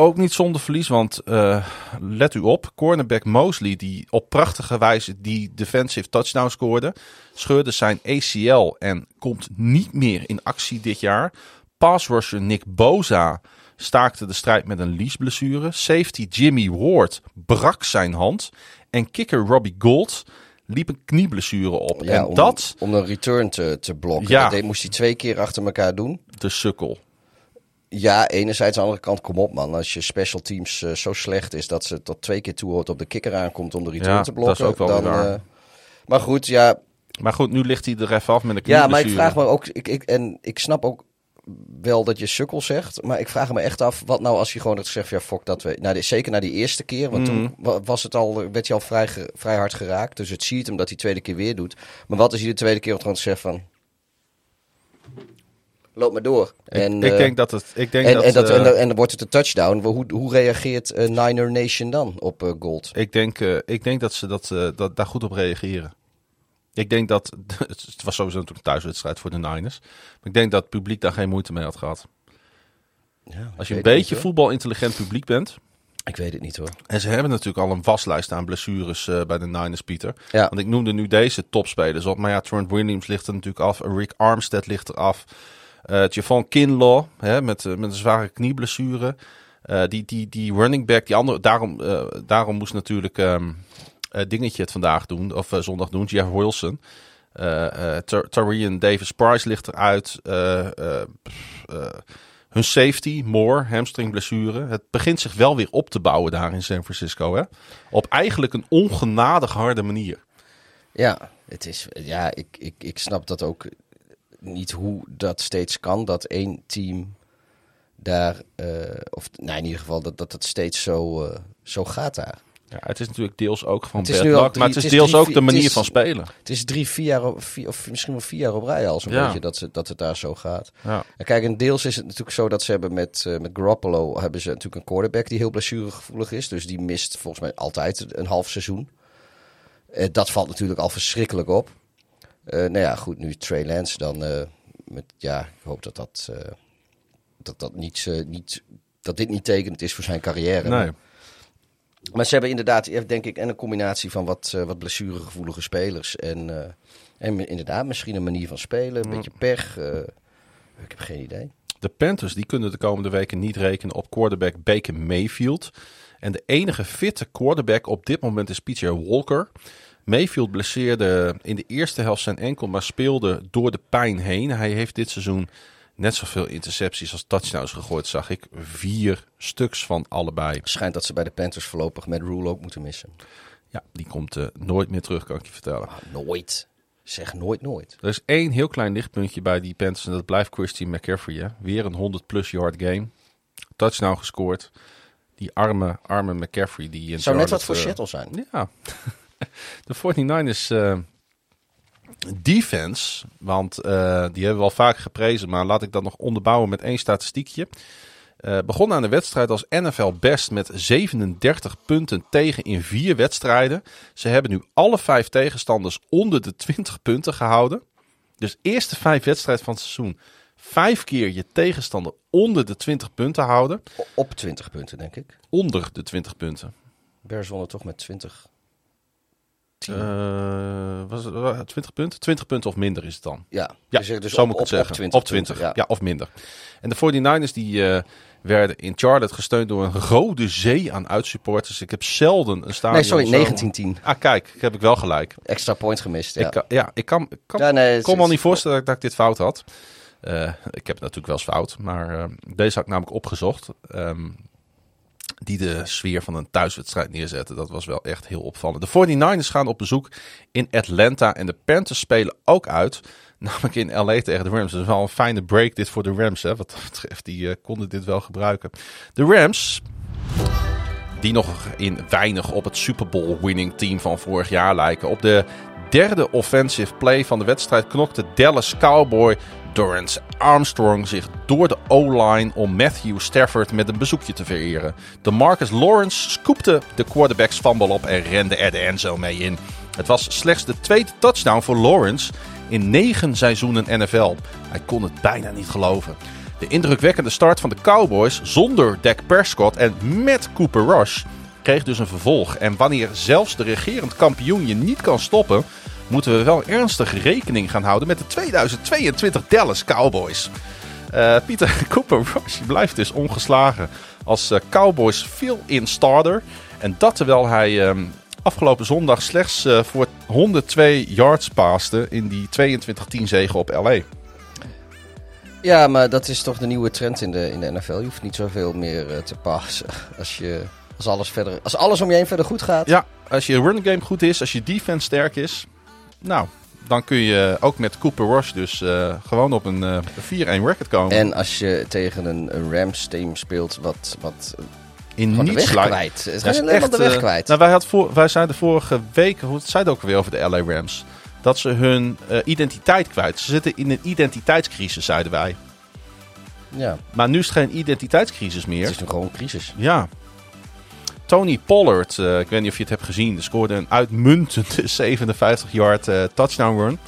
A: ook niet zonder verlies, want eh, let u op, cornerback Mosley, die op prachtige wijze die defensive touchdown scoorde, scheurde zijn ACL en komt niet meer in actie dit jaar. Pass rusher Nick Boza staakte de strijd met een liesblessure. Safety Jimmy Ward brak zijn hand. En kicker Robbie Gold liep een knieblessure op.
B: Ja,
A: en
B: om,
A: dat
B: om een return te, te blokken.
A: Ja.
B: Dat deed- moest hij twee keer achter elkaar doen.
A: de sukkel.
B: Ja, enerzijds. Aan de andere kant, kom op man. Als je special teams eh, zo slecht is dat ze tot twee keer toe hoort op de kikker aankomt om de return
A: Ja,
B: te
A: dat is
B: blokken.
A: ook wel
B: dan, eh, maar goed, ja,
A: Maar goed, nu ligt hij er even af met een
B: Ja, maar ik vraag me ook, ik, ik, en ik snap ook wel dat je sukkel zegt, maar ik vraag me echt af, wat nou als je gewoon het zegt, ja, fok dat we, nou, zeker na die eerste keer, want
A: Mhm.
B: toen wa- was het al, werd hij al vrij, vrij hard geraakt, dus het ziet hem dat hij de tweede keer weer doet. Maar wat als hij de tweede keer gewoon zegt van, loop maar door.
A: Ik,
B: en,
A: ik
B: eh,
A: denk dat het. Ik denk
B: en,
A: dat,
B: en, dat,
A: eh,
B: en, dan- en dan wordt het een touchdown. Hoe, hoe reageert eh, Niner Nation dan op Gold?
A: ik, denk, ik denk dat ze dat, dat, daar goed op reageren. Ik denk dat. [LAUGHS] Het was sowieso natuurlijk een thuiswedstrijd voor de Niners. Maar ik denk dat het publiek daar geen moeite mee had gehad.
B: Ja,
A: Als je een beetje voetbalintelligent publiek bent.
B: Ik weet het niet hoor.
A: En ze hebben natuurlijk al een waslijst aan blessures bij de Niners, Pieter.
B: Ja.
A: Want ik noemde nu deze topspelers op. Maar ja, Trent Williams ligt er natuurlijk af. Rick Armstead ligt er af. Eh Javon Kinlaw hè, met, eh, met een zware knieblessure. Eh, die, die, die running back, die andere, daarom, daarom moest natuurlijk ehm eh, Dingetje het vandaag doen, of zondag doen, Jeff Wilson. Tar- Tarian Davis Price ligt eruit. Hun safety, Moore, hamstringblessure. Het begint zich wel weer op te bouwen daar in San Francisco. Hè? Op eigenlijk een ongenadig harde manier.
B: Ja, het is, ja ik, ik, ik snap dat ook niet hoe dat steeds kan. Dat één team daar, eh, of nou in ieder geval dat dat het steeds zo, eh, zo gaat daar.
A: Ja, het is natuurlijk deels ook van
B: drie-
A: maar het is
B: het is
A: deels ook de manier
B: is-
A: van spelen.
B: Het is drie, vier jaar, vier, of misschien wel vier jaar op rij al zo'n
A: Ja.
B: beetje dat, ze, dat het daar zo gaat.
A: Ja.
B: En kijk, en deels is het natuurlijk zo dat ze hebben met, eh met Garoppolo hebben ze natuurlijk een quarterback die heel blessuregevoelig is. Dus die mist volgens mij altijd een half seizoen. Eh, dat valt natuurlijk al verschrikkelijk op. Eh, nou ja, goed, nu Trey Lance dan. eh, met, ja, ik hoop dat dat, eh, dat, dat, niet, niet, dat dit niet tekenend is voor zijn carrière.
A: Nee.
B: Maar ze hebben inderdaad, denk ik, en een combinatie van wat, wat blessuregevoelige spelers. En, en inderdaad, misschien een manier van spelen, een beetje pech. ik heb geen idee.
A: De Panthers die kunnen de komende weken niet rekenen op quarterback Baker Mayfield. En de enige fitte quarterback op dit moment is PJ Walker. Mayfield blesseerde in de eerste helft zijn enkel, maar speelde door de pijn heen. Hij heeft dit seizoen net zoveel intercepties als touchdowns gegooid, zag ik. Vier stuks van allebei.
B: Schijnt dat ze bij de Panthers voorlopig met Rule ook moeten missen.
A: Ja, die komt eh, nooit meer terug, kan ik je vertellen.
B: Ah, nooit. Zeg nooit, nooit.
A: Er is één heel klein lichtpuntje bij die Panthers en dat blijft Christian McCaffrey. Hè? Weer een 100-plus yard game. Touchdown gescoord. Die arme, arme McCaffrey. Die in
B: Zou net wat voor
A: eh,
B: Seattle zijn.
A: Ja. [LAUGHS] De 49ers eh, defense, want eh, die hebben we al vaak geprezen, maar laat ik dat nog onderbouwen met één statistiekje. Eh begon aan de wedstrijd als NFL best met 37 punten tegen in vier wedstrijden. Ze hebben nu alle vijf tegenstanders onder de 20 punten gehouden. Dus eerste vijf wedstrijden van het seizoen. Vijf keer je tegenstander onder de 20 punten houden.
B: Op 20 punten, denk ik.
A: Onder de 20 punten.
B: Bears wonnen toch met 20.
A: Eh, was het, eh, 20 punten? 20 punten of minder is het dan.
B: ja,
A: Ja,
B: zegt dus
A: zo
B: op,
A: moet ik
B: op,
A: het zeggen.
B: op 20.
A: op 20,
B: punten,
A: ja. of minder. En de 49ers die eh, werden in Charlotte gesteund door een rode zee aan uitsupporters. Ik heb zelden een stadion
B: Nee, sorry,
A: zo-
B: 1910.
A: Ah, kijk, heb ik wel gelijk.
B: Extra point gemist, ja.
A: Ik, ja, ik kan, kan,
B: ja, nee,
A: kon me al niet voorstellen dat ik, dat ik dit fout had. Eh, ik heb het natuurlijk wel eens fout, maar eh, deze had ik namelijk opgezocht. ehm, die de sfeer van een thuiswedstrijd neerzetten. Dat was wel echt heel opvallend. De 49ers gaan op bezoek in Atlanta en de Panthers spelen ook uit. [LAUGHS] Namelijk in LA tegen de Rams. Dat is wel een fijne break dit voor de Rams. Hè? Wat dat betreft, die eh, konden dit wel gebruiken. De Rams, die nog in weinig op het Super Bowl winning team van vorig jaar lijken. Op de derde offensive play van de wedstrijd knokte Dallas Cowboy Dorrance Armstrong zich door de O-line om Matthew Stafford met een bezoekje te vereren. De Marcus Lawrence scoopte de quarterbacks fumble op en rende er de endzone mee in. Het was slechts de tweede touchdown voor Lawrence in negen seizoenen NFL. Hij kon het bijna niet geloven. De indrukwekkende start van de Cowboys zonder Dak Prescott en met Cooper Rush kreeg dus een vervolg. En wanneer zelfs de regerend kampioen je niet kan stoppen, moeten we wel ernstig rekening gaan houden met de 2022 Dallas Cowboys. Eh, Pieter [LAUGHS] Cooper Rush blijft dus ongeslagen als eh, Cowboys fill-in starter. En dat terwijl hij ehm, afgelopen zondag slechts eh, voor 102 yards paaste in die 22-10 zege op LA.
B: Ja, maar dat is toch de nieuwe trend in de, in de NFL. Je hoeft niet zoveel meer te passen. [LAUGHS] Als, je, als, alles verder, als alles om je heen verder goed gaat.
A: Ja, als je running game goed is, als je defense sterk is, nou, dan kun je ook met Cooper Rush dus eh, gewoon op een eh 4-1 record komen.
B: En als je tegen een, een Rams team speelt wat, wat
A: in
B: gewoon de weg kwijt. Het is
A: echt,
B: de weg
A: eh,
B: kwijt.
A: Nou, wij, had voor, wij zeiden vorige week, hoe zeiden ook weer over de LA Rams, dat ze hun identiteit kwijt. Ze zitten in een identiteitscrisis, zeiden wij.
B: ja,
A: Maar nu is het geen identiteitscrisis meer.
B: het is nu gewoon een crisis.
A: Ja. Tony Pollard, eh, ik weet niet of je het hebt gezien, scoorde een uitmuntende [LAUGHS] 57-yard eh, touchdown run.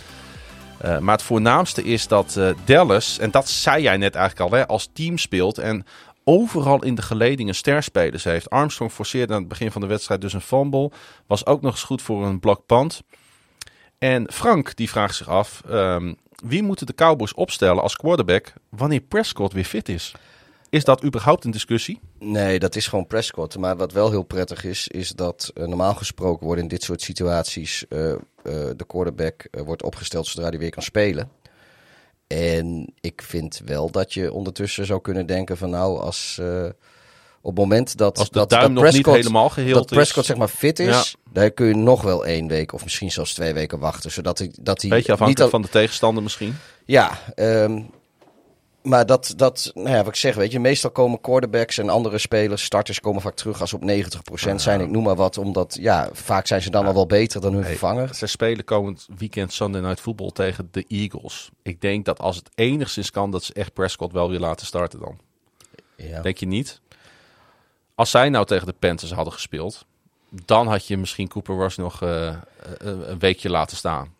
A: Eh, maar het voornaamste is dat Dallas, en dat zei jij net eigenlijk al, hè, als team speelt en overal in de geledingen sterspelers heeft. Armstrong forceerde aan het begin van de wedstrijd dus een fumble. Was ook nog eens goed voor een block punt. En Frank die vraagt zich af, ehm, wie moeten de Cowboys opstellen als quarterback wanneer Prescott weer fit is? Is dat überhaupt een discussie?
B: Nee, dat is gewoon Prescott. Maar wat wel heel prettig is, is dat eh, normaal gesproken wordt in dit soort situaties eh, eh, de quarterback wordt opgesteld zodra hij weer kan spelen. En ik vind wel dat je ondertussen zou kunnen denken van nou, als op het moment dat,
A: Als de
B: dat,
A: duim
B: dat
A: nog
B: Prescott,
A: niet helemaal geheeld
B: dat Prescott
A: is.
B: zeg maar fit is, dan kun je nog wel één week of misschien zelfs twee weken wachten. Zodat hij, dat hij
A: Beetje
B: niet
A: afhankelijk
B: al-
A: van de tegenstander misschien.
B: ja, ehm, maar dat, dat, nou ja, wat ik zeg, weet je, meestal komen quarterbacks en andere spelers, starters komen vaak terug als ze op 90% zijn. Ik noem maar wat, omdat, ja, vaak zijn ze dan al wel beter dan hun
A: Hey,
B: vervanger.
A: Ze spelen komend weekend Sunday Night Football tegen de Eagles. Ik denk dat als het enigszins kan, dat ze echt Prescott wel weer laten starten dan.
B: Ja.
A: Denk je niet? Als zij nou tegen de Panthers hadden gespeeld, dan had je misschien Cooper Rush nog eh, een, een weekje laten staan.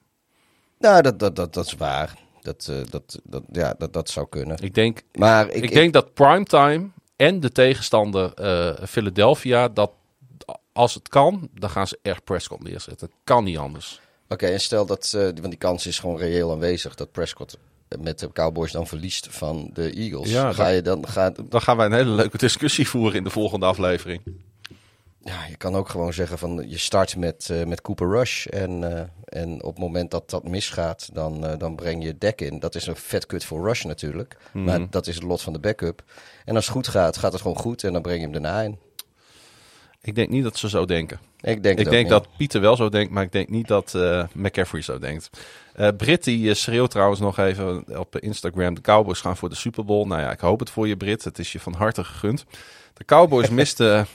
B: Nou, dat, dat, dat, dat is waar. Dat, eh, dat, dat, ja, dat, dat zou kunnen.
A: Ik denk,
B: Maar
A: ik,
B: ik, ik-
A: denk dat primetime en de tegenstander eh, Philadelphia, dat als het kan, dan gaan ze echt Prescott neerzetten. Kan niet anders.
B: Oké, en stel dat, eh, want die kans is gewoon reëel aanwezig, dat Prescott met de Cowboys dan verliest van de Eagles.
A: Ja,
B: ga je dan, ga,
A: Dan gaan wij een hele leuke discussie voeren in de volgende aflevering.
B: Ja, je kan ook gewoon zeggen van je start met, eh, met Cooper Rush. En, eh, en op het moment dat dat misgaat, dan, eh, dan breng je Deck in. Dat is een vet kut voor Rush natuurlijk.
A: Mhm.
B: Maar dat is het lot van de backup. En als het goed gaat, gaat het gewoon goed. En dan breng je hem daarna in.
A: Ik denk niet dat ze zo denken.
B: Ik denk,
A: Ik denk dat Pieter wel zo denkt, maar ik denk niet dat McCaffrey zo denkt. Eh Brit die schreeuwt trouwens nog even op Instagram. De Cowboys gaan voor de Super Bowl. Nou ja, ik hoop het voor je Brit. Het is je van harte gegund. De Cowboys [LAUGHS] misten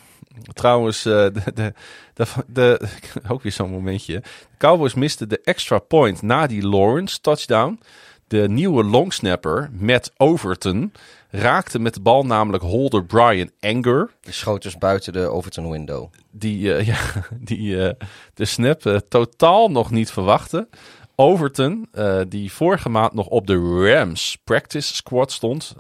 A: trouwens eh, de, de, de, de- [LAUGHS] ook weer zo'n momentje. De Cowboys misten de extra point na die Lawrence touchdown. De nieuwe longsnapper, Matt Overton, raakte met de bal namelijk holder Brian Anger.
B: Die schoot dus buiten de Overton window.
A: Die, eh, [LAUGHS] ja, die eh, de snap totaal nog niet verwachtte. Overton, die vorige maand nog op de Rams practice squad stond,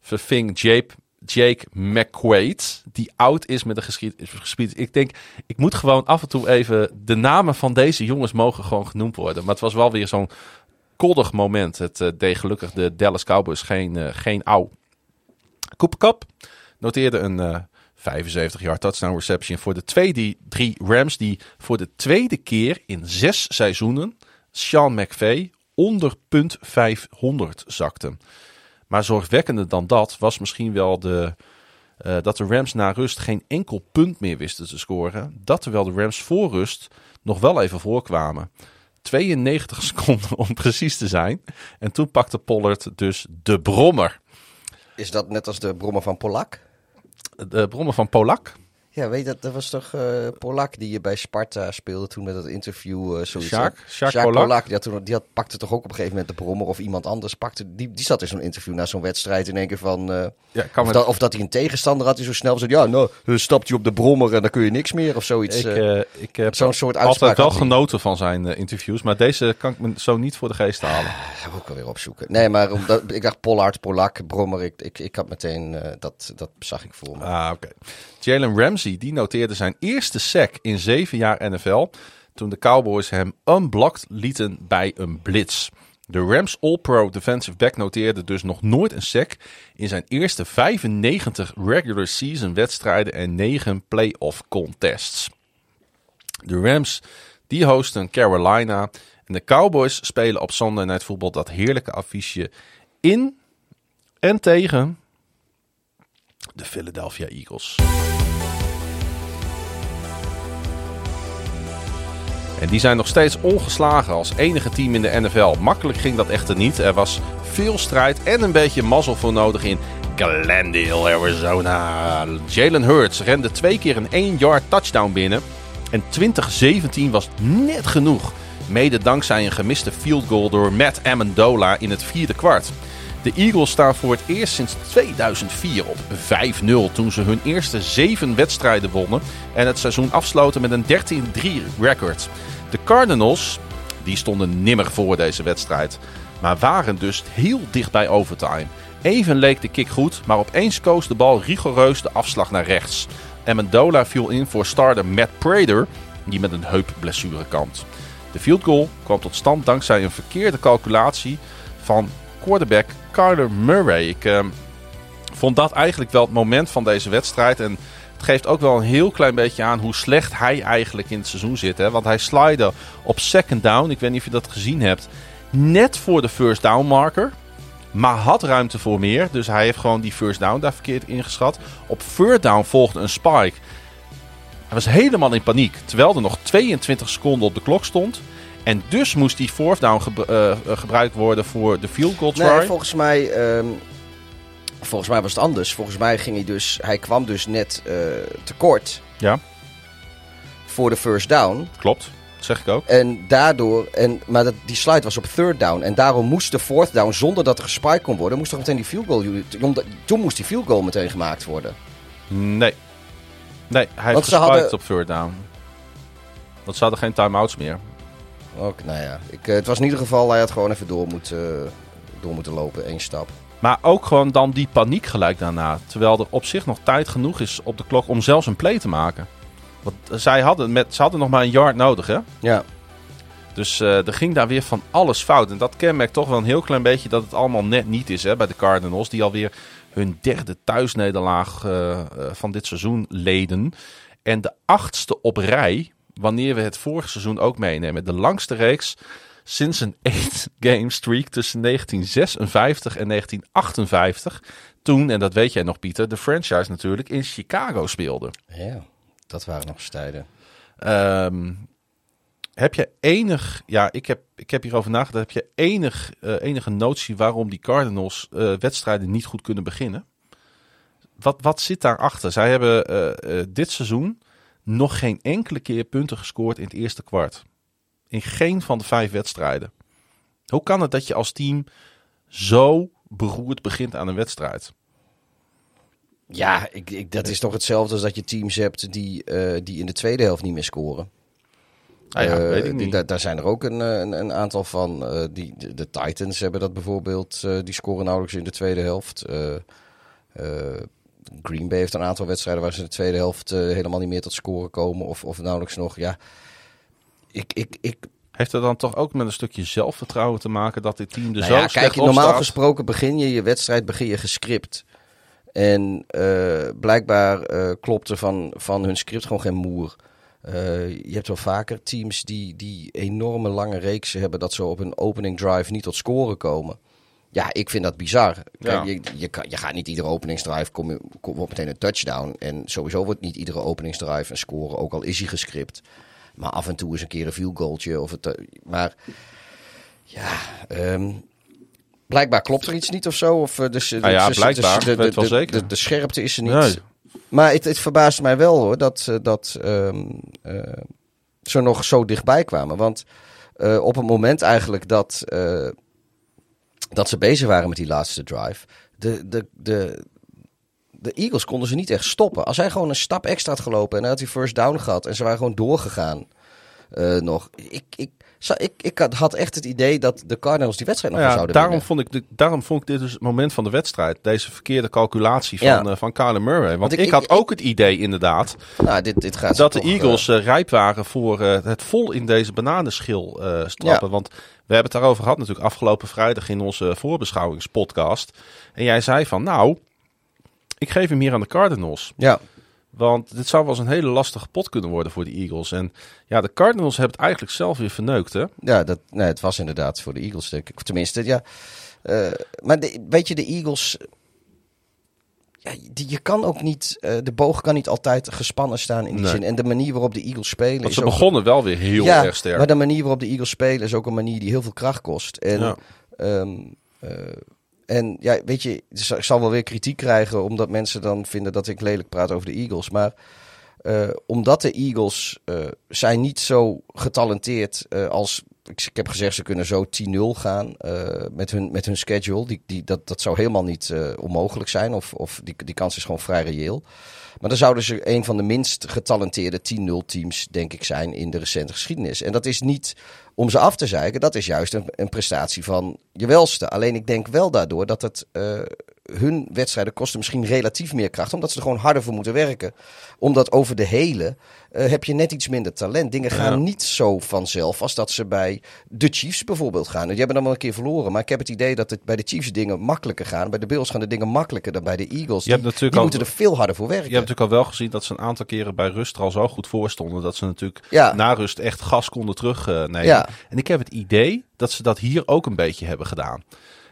A: verving Jake, Jake McQuaid, die oud is met de geschiedenis. Ik denk, ik moet gewoon af en toe even de namen van deze jongens mogen gewoon genoemd worden. Maar het was wel weer zo'n koddig moment. Het eh, deed gelukkig de Dallas Cowboys geen, eh, geen ouw. Cooper noteerde een eh 75 yard touchdown reception voor de tweede drie Rams die voor de tweede keer in zes seizoenen Sean McVay onder punt 500 zakte. Maar zorgwekkender dan dat was misschien wel de, eh, dat de Rams na rust geen enkel punt meer wisten te scoren. Dat terwijl de Rams voor rust nog wel even voorkwamen. 92 [LAUGHS] seconden om precies te zijn. En toen pakte Pollard dus de brommer.
B: Is dat net als de brommer van Polak?
A: De brommer van Polak.
B: Ja, weet je, dat, dat was toch eh Polak die je bij Sparta speelde toen met dat interview. eh zoiets?
A: Sjaak Sjaak Polak?
B: Polak, die, had toen, die had, pakte toch ook op een gegeven moment de brommer of iemand anders. Pakte, die, die zat in zo'n interview na zo'n wedstrijd in één keer van... eh,
A: Ja, kan
B: of, dat, of dat hij een tegenstander had die zo snel zei... Ja, nou, dan stapt hij op de brommer en dan kun je niks meer of zoiets.
A: Ik,
B: eh.
A: eh, ik heb
B: zo'n soort uitspraak
A: altijd wel genoten van zijn interviews. Maar deze kan ik me zo niet voor de geest halen.
B: Ga ik ook wel weer opzoeken. Nee, maar omdat, ik dacht Pollard, Polak, Brommer. Ik, ik, ik had meteen, eh, dat, dat zag ik voor me.
A: Ah, oké. Jalen Ramsey die noteerde zijn eerste sack in zeven jaar NFL. Toen de Cowboys hem unblocked lieten bij een blitz. De Rams All-Pro defensive back noteerde dus nog nooit een sack in zijn eerste 95 regular season wedstrijden en 9 playoff contests. De Rams die hosten Carolina en de Cowboys spelen op Sunday Night Football dat heerlijke affiche in en tegen de Philadelphia Eagles. En die zijn nog steeds ongeslagen als enige team in de NFL. Makkelijk ging dat echter niet. Er was veel strijd en een beetje mazzel voor nodig in Glendale, Arizona. Jalen Hurts rende twee keer een 1-yard touchdown binnen. En 2017 was net genoeg. Mede dankzij een gemiste field goal door Matt Amendola in het vierde kwart. De Eagles staan voor het eerst sinds 2004 op 5-0 toen ze hun eerste zeven wedstrijden wonnen en het seizoen afsloten met een 13-3 record. De Cardinals, die stonden nimmer voor deze wedstrijd, maar waren dus heel dicht bij overtime. Even leek de kick goed, maar opeens koos de bal rigoureus de afslag naar rechts. Amendola viel in voor starter Matt Prater, die met een heupblessure kampt. De field goal kwam tot stand dankzij een verkeerde calculatie van quarterback Kyler Murray. Ik eh, vond dat eigenlijk wel het moment van deze wedstrijd. En het geeft ook wel een heel klein beetje aan hoe slecht hij eigenlijk in het seizoen zit. Hè? Want hij slide op second down. Ik weet niet of je dat gezien hebt. Net voor de first down marker. Maar had ruimte voor meer. Dus hij heeft gewoon die first down daar verkeerd ingeschat. Op third down volgde een spike. Hij was helemaal in paniek. Terwijl er nog 22 seconden op de klok stond. En dus moest die fourth down eh, eh, gebruikt worden voor de field goal try.
B: Nee, volgens mij, ehm, volgens mij was het anders. Volgens mij ging hij dus, hij kwam dus net eh, tekort
A: Ja,
B: voor de first down.
A: klopt. Dat zeg ik ook.
B: En daardoor, en, maar dat, die slide was op third down. En daarom moest de fourth down, zonder dat er gespiked kon worden, moest toch meteen die field goal. Toen moest die field goal meteen gemaakt worden.
A: Nee. Nee, hij heeft gespiked
B: hadden-
A: op third down. Want ze hadden geen timeouts meer.
B: Ook, nou ja, ik, eh, het was in ieder geval, hij had gewoon even door moeten, door moeten lopen, één stap.
A: Maar ook gewoon dan die paniek gelijk daarna. Terwijl er op zich nog tijd genoeg is op de klok om zelfs een play te maken. Want zij hadden, met, ze hadden nog maar een yard nodig, hè?
B: Ja,
A: Dus eh, er ging daar weer van alles fout. En dat kenmerkt toch wel een heel klein beetje dat het allemaal net niet is hè, bij de Cardinals. Die alweer hun derde thuisnederlaag eh, eh, van dit seizoen leden. En de achtste op rij, wanneer we het vorige seizoen ook meenemen. De langste reeks sinds een 8-game [LAUGHS] streak tussen 1956 en 1958. Toen, en dat weet jij nog Pieter, de franchise natuurlijk in Chicago speelde.
B: ja, dat waren nog eens tijden.
A: Ehm, heb je enig, ja, ik heb, ik heb hierover nagedacht. Heb je enig, eh, enige notie waarom die Cardinals eh, wedstrijden niet goed kunnen beginnen? Wat, wat zit daarachter? Zij hebben eh, dit seizoen nog geen enkele keer punten gescoord in het eerste kwart. In geen van de vijf wedstrijden. Hoe kan het dat je als team zo beroerd begint aan een wedstrijd?
B: Ja, ik, ik, dat is toch hetzelfde als dat je teams hebt die, eh, die in de tweede helft niet meer scoren.
A: Ah ja,
B: Eh,
A: weet ik niet.
B: daar, zijn er ook een, eh, een, een aantal van. Die, de, de Titans hebben dat bijvoorbeeld. die scoren nauwelijks in de tweede helft. Green Bay heeft een aantal wedstrijden waar ze in de tweede helft eh, helemaal niet meer tot scoren komen. Of, of nauwelijks nog. Ja, ik, ik, ik,
A: Heeft het dan toch ook met een stukje zelfvertrouwen te maken dat dit team er
B: Nou
A: zo
B: ja, kijk, normaal gesproken begin je je wedstrijd begin je gescript. En eh, blijkbaar eh, klopt er van, van hun script gewoon geen moer. Je hebt wel vaker teams die, die enorme lange reeksen hebben dat ze op een opening drive niet tot scoren komen. Ja, ik vind dat bizar. Kijk,
A: Ja.
B: je, je, kan, je gaat niet iedere openingsdrive kom, je- kom wordt meteen een touchdown. En sowieso wordt niet iedere openingsdrive een scoren, ook al is hij gescript. Maar af en toe is een keer een field goaltje. Of het, eh, maar ja, ehm, blijkbaar klopt er iets niet of zo. Of, eh, dus, dus,
A: Ah ja,
B: dus-
A: blijkbaar.
B: dus de,
A: wel
B: de,
A: zeker.
B: De, scherpte is er niet.
A: Nee.
B: Maar het, het verbaast mij wel hoor dat, eh, dat eh, ze nog zo dichtbij kwamen. Want eh, op het moment eigenlijk dat, eh, dat ze bezig waren met die laatste drive, de, de, de, de Eagles konden ze niet echt stoppen. Als hij gewoon een stap extra had gelopen en hij had die first down gehad en ze waren gewoon doorgegaan eh, nog. Ik, ik, ik, ik had- had echt het idee dat de Cardinals die wedstrijd nog
A: ja,
B: zouden
A: daarom
B: winnen.
A: vond, ik, dit- daarom vond ik dit dus het moment van de wedstrijd. Deze verkeerde calculatie van,
B: Ja.
A: eh, van Kyler Murray. Want,
B: Want ik-
A: had
B: ik-
A: ook het idee inderdaad
B: Nou, dit, dit gaat
A: dat de
B: eh,
A: Eagles eh, rijp waren voor eh, het vol in deze bananenschil eh strappen. Want we hebben het daarover gehad natuurlijk afgelopen vrijdag in onze voorbeschouwingspodcast. En jij zei van nou, ik geef hem hier aan de Cardinals.
B: ja.
A: Want dit zou wel eens een hele lastige pot kunnen worden voor de Eagles. En ja, de Cardinals hebben het eigenlijk zelf weer verneukt hè.
B: Ja, dat, nee, het was inderdaad voor de Eagles, denk ik. Tenminste, ja. Eh, maar de, weet je, de Eagles... Ja, die, je kan ook niet... eh, de boog kan niet altijd gespannen staan in die
A: Nee.
B: zin. En de manier waarop de Eagles spelen...
A: Want
B: is
A: ze
B: ook-
A: begonnen wel weer heel
B: ja,
A: erg sterk.
B: maar de manier waarop de Eagles spelen is ook een manier die heel veel kracht kost. En,
A: Ja.
B: ehm, eh, en ja, weet je, dus ik zal wel weer kritiek krijgen omdat mensen dan vinden dat ik lelijk praat over de Eagles. Maar eh, omdat de Eagles eh, zijn niet zo getalenteerd eh, als... Ik, heb gezegd, ze kunnen zo 10-0 gaan eh, met, hun, met hun schedule. Die, die, dat, dat zou helemaal niet eh, onmogelijk zijn. Of, of die, die kans is gewoon vrij reëel. Maar dan zouden ze een van de minst getalenteerde 10-0 teams, denk ik, zijn in de recente geschiedenis. En dat is niet om ze af te zeiken, dat is juist een, een prestatie van je welste. Alleen ik denk wel daardoor dat het eh, hun wedstrijden kosten misschien relatief meer kracht, omdat ze er gewoon harder voor moeten werken. Omdat over de hele eh, heb je net iets minder talent. Dingen gaan
A: Ja.
B: niet zo vanzelf als dat ze bij de Chiefs bijvoorbeeld gaan. Die hebben dan wel een keer verloren, maar ik heb het idee dat het bij de Chiefs dingen makkelijker gaan. Bij de Bills gaan de dingen makkelijker dan bij de Eagles.
A: Je hebt
B: die
A: natuurlijk
B: die
A: al-
B: moeten er veel harder voor werken.
A: Je hebt natuurlijk al wel gezien dat ze een aantal keren bij rust er al zo goed voor stonden. Dat ze natuurlijk
B: Ja.
A: na rust echt gas konden terugnemen.
B: Ja.
A: En ik heb het idee dat ze dat hier ook een beetje hebben gedaan.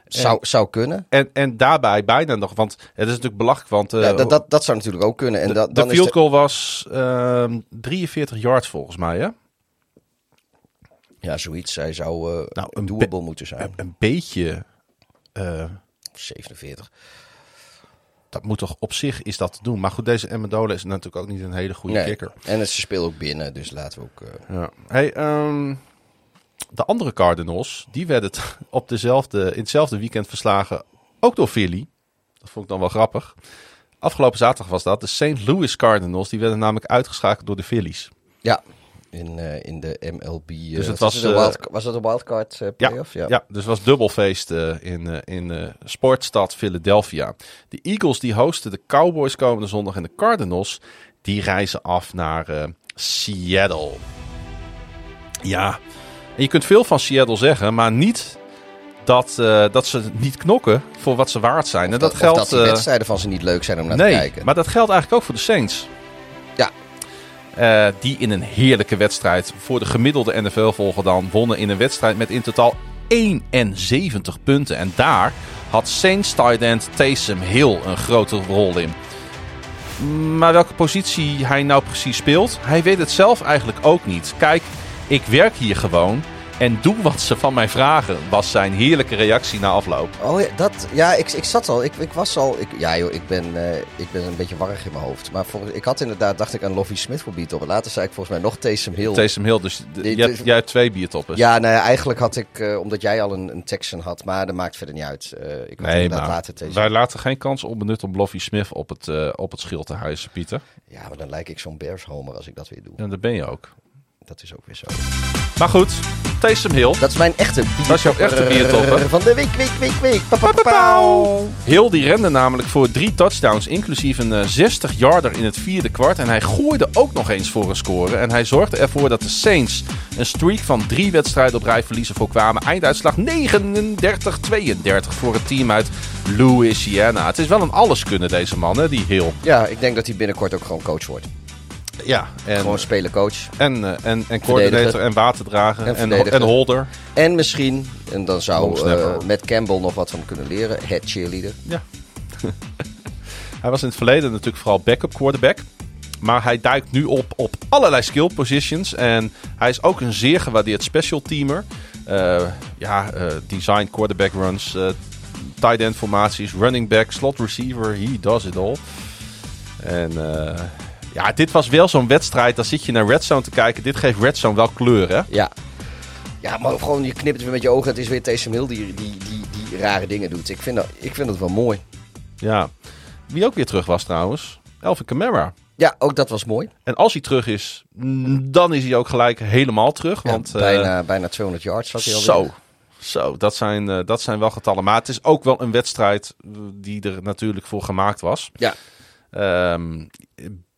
B: Zou, zou kunnen.
A: En, en daarbij bijna nog, want het is natuurlijk belachelijk. Want eh,
B: Ja, dat, dat, dat zou natuurlijk ook kunnen. En
A: de,
B: dat,
A: de
B: dan
A: field
B: de-
A: goal was ehm 43 yards volgens mij. Hè?
B: ja, zoiets. Zij zou eh
A: Nou, een
B: doable moeten zijn.
A: Een, een beetje. eh,
B: 47.
A: dat moet toch op zich is dat te doen. Maar goed, deze Amendola is natuurlijk ook niet een hele goede
B: Nee.
A: kicker.
B: En het, ze speelt ook binnen, dus laten we ook... eh,
A: Ja. Hey, ehm, de andere Cardinals, die werden [LAUGHS] op dezelfde, in hetzelfde weekend verslagen, ook door Philly. Dat vond ik dan wel grappig. Afgelopen zaterdag was dat. De St. Louis Cardinals, die werden namelijk uitgeschakeld door de Phillies.
B: ja, in, eh, in de MLB. eh,
A: Dus het was,
B: is een
A: eh,
B: wild, was dat een wildcard eh,
A: Ja,
B: playoff?
A: ja. dus het was dubbelfeest in, in sportstad Philadelphia. De Eagles die hosten de Cowboys komende zondag en de Cardinals die reizen af naar Seattle. Ja, en je kunt veel van Seattle zeggen, maar niet dat, eh, dat ze niet knokken voor wat ze waard zijn.
B: Of
A: en dat,
B: of
A: geldt.
B: dat die
A: eh,
B: wedstrijden van ze niet leuk zijn om naar
A: nee,
B: te kijken.
A: maar dat geldt eigenlijk ook voor de Saints.
B: Ja.
A: Eh, die in een heerlijke wedstrijd voor de gemiddelde NFL-volger dan wonnen in een wedstrijd met in totaal 71 punten. En daar had Saints tight end Taysom Hill een grote rol in. Maar welke positie hij nou precies speelt, hij weet het zelf eigenlijk ook niet. Kijk, ik werk hier gewoon En doe wat ze van mij vragen, was zijn heerlijke reactie na afloop.
B: Oh ja, dat, ja ik, ik zat al. Ik, ik was al. Ik, ja, joh, ik ben, eh, ik ben een beetje warrig in mijn hoofd. Maar voor, ik had inderdaad, dacht ik aan Lovie Smith voor biertoppen. Later zei ik volgens mij nog Taysom Hill.
A: Taysom Hill, dus jij, hebt, jij hebt twee biertoppers.
B: Ja, nou ja, eigenlijk had ik, eh, omdat jij al een, een Texan had, maar dat maakt verder niet uit. Eh, ik had
A: Nee, maar
B: later Taysom
A: wij laten geen kans onbenut om Lovie Smith op het, op het schild te hijsen, Pieter.
B: Ja, maar dan lijk ik zo'n Bears homer als ik dat weer doe.
A: En dat ben je ook.
B: Dat is ook weer zo.
A: Maar goed, Taysom Hill.
B: Dat is mijn echte biertopper.
A: Dat is jouw echte biertopper.
B: Van de week, week, week, week.
A: Hill die rende namelijk voor drie touchdowns, inclusief een eh, 60-yarder in het vierde kwart. En hij gooide ook nog eens voor een score. En hij zorgde ervoor dat de Saints een streak van drie wedstrijden op rij verliezen voorkwamen. Einduitslag 39-32 voor het team uit Louisiana. Het is wel een alles kunnen deze man, hè, die Hill.
B: Ja, ik denk dat hij binnenkort ook gewoon coach wordt.
A: Ja, en,
B: Gewoon spelen coach.
A: en, eh, en, en coördinator en waterdrager
B: En
A: en, en, holder.
B: En misschien, en dan zou
A: Longsnapper.
B: eh Matt Campbell nog wat van kunnen leren. Head cheerleader.
A: Ja. [LAUGHS] hij was in het verleden natuurlijk vooral backup quarterback. Maar hij duikt nu op op allerlei skill positions. En hij is ook een zeer gewaardeerd special teamer. Eh, ja, eh, design quarterback runs, eh tight end formaties, running back, slot receiver. He does it all. En eh, ja, dit was wel zo'n wedstrijd. Dan zit je naar Red Zone te kijken. Dit geeft Red Zone wel kleur, hè?
B: Ja. Ja, maar gewoon je knipt weer met je ogen. Het is weer Taysom Hill die, die, die, die rare dingen doet. Ik vind, dat, ik vind dat wel mooi.
A: Ja. Wie ook weer terug was trouwens. Elvin Kamara.
B: Ja, ook dat was mooi.
A: En als hij terug is, dan is hij ook gelijk helemaal terug.
B: Ja,
A: Want eh,
B: bijna, bijna 200 yards zat hij al
A: zo, zo dat, zijn, eh, dat zijn wel getallen. Maar het is ook wel een wedstrijd eh, die er natuurlijk voor gemaakt was.
B: Ja.
A: Ehm,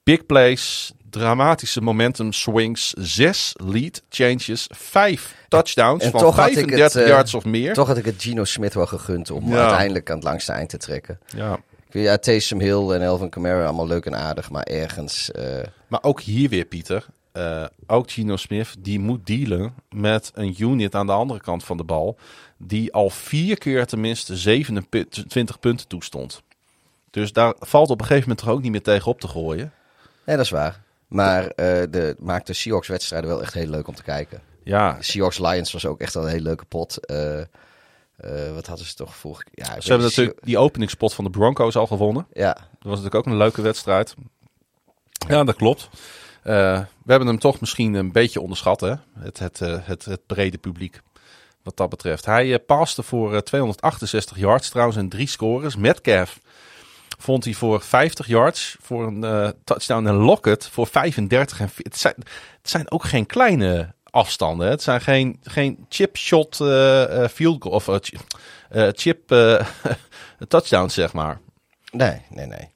A: big plays, dramatische momentum swings, zes lead changes, vijf touchdowns
B: En
A: van
B: toch had ik
A: 35
B: het, eh,
A: yards of meer.
B: Toch had ik het Gino Smith wel gegund om
A: Ja.
B: uiteindelijk aan het langste eind te trekken.
A: Ja.
B: Ja, Taysom Hill en Elvin Kamara allemaal leuk en aardig, maar ergens... eh,
A: Maar ook hier weer, Pieter. eh, ook Gino Smith, die moet dealen met een unit aan de andere kant van de bal. Die al vier keer tenminste 27 punten toestond. Dus daar valt op een gegeven moment toch ook niet meer tegen op te gooien.
B: Ja, dat is waar. Maar eh de, maakt de Seahawks-wedstrijden wel echt heel leuk om te kijken.
A: Ja,
B: Seahawks-Lions was ook echt wel een hele leuke pot. Eh, eh, wat hadden ze toch vorige? Ja,
A: ze hebben natuurlijk die openingspot van de Broncos al gewonnen.
B: Ja,
A: Dat was natuurlijk ook een leuke wedstrijd. Ja, dat klopt. We hebben hem toch misschien een beetje onderschat, hè? Het, het, het, het brede publiek. Wat dat betreft. Hij paste voor eh, 268 yards trouwens en drie scores. Metcalf vond hij voor 50 yards voor een eh, touchdown. En Lockett voor 35. En het, zijn, het zijn ook geen kleine afstanden. Hè? Het zijn geen, geen chip shot eh, eh, field goal of eh, chi- eh, chip eh, [LAUGHS] touchdowns, zeg maar.
B: nee, nee, nee.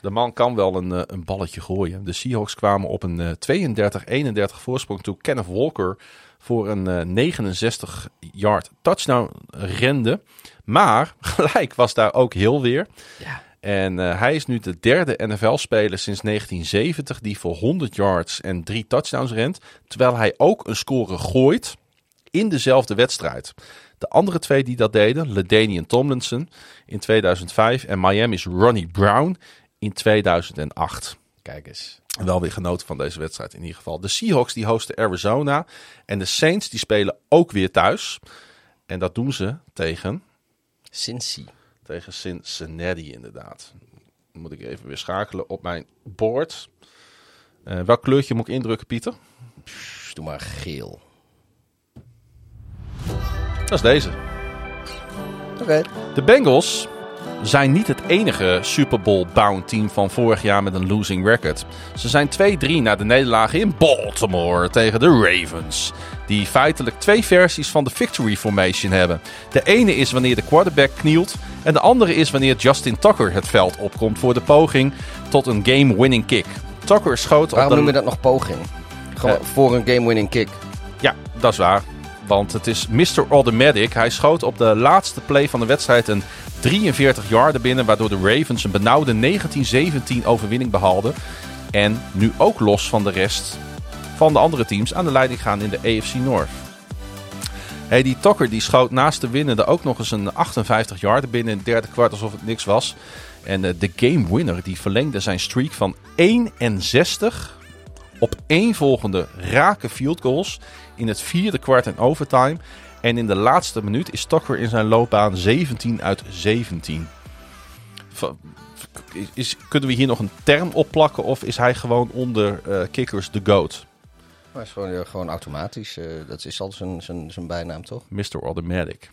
A: De man kan wel een, een balletje gooien. De Seahawks kwamen op een eh, 32-31 voorsprong toen Kenneth Walker voor een eh, 69-yard touchdown rende. Maar [LAUGHS] gelijk was daar ook heel weer.
B: Ja.
A: En eh, hij is nu de derde NFL-speler sinds 1970 die voor 100 yards en drie touchdowns rent. Terwijl hij ook een score gooit in dezelfde wedstrijd. De andere twee die dat deden, LaDainian Tomlinson in 2005 en Miami's Ronnie Brown in 2008.
B: Kijk eens.
A: Wel weer genoten van deze wedstrijd in ieder geval. De Seahawks die hosten Arizona en de Saints die spelen ook weer thuis. En dat doen ze tegen,
B: Cincy.
A: Tegen Cincinnati inderdaad. Dan moet ik even weer schakelen op mijn board. Eh, welk kleurtje moet ik indrukken, Pieter?
B: Pff, Doe maar geel.
A: Dat is deze.
B: Oké.
A: De Bengals zijn niet het enige Super Bowl-bound team van vorig jaar met een losing record. Ze zijn 2-3 na de nederlaag in Baltimore tegen de Ravens. Die feitelijk twee versies van de Victory Formation hebben. De ene is wanneer de quarterback knielt. En de andere is wanneer Justin Tucker het veld opkomt voor de poging tot een game-winning kick. Tucker schoot op
B: Waarom
A: de...
B: noem je dat nog poging? Gewoon
A: Eh.
B: voor een game-winning kick.
A: Ja, dat is waar. Want het is Mr. Automatic. Hij schoot op de laatste play van de wedstrijd een 43 yarden binnen. Waardoor de Ravens een benauwde 1917 overwinning behaalden. En nu ook los van de rest van de andere teams aan de leiding gaan in de AFC North. Hey, die Tucker die schoot naast de winnende ook nog eens een 58 yarden binnen in het derde kwart alsof het niks was. En eh, de game winner die verlengde zijn streak van 61 op één volgende rake field goals in het vierde kwart en overtime. En in de laatste minuut is Tucker in zijn loopbaan 17 uit 17. Va- Is, kunnen we hier nog een term op plakken of is hij gewoon onder eh, kickers de GOAT?
B: Maar het is gewoon, gewoon automatisch. eh, dat is al zijn, zijn, zijn bijnaam, toch?
A: Mr. Automatic.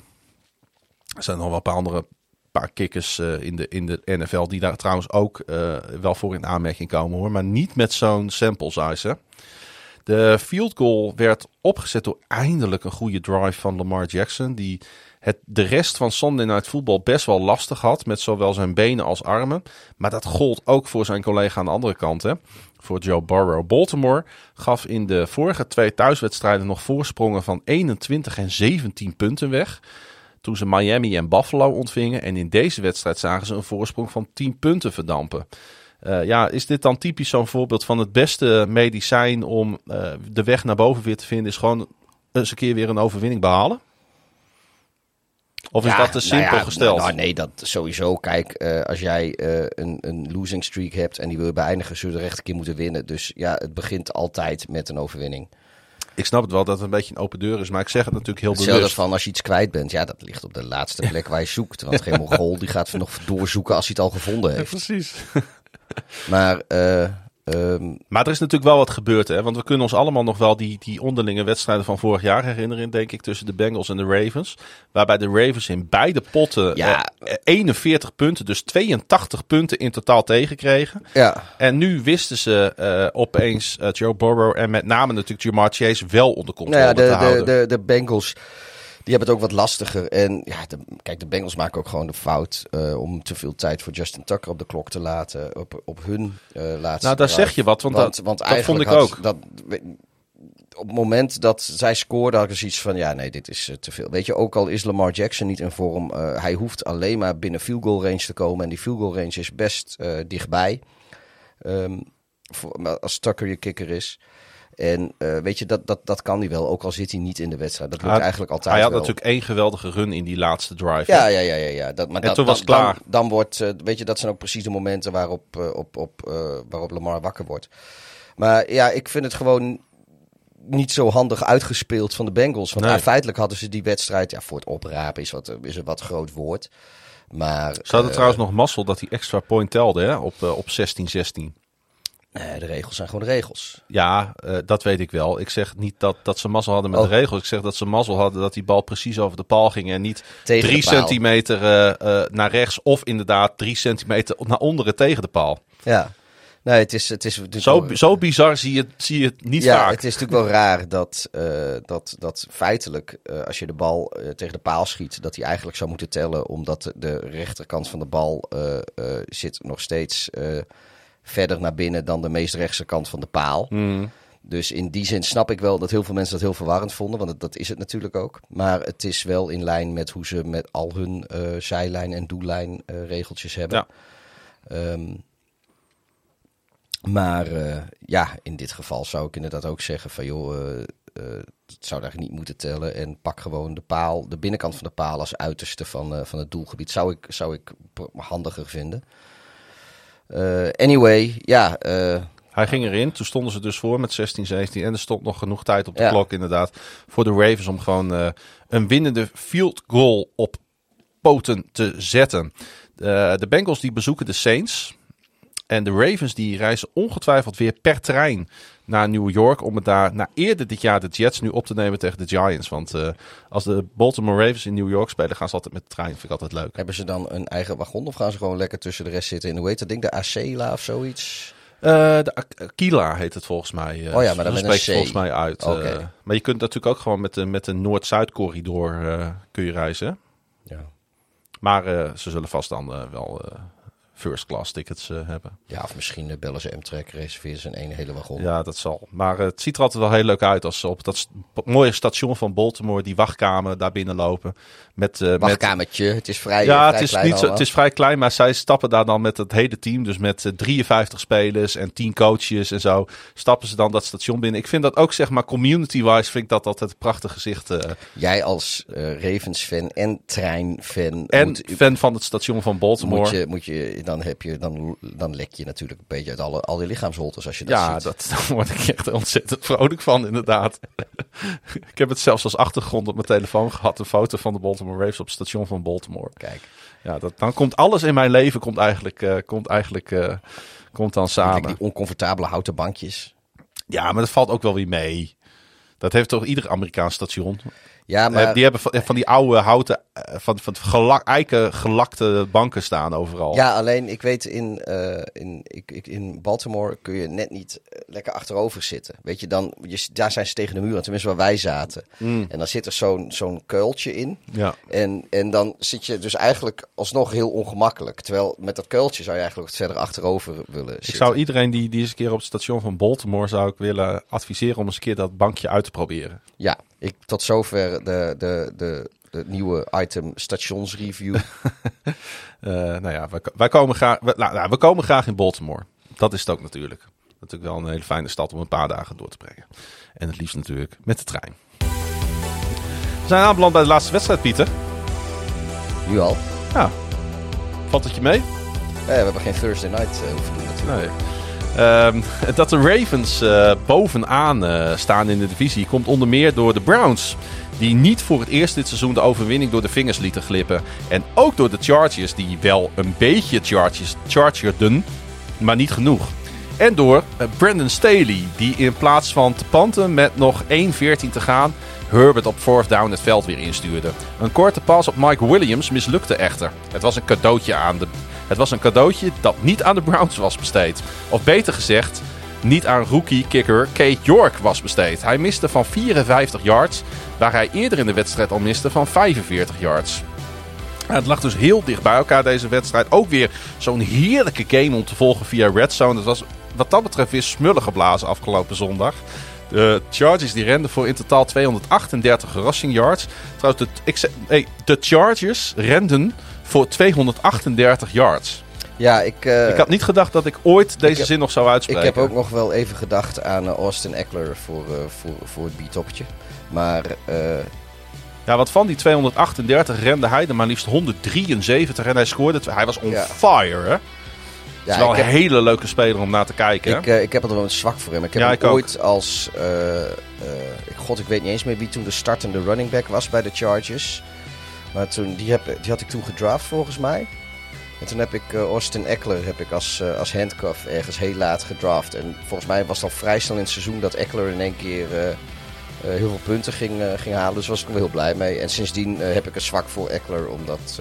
A: Er zijn nog wel een paar andere paar kickers eh, in, de, in de NFL die daar trouwens ook eh, wel voor in aanmerking komen hoor. Maar niet met zo'n sample size. De field goal werd opgezet door eindelijk een goede drive van Lamar Jackson. Die het de rest van Sunday Night Football best wel lastig had. Met zowel zijn benen als armen. Maar dat gold ook voor zijn collega aan de andere kant. Hè. Voor Joe Burrow. Baltimore gaf in de vorige twee thuiswedstrijden nog voorsprongen van 21 en 17 punten weg. Toen ze Miami en Buffalo ontvingen. En in deze wedstrijd zagen ze een voorsprong van 10 punten verdampen. Eh, ja, is dit dan typisch zo'n voorbeeld van het beste medicijn om eh, de weg naar boven weer te vinden? Is gewoon eens een keer weer een overwinning behalen? Of is
B: Ja,
A: dat te
B: nou
A: simpel
B: ja,
A: gesteld?
B: Nou, nee, dat sowieso. Kijk, eh, als jij eh, een, een losing streak hebt en die wil je beëindigen, zul je de rechte keer moeten winnen. Dus ja, het begint altijd met een overwinning.
A: Ik snap het wel dat het een beetje een open deur is, maar ik zeg het natuurlijk heel
B: Hetzelfde
A: bewust.
B: van als je iets kwijt bent. Ja, dat ligt op de laatste plek waar je zoekt. Want geen Mongool [LAUGHS] die gaat nog doorzoeken als hij het al gevonden heeft.
A: precies.
B: Maar eh, ehm,
A: Maar er is natuurlijk wel wat gebeurd, hè? Want we kunnen ons allemaal nog wel die, die onderlinge wedstrijden van vorig jaar herinneren, denk ik, tussen de Bengals en de Ravens. Waarbij de Ravens in beide potten
B: Ja.
A: eh, 41 punten, dus 82 punten in totaal tegenkregen.
B: ja,
A: En nu wisten ze eh, opeens eh, Joe Burrow en met name natuurlijk Jamar Chase wel onder controle
B: nou ja,
A: te
B: de,
A: houden.
B: de, de, de Bengals die hebben het ook wat lastiger. En ja, de, kijk, de Bengals maken ook gewoon de fout eh, om te veel tijd voor Justin Tucker op de klok te laten. Op, op hun eh laatste
A: nou, daar zeg je wat, want, dat, dat vond ik
B: had
A: ook.
B: Dat, op het moment dat zij scoorden, had ik zoiets van: ja, nee, dit is eh, te veel. Weet je, ook al is Lamar Jackson niet in vorm, hij hoeft alleen maar binnen field goal range te komen. En die field goal range is best dichtbij. Ehm, voor, als Tucker je kicker is. En eh, weet je, dat, dat, dat kan hij wel, ook al zit hij niet in de wedstrijd. Dat lukt
A: Hij-
B: eigenlijk altijd
A: Hij had
B: wel.
A: natuurlijk één geweldige run in die laatste drive.
B: Ja, ja, ja, ja. ja. Dat, maar
A: En
B: dat-
A: toen was
B: dan,
A: klaar.
B: Dan, dan wordt, eh, weet je, dat zijn ook precies de momenten waarop, eh, op, op, waarop Lamar wakker wordt. Maar ja, ik vind het gewoon niet zo handig uitgespeeld van de Bengals. Want
A: Nee.
B: ja, feitelijk hadden ze die wedstrijd, ja, voor het oprapen is, wat, is een wat groot woord. Maar
A: Ze hadden trouwens nog mazzel dat die extra point telde hè, op, op 16-16.
B: Nee, de regels zijn gewoon de regels.
A: Ja, eh, dat weet ik wel. Ik zeg niet dat, dat ze mazzel hadden met
B: Oh.
A: de regels. Ik zeg dat ze mazzel hadden dat die bal precies over de paal ging. En niet
B: Tegen
A: drie centimeter eh, eh, naar rechts. Of inderdaad drie centimeter naar onderen tegen de paal.
B: Ja. Nee, het is, het is
A: Zo,
B: wel-
A: zo bizar zie je, zie je het niet
B: ja,
A: vaak.
B: het is natuurlijk wel raar dat, dat, dat feitelijk, als je de bal tegen de paal schiet, dat hij eigenlijk zou moeten tellen, omdat de, rechterkant van de bal zit nog steeds verder naar binnen dan de meest rechtse kant van de paal.
A: Hmm.
B: Dus in die zin snap ik wel dat heel veel mensen dat heel verwarrend vonden, want dat, is het natuurlijk ook. Maar het is wel in lijn met hoe ze met al hun eh, zijlijn- en doellijn eh, regeltjes hebben.
A: Ja.
B: Ehm, maar eh, ja, in dit geval zou ik inderdaad ook zeggen van joh, het zou daar niet moeten tellen. En pak gewoon de paal, de binnenkant van de paal als uiterste van, van het doelgebied. Zou ik, zou ik handiger vinden. Eh, anyway, ja, eh,
A: Hij ging erin. Toen stonden ze dus voor met 16-17. En er stond nog genoeg tijd op de
B: Ja.
A: klok inderdaad. Voor de Ravens om gewoon eh, een winnende field goal op poten te zetten. De Bengals die bezoeken de Saints. En de Ravens die reizen ongetwijfeld weer per trein naar New York. Om het daar na eerder dit jaar de Jets nu op te nemen tegen de Giants. Want eh, als de Baltimore Ravens in New York spelen, gaan ze altijd met de trein. Vind ik altijd leuk.
B: hebben ze dan een eigen wagon of gaan ze gewoon lekker tussen de rest zitten in, hoe heet dat ding, de Acela of zoiets?
A: Eh, de Aquila heet het volgens mij. eh,
B: Oh ja, maar dan
A: zo
B: met een
A: spreek je
B: C.
A: volgens mij uit. maar je kunt natuurlijk ook gewoon met de, met de Noord-Zuid corridor kun je reizen.
B: Ja.
A: Maar ze zullen vast dan wel first class tickets eh, hebben.
B: ja, of misschien eh, bellen ze Amtrak, reserveren ze een ene hele wagon.
A: Ja, dat zal. Maar eh, het ziet er altijd wel heel leuk uit als ze op dat st- mooie station van Baltimore, die wachtkamer, daar binnenlopen. Met, eh, met,
B: Wachtkamertje, het is vrij,
A: ja,
B: vrij
A: het is,
B: klein
A: niet zo, het is vrij klein, maar zij stappen daar dan met het hele team. Dus met eh, 53 spelers en 10 coaches en zo. Stappen ze dan dat station binnen. Ik vind dat ook, zeg maar, community-wise, vind ik dat altijd een prachtig gezicht.
B: Jij als Ravens-fan en trein-fan
A: en
B: moet,
A: fan van het station van Baltimore.
B: moet, je, moet je dan, heb je, dan, dan lek je natuurlijk een beetje uit alle, alle lichaamsholtes als je dat
A: Ja,
B: ziet.
A: dat, [LAUGHS] daar word ik echt ontzettend vrolijk van, inderdaad. [LAUGHS] ik heb het zelfs als achtergrond op mijn telefoon gehad. Een foto van de Baltimore Ravens op het station van Baltimore.
B: Kijk,
A: Ja, dat, dan komt alles in mijn leven komt eigenlijk, eh, komt eigenlijk eh, komt dan
B: kijk,
A: samen.
B: die oncomfortabele houten bankjes.
A: Ja, maar dat valt ook wel weer mee. Dat heeft toch ieder Amerikaans station.
B: Ja,
A: Eh,
B: maar
A: die hebben van, van die oude houten, eh, van, van gelak, eiken gelakte banken staan overal.
B: Ja, alleen ik weet in, eh, in, ik, ik, in Baltimore kun je net niet lekker achterover zitten. Weet je, dan, je, daar zijn ze tegen de muur, tenminste waar wij zaten.
A: Mm,
B: En dan zit er zo'n zo'n kuiltje in.
A: ja.
B: En, en dan zit je dus eigenlijk alsnog heel ongemakkelijk. Terwijl met dat kuiltje zou je eigenlijk wat verder achterover willen
A: Ik
B: zitten.
A: zou iedereen die, die eens een keer op het station van Baltimore zou ik willen adviseren om eens een keer dat bankje uit te proberen.
B: Ja, ik, tot zover de, de, de, de nieuwe item stationsreview. [LAUGHS]
A: Eh, nou ja, wij, wij komen graag, we, nou, nou, we komen graag in Baltimore. Dat is het ook natuurlijk. Natuurlijk wel een hele fijne stad om een paar dagen door te brengen. En het liefst natuurlijk met de trein. We zijn aanbeland bij de laatste wedstrijd, Pieter.
B: nu al.
A: Ja, valt het je mee?
B: Eh, we hebben geen Thursday night eh, hoeven doen natuurlijk.
A: Nee. Ehm, dat de Ravens eh, bovenaan eh, staan in de divisie komt onder meer door de Browns. Die niet voor het eerst dit seizoen de overwinning door de vingers lieten glippen. En ook door de Chargers, die wel een beetje Chargers, chargerden, maar niet genoeg. En door eh, Brandon Staley, die in plaats van te panten met nog 1.14 te gaan, Herbert op fourth down het veld weer instuurde. Een korte pas op Mike Williams mislukte echter. Het was een cadeautje aan de. Het was een cadeautje dat niet aan de Browns was besteed. Of beter gezegd, niet aan rookie-kicker Kate York was besteed. Hij miste van 54 yards, waar hij eerder in de wedstrijd al miste van 45 yards. Het lag dus heel dicht bij elkaar deze wedstrijd. Ook weer zo'n heerlijke game om te volgen via Red Zone. Het was wat dat betreft weer smullen geblazen afgelopen zondag. De Chargers die renden voor in totaal 238 rushing yards. Trouwens, de, de Chargers renden voor 238 yards.
B: Ja, ik, eh,
A: ik had niet gedacht dat ik ooit deze
B: heb-
A: zin nog zou
B: ik
A: uitspreken.
B: heb ook nog wel even gedacht aan eh, Austin Eckler voor, eh, voor, voor het beatoppertje. Maar
A: Ja, want van die 238 rende hij er maar liefst 173 en hij scoorde. Hij was on
B: Ja.
A: fire, hè? Het
B: ja,
A: is wel
B: ik
A: een
B: heb,
A: hele leuke speler om naar te kijken.
B: ik, ik heb er wel een zwak voor hem. Ik heb
A: Ja,
B: hem
A: ik ook.
B: ooit als... ik- God, ik weet niet eens meer wie toen de startende running back was bij de Chargers. Maar toen, die, heb, die had ik toen gedraft volgens mij. En toen heb ik eh, Austin Eckler heb ik als, eh, als handcuff ergens heel laat gedraft. En volgens mij was het al vrij snel in het seizoen dat Eckler in één keer eh, heel veel punten ging, ging halen. Dus daar was ik wel heel blij mee. En sindsdien heb ik een zwak voor Eckler. Omdat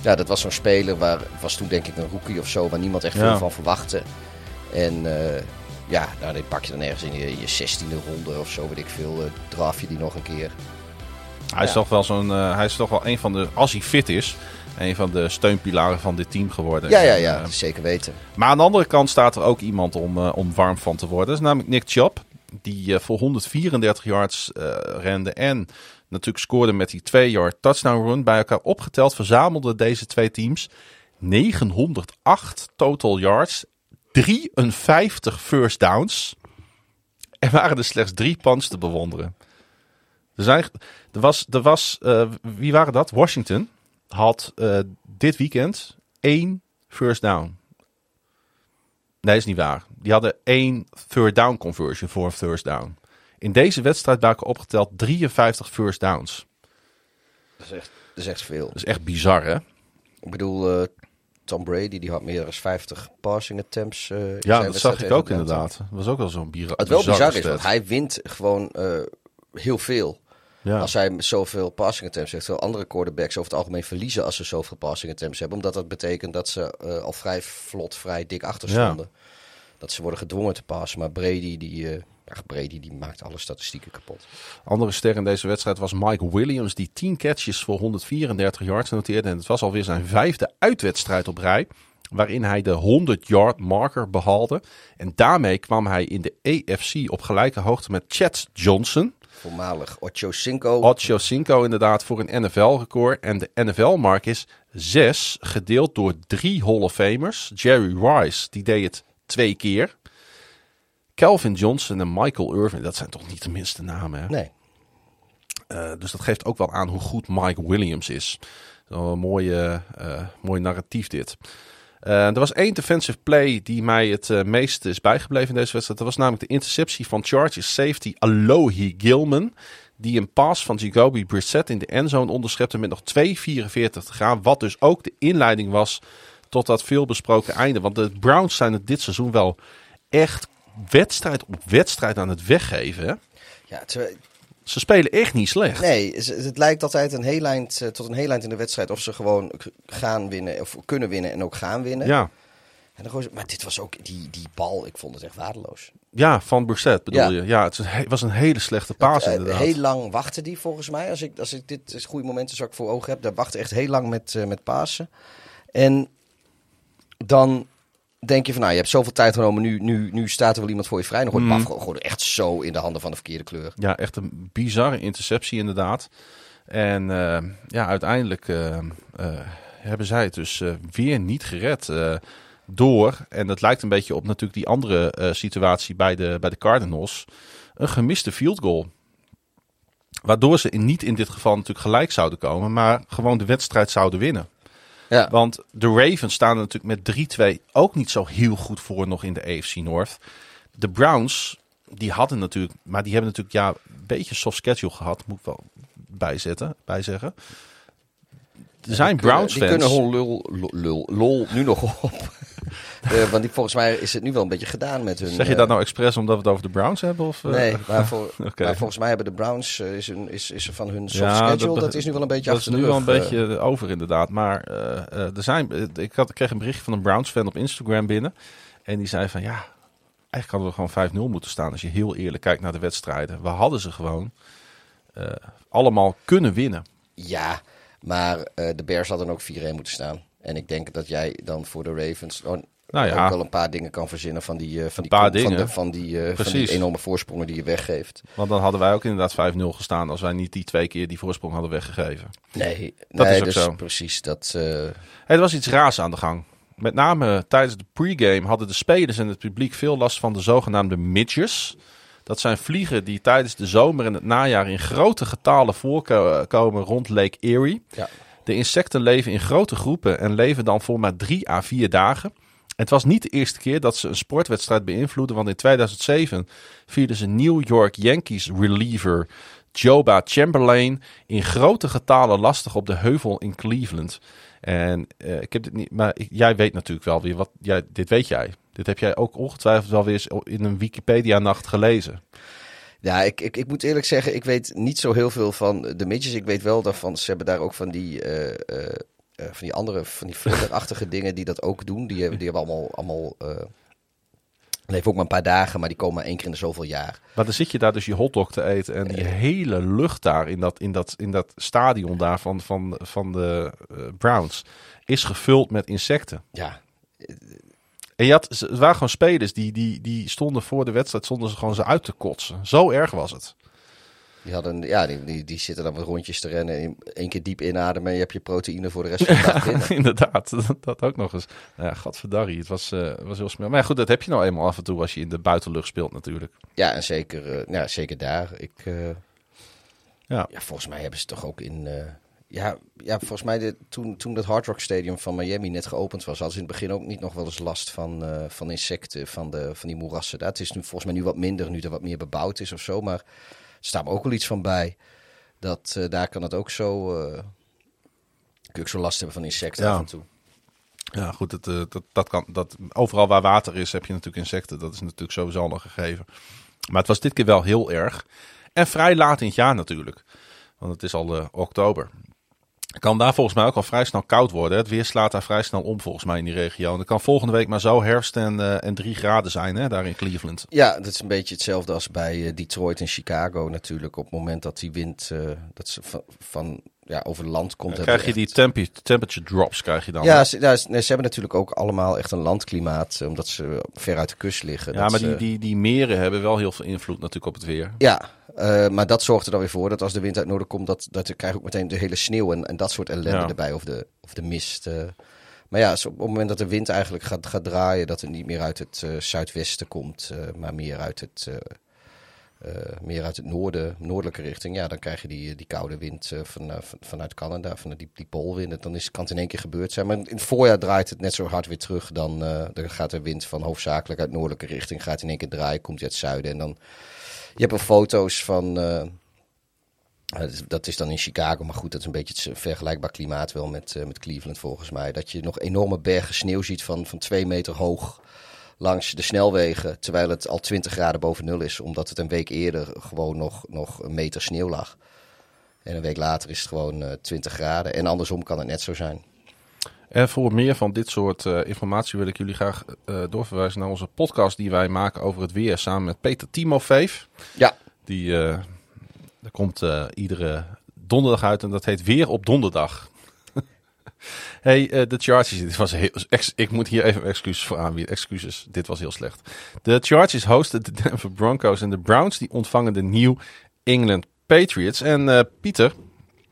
B: ja, dat was zo'n speler waar was toen denk ik een rookie of zo. Waar niemand echt
A: Ja.
B: veel van verwachtte. En ja, nou, die pak je dan ergens in je, je 16e ronde of zo, weet ik veel. draf je die nog een keer.
A: Hij is toch wel zo'n. eh, hij is toch wel een van de. Als hij fit is. Een van de steunpilaren van dit team geworden.
B: Ja, ja,
A: En,
B: ja,
A: eh,
B: zeker weten.
A: maar aan de andere kant staat er ook iemand om, eh, om warm van te worden. Dat is namelijk Nick Chubb. Die voor 134 yards rende. En natuurlijk scoorde met die 2-yard touchdown run. Bij elkaar opgeteld verzamelden deze twee teams 908 total yards. 53 first downs. Er waren er slechts drie punts te bewonderen. Er, zijn, er was, er was eh, wie waren dat? Washington had eh, dit weekend één first down. Nee, is niet waar. Die hadden één third down conversion voor een first down. In deze wedstrijd waren opgeteld 53 first downs.
B: Dat is echt, dat is echt veel.
A: Dat is echt bizar, hè?
B: Ik bedoel, eh, Tom Brady die had meer dan 50 passing attempts. in
A: Ja,
B: zijn
A: dat zag ik ook inderdaad. Dat was ook wel zo'n bizar.
B: Wat wel bizar is, want hij wint gewoon heel veel.
A: Ja.
B: Als hij zoveel passing attempts heeft. Terwijl andere quarterbacks over het algemeen verliezen als ze zoveel passing attempts hebben. Omdat dat betekent dat ze eh, al vrij vlot, vrij dik achter stonden. Dat ze worden gedwongen te passen. Maar Brady, die, eh, ach, Brady die maakt alle statistieken kapot.
A: Andere ster in deze wedstrijd was Mike Williams, die 10 catches voor 134 yards noteerde. En het was alweer zijn vijfde uitwedstrijd op rij, waarin hij de 100-yard marker behaalde. En daarmee kwam hij in de AFC op gelijke hoogte met Chad Johnson.
B: Voormalig Ocho Cinco.
A: Ocho Cinco inderdaad voor een NFL-record. En de NFL-mark is 6, gedeeld door drie Hall of Famers. Jerry Rice, die deed het twee keer. Calvin Johnson en Michael Irvin, dat zijn toch niet de minste namen, hè?
B: Nee.
A: Uh, dus dat geeft ook wel aan hoe goed Mike Williams is. Een mooie, uh, mooi narratief dit. Eh, er was één defensive play die mij het uh, meest is bijgebleven in deze wedstrijd. Dat was namelijk de interceptie van Chargers safety Alohi Gilman. Die een pass van Jacoby Brissett in de endzone onderschepte met nog 2,44 te gaan. Wat dus ook de inleiding was tot dat veelbesproken einde. Want de Browns zijn het dit seizoen wel echt wedstrijd op wedstrijd aan het weggeven.
B: Ja,
A: Ze spelen echt niet slecht.
B: Nee, het, lijkt altijd een heel eind, eh, tot een heel eind in de wedstrijd of ze gewoon gaan winnen of kunnen winnen en ook gaan winnen.
A: Ja,
B: En dan ze- maar dit was ook die, die bal, ik vond het echt waardeloos.
A: ja van Brissett bedoel
B: Ja.
A: je. Ja, het was een hele slechte paas
B: Eh,
A: inderdaad.
B: heel lang wachten die volgens mij. Als ik, als ik dit is goede momenten zo ik voor ogen heb, daar wachten echt heel lang met, eh, met Pasen. En dan denk je van, nou, je hebt zoveel tijd genomen, nu, nu, nu staat er wel iemand voor je vrij. Dan gooit
A: Mm.
B: Gewoon, echt zo in de handen van de verkeerde kleur.
A: Ja, echt een bizarre interceptie inderdaad. En eh, ja, uiteindelijk eh, eh, hebben zij het dus weer niet gered door, en dat lijkt een beetje op natuurlijk die andere situatie bij de, bij de Cardinals, een gemiste field goal. Waardoor ze in, niet in dit geval natuurlijk gelijk zouden komen, maar gewoon de wedstrijd zouden winnen.
B: Ja,
A: Want de Ravens staan natuurlijk met 3-2 ook niet zo heel goed voor nog in de AFC North. De Browns, die hadden natuurlijk, maar die hebben natuurlijk ja, een beetje soft schedule gehad, moet ik wel bijzetten, bijzeggen. Er zijn
B: Die
A: Browns
B: Die
A: fans.
B: kunnen gewoon lul, lul, lul, lol nu nog op. [LAUGHS] Eh, want die, volgens mij is het nu wel een beetje gedaan met hun...
A: Zeg je
B: eh,
A: dat nou expres omdat we het over de Browns hebben? Of, eh?
B: Nee, maar, voor, [LAUGHS]
A: Oké.
B: maar volgens mij hebben de Browns, eh, is, een, is, is van hun soft
A: Ja,
B: schedule,
A: dat-
B: dat, is nu wel een beetje
A: dat is nu wel een
B: eh.
A: beetje over inderdaad. Maar eh, eh, er zijn, eh, ik, had, ik kreeg een berichtje van een Browns fan op Instagram binnen. En die zei van ja, eigenlijk hadden we gewoon 5-0 moeten staan. Als je heel eerlijk kijkt naar de wedstrijden. We hadden ze gewoon eh, allemaal kunnen winnen.
B: Ja, maar eh, de Bears hadden ook 4-1 moeten staan. En ik denk dat jij dan voor de Ravens oh,
A: Nou ja.
B: ook wel een paar dingen kan verzinnen van die, eh, van die,
A: paar
B: kom- van
A: dingen.
B: de- van die, eh, van die
A: Precies.
B: enorme voorsprongen die je weggeeft.
A: Want dan hadden wij ook inderdaad 5-0 gestaan als wij niet die twee keer die voorsprong hadden weggegeven.
B: Nee,
A: Dat
B: nee
A: is ook
B: dus
A: zo.
B: precies. Dat,
A: Hey, er was iets raars aan de gang. Met name tijdens de pregame hadden de spelers en het publiek veel last van de zogenaamde midges. Dat zijn vliegen die tijdens de zomer en het najaar in grote getalen voorkomen rond Lake Erie.
B: ja.
A: De insecten leven in grote groepen en leven dan voor maar drie à vier dagen. Het was niet de eerste keer dat ze een sportwedstrijd beïnvloeden, want in 2007 vielen ze New York Yankees reliever Joba Chamberlain in grote getalen lastig op de heuvel in Cleveland. En eh, ik heb dit niet, maar ik- jij weet natuurlijk wel weer wat. Jij, dit weet jij. Dit heb jij ook ongetwijfeld wel weer eens in een Wikipedia-nacht gelezen.
B: Ja, ik, ik, ik moet eerlijk zeggen, ik weet niet zo heel veel van de midges. Ik weet wel daarvan, ze hebben daar ook van die, eh, eh, eh, van die andere, van die vlinderachtige [LAUGHS] dingen die dat ook doen. Die hebben, die hebben allemaal, allemaal eh, leven ook maar een paar dagen, maar die komen maar één keer in de zoveel jaar.
A: Maar dan zit je daar dus je hotdog te eten en die hele lucht daar in dat, in dat, in dat stadion daar van, van, van de Browns is gevuld met insecten.
B: Ja,
A: En je had, ze- het waren gewoon spelers die, die, die stonden voor de wedstrijd, stonden ze gewoon ze uit te kotsen. Zo erg was het.
B: die, hadden, ja die, die, die zitten dan wat rondjes te rennen, in- één keer diep inademen en je hebt je proteïne voor de rest van de dag [LAUGHS] binnen.
A: Inderdaad, [LAUGHS] dat, dat ook nog eens. Nou ja, gadverdarrie, het was, eh, was heel smel. Maar ja, goed, dat heb je nou eenmaal af en toe als je in de buitenlucht speelt natuurlijk.
B: Ja, en zeker, eh, ja, zeker daar. Ik, eh,
A: Ja.
B: ja, volgens mij hebben ze toch ook in. Ja, ja, volgens mij de, toen, toen dat Hard Rock Stadium van Miami net geopend was, hadden ze in het begin ook niet nog wel eens last van, eh, van insecten, van, de, van die moerassen. Dat is nu volgens mij nu wat minder, nu er wat meer bebouwd is of zo. Maar er staat me ook wel iets van bij. Dat eh, daar kan het ook zo. eh, kun je ook zo last hebben van insecten
A: Ja.
B: af en toe.
A: Ja, goed, eh, dat, dat kan, dat, overal waar water is heb je natuurlijk insecten. Dat is natuurlijk sowieso al een gegeven. Maar het was dit keer wel heel erg. En vrij laat in het jaar natuurlijk. Want het is al eh, oktober. Het kan daar volgens mij ook al vrij snel koud worden. Het weer slaat daar vrij snel om volgens mij in die regio. En het kan volgende week maar zo herfst en, eh, en drie graden zijn hè, daar in Cleveland.
B: Ja, dat is een beetje hetzelfde als bij eh, Detroit en Chicago natuurlijk. Op het moment dat die wind eh, dat ze van, van ja, over land komt.
A: Dan krijg je die temperature drops krijg je dan.
B: Ja, ze, ja, ze, nee, ze hebben natuurlijk ook allemaal echt een landklimaat, omdat ze ver uit de kust liggen.
A: Ja,
B: Dat
A: maar
B: ze-
A: die, die, die meren hebben wel heel veel invloed natuurlijk op het weer.
B: Ja, eh, maar dat zorgt er dan weer voor dat als de wind uit noorden komt, dat, dat krijg je ook meteen de hele sneeuw en, en dat soort ellende
A: Ja.
B: erbij, of de, of de mist. eh. Maar ja, op het moment dat de wind eigenlijk gaat, gaat draaien, dat het niet meer uit het eh, zuidwesten komt, maar meer uit het, meer uit het noorden, noordelijke richting, ja, dan krijg je die, die koude wind van, van- vanuit Canada, van die, die poolwind. Dan is, kan het in één keer gebeurd zijn. Maar in het voorjaar draait het net zo hard weer terug. Dan, dan gaat de wind van hoofdzakelijk uit noordelijke richting, gaat in één keer draaien, komt hij uit het zuiden. En dan, je hebt er foto's van, eh, eh, dat is- dan in Chicago, maar goed, dat is een beetje het vergelijkbaar klimaat wel met, eh, met Cleveland volgens mij. Dat je nog enorme bergen sneeuw ziet van, van twee meter hoog langs de snelwegen, terwijl het al 20 graden boven nul is, omdat het een week eerder gewoon nog, nog een meter sneeuw lag. En een week later is het gewoon eh 20 graden. En andersom kan het net zo zijn.
A: En voor meer van dit soort eh, informatie wil ik jullie graag eh, doorverwijzen naar onze podcast die wij maken over het weer samen met Peter Timofeef.
B: Ja,
A: Die er komt iedere donderdag uit en dat heet Weer op Donderdag. [LAUGHS] hey, de Chargers, dit was heel, ex- ik moet hier even excuses voor aanbieden. Excuses, dit was heel slecht. De Chargers hosten de Denver Broncos en de Browns die ontvangen de New England Patriots. En Pieter,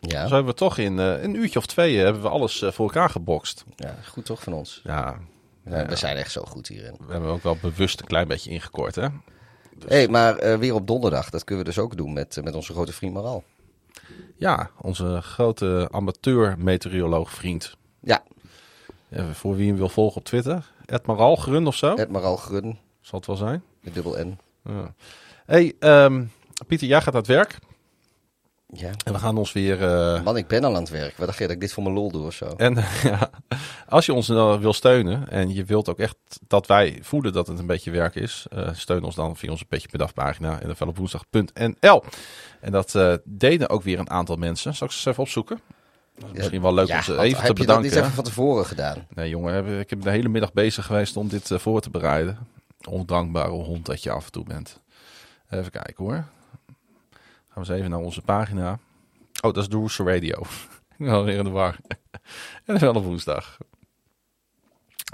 B: ja.
A: zo hebben we toch in eh, een uurtje of twee eh, hebben we alles eh, voor elkaar gebokst.
B: ja goed toch van ons.
A: Ja,
B: Ja, We zijn echt zo goed hierin.
A: we hebben ook wel bewust een klein beetje ingekort, hè?
B: hey, maar weer op donderdag, dat kunnen we dus ook doen met, met onze grote vriend Maral.
A: Ja, onze grote amateur meteoroloog vriend.
B: Ja,
A: voor wie hem wil volgen op Twitter. Ed Maral, Grun of zo.
B: het Maral Grun,
A: Zal het wel zijn.
B: met dubbel N.
A: Ja. hey, ehm, Pieter, jij gaat aan het werk.
B: Ja.
A: En we gaan ons weer... eh,
B: Man, ik ben al aan het werk. Wat dacht je dat ik dit voor mijn lol doe of zo?
A: en [LAUGHS] ja, als je ons nou wil steunen en je wilt ook echt dat wij voelen dat het een beetje werk is, eh, steun ons dan via onze Petje per Dag pagina en op woensdag.nl. En dat eh, deden ook weer een aantal mensen. Zal ik ze eens even opzoeken? Dat is misschien wel leuk om ze even te
B: heb je dat
A: bedanken.
B: niet even van tevoren gedaan?
A: Nee, jongen, heb- ik heb de hele middag bezig geweest om dit voor te bereiden. Ondankbare hond dat je af en toe bent. Even kijken hoor. Gaan we eens even naar onze pagina. Oh, dat is de Rooster Radio. [LAUGHS] ik ben alweer in de war. [LAUGHS] en is wel op woensdag.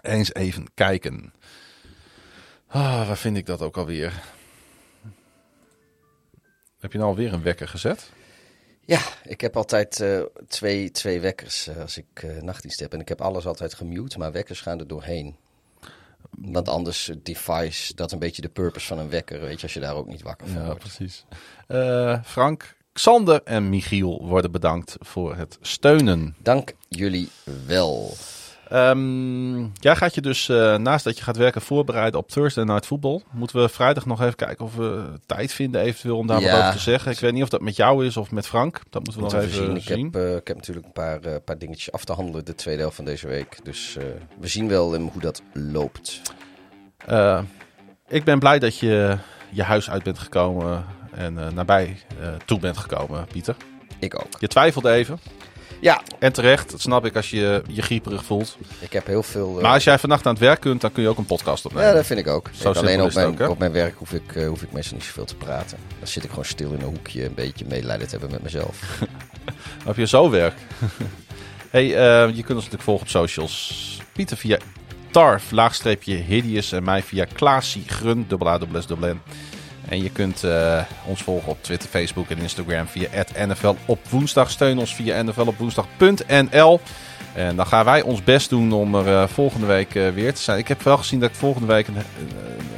A: Eens even kijken. Ah, waar vind ik dat ook alweer? Heb je nou alweer een wekker gezet?
B: Ja, ik heb altijd eh, twee, twee wekkers eh, als ik eh, nachtdienst heb. En ik heb alles altijd gemute, maar wekkers gaan er doorheen. Want anders eh, device dat een beetje de purpose van een wekker. Weet je, als je daar ook niet wakker van
A: Ja,
B: wordt.
A: precies. Eh, Frank, Xander en Michiel worden bedankt voor het steunen.
B: Dank jullie wel.
A: Ehm, jij gaat je dus, eh, naast dat je gaat werken, voorbereiden op Thursday Night Football. Moeten we vrijdag nog even kijken of we tijd vinden eventueel om daar
B: Ja.
A: wat over te zeggen. Ik weet niet of dat met jou is of met Frank. Dat moeten we nog even
B: zien. Ik
A: zien.
B: heb, eh, ik heb natuurlijk een paar, eh, paar dingetjes af te handelen de tweede helft van deze week. Dus we zien wel hoe dat loopt.
A: Ik ben blij dat je je huis uit bent gekomen en nabij toe bent gekomen, Pieter.
B: Ik ook.
A: Je twijfelde even.
B: Ja,
A: En terecht, dat snap ik als je je grieperig voelt.
B: ik heb heel veel... eh,
A: Maar als jij vannacht aan het werk kunt, dan kun je ook een podcast opnemen.
B: Ja, dat vind ik ook. Ik- alleen op mijn,
A: ook,
B: op mijn werk hoef ik, eh, hoef ik meestal niet zoveel te praten. Dan zit ik gewoon stil in een hoekje, een beetje medelijden te hebben met mezelf. [LAUGHS]
A: Heb je zo werk? [LAUGHS] hey, eh, je kunt ons natuurlijk volgen op socials. Pieter via Tarf, laagstreepje Hideous. En mij via Klaasie Grun, dubbel A, dubbel S, dubbel N. En je kunt eh, ons volgen op Twitter, Facebook en Instagram via NFL op woensdag. Steun ons via nflopwoensdag.nl. En dan gaan wij ons best doen om er eh, volgende week eh, weer te zijn. Ik heb wel gezien dat ik volgende week een, een-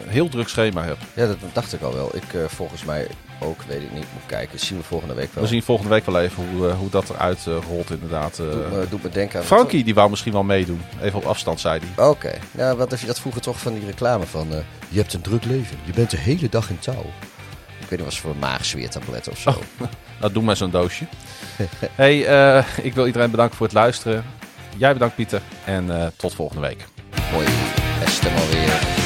A: heel druk schema heb.
B: Ja, dat dacht ik al wel. Ik volgens mij ook, weet ik niet. Moet kijken. Dat zien we volgende week wel.
A: We zien volgende week wel even hoe, eh, hoe dat eruit eh, rolt inderdaad. eh.
B: Doet me, doet me denken aan...
A: Frankie die wou misschien wel meedoen. Even op afstand zei hij.
B: Oké. Ja, wat als je dat vroeger toch van die reclame van... eh, je hebt een druk leven. Je bent de hele dag in touw. Ik weet niet, was voor maagzweertabletten of zo. [LAUGHS]
A: Nou, doe maar zo'n doosje. [LAUGHS] hey, eh, ik wil iedereen bedanken voor het luisteren. Jij bedankt Pieter. En eh, tot volgende week.
B: Mooi. Beste maar weer.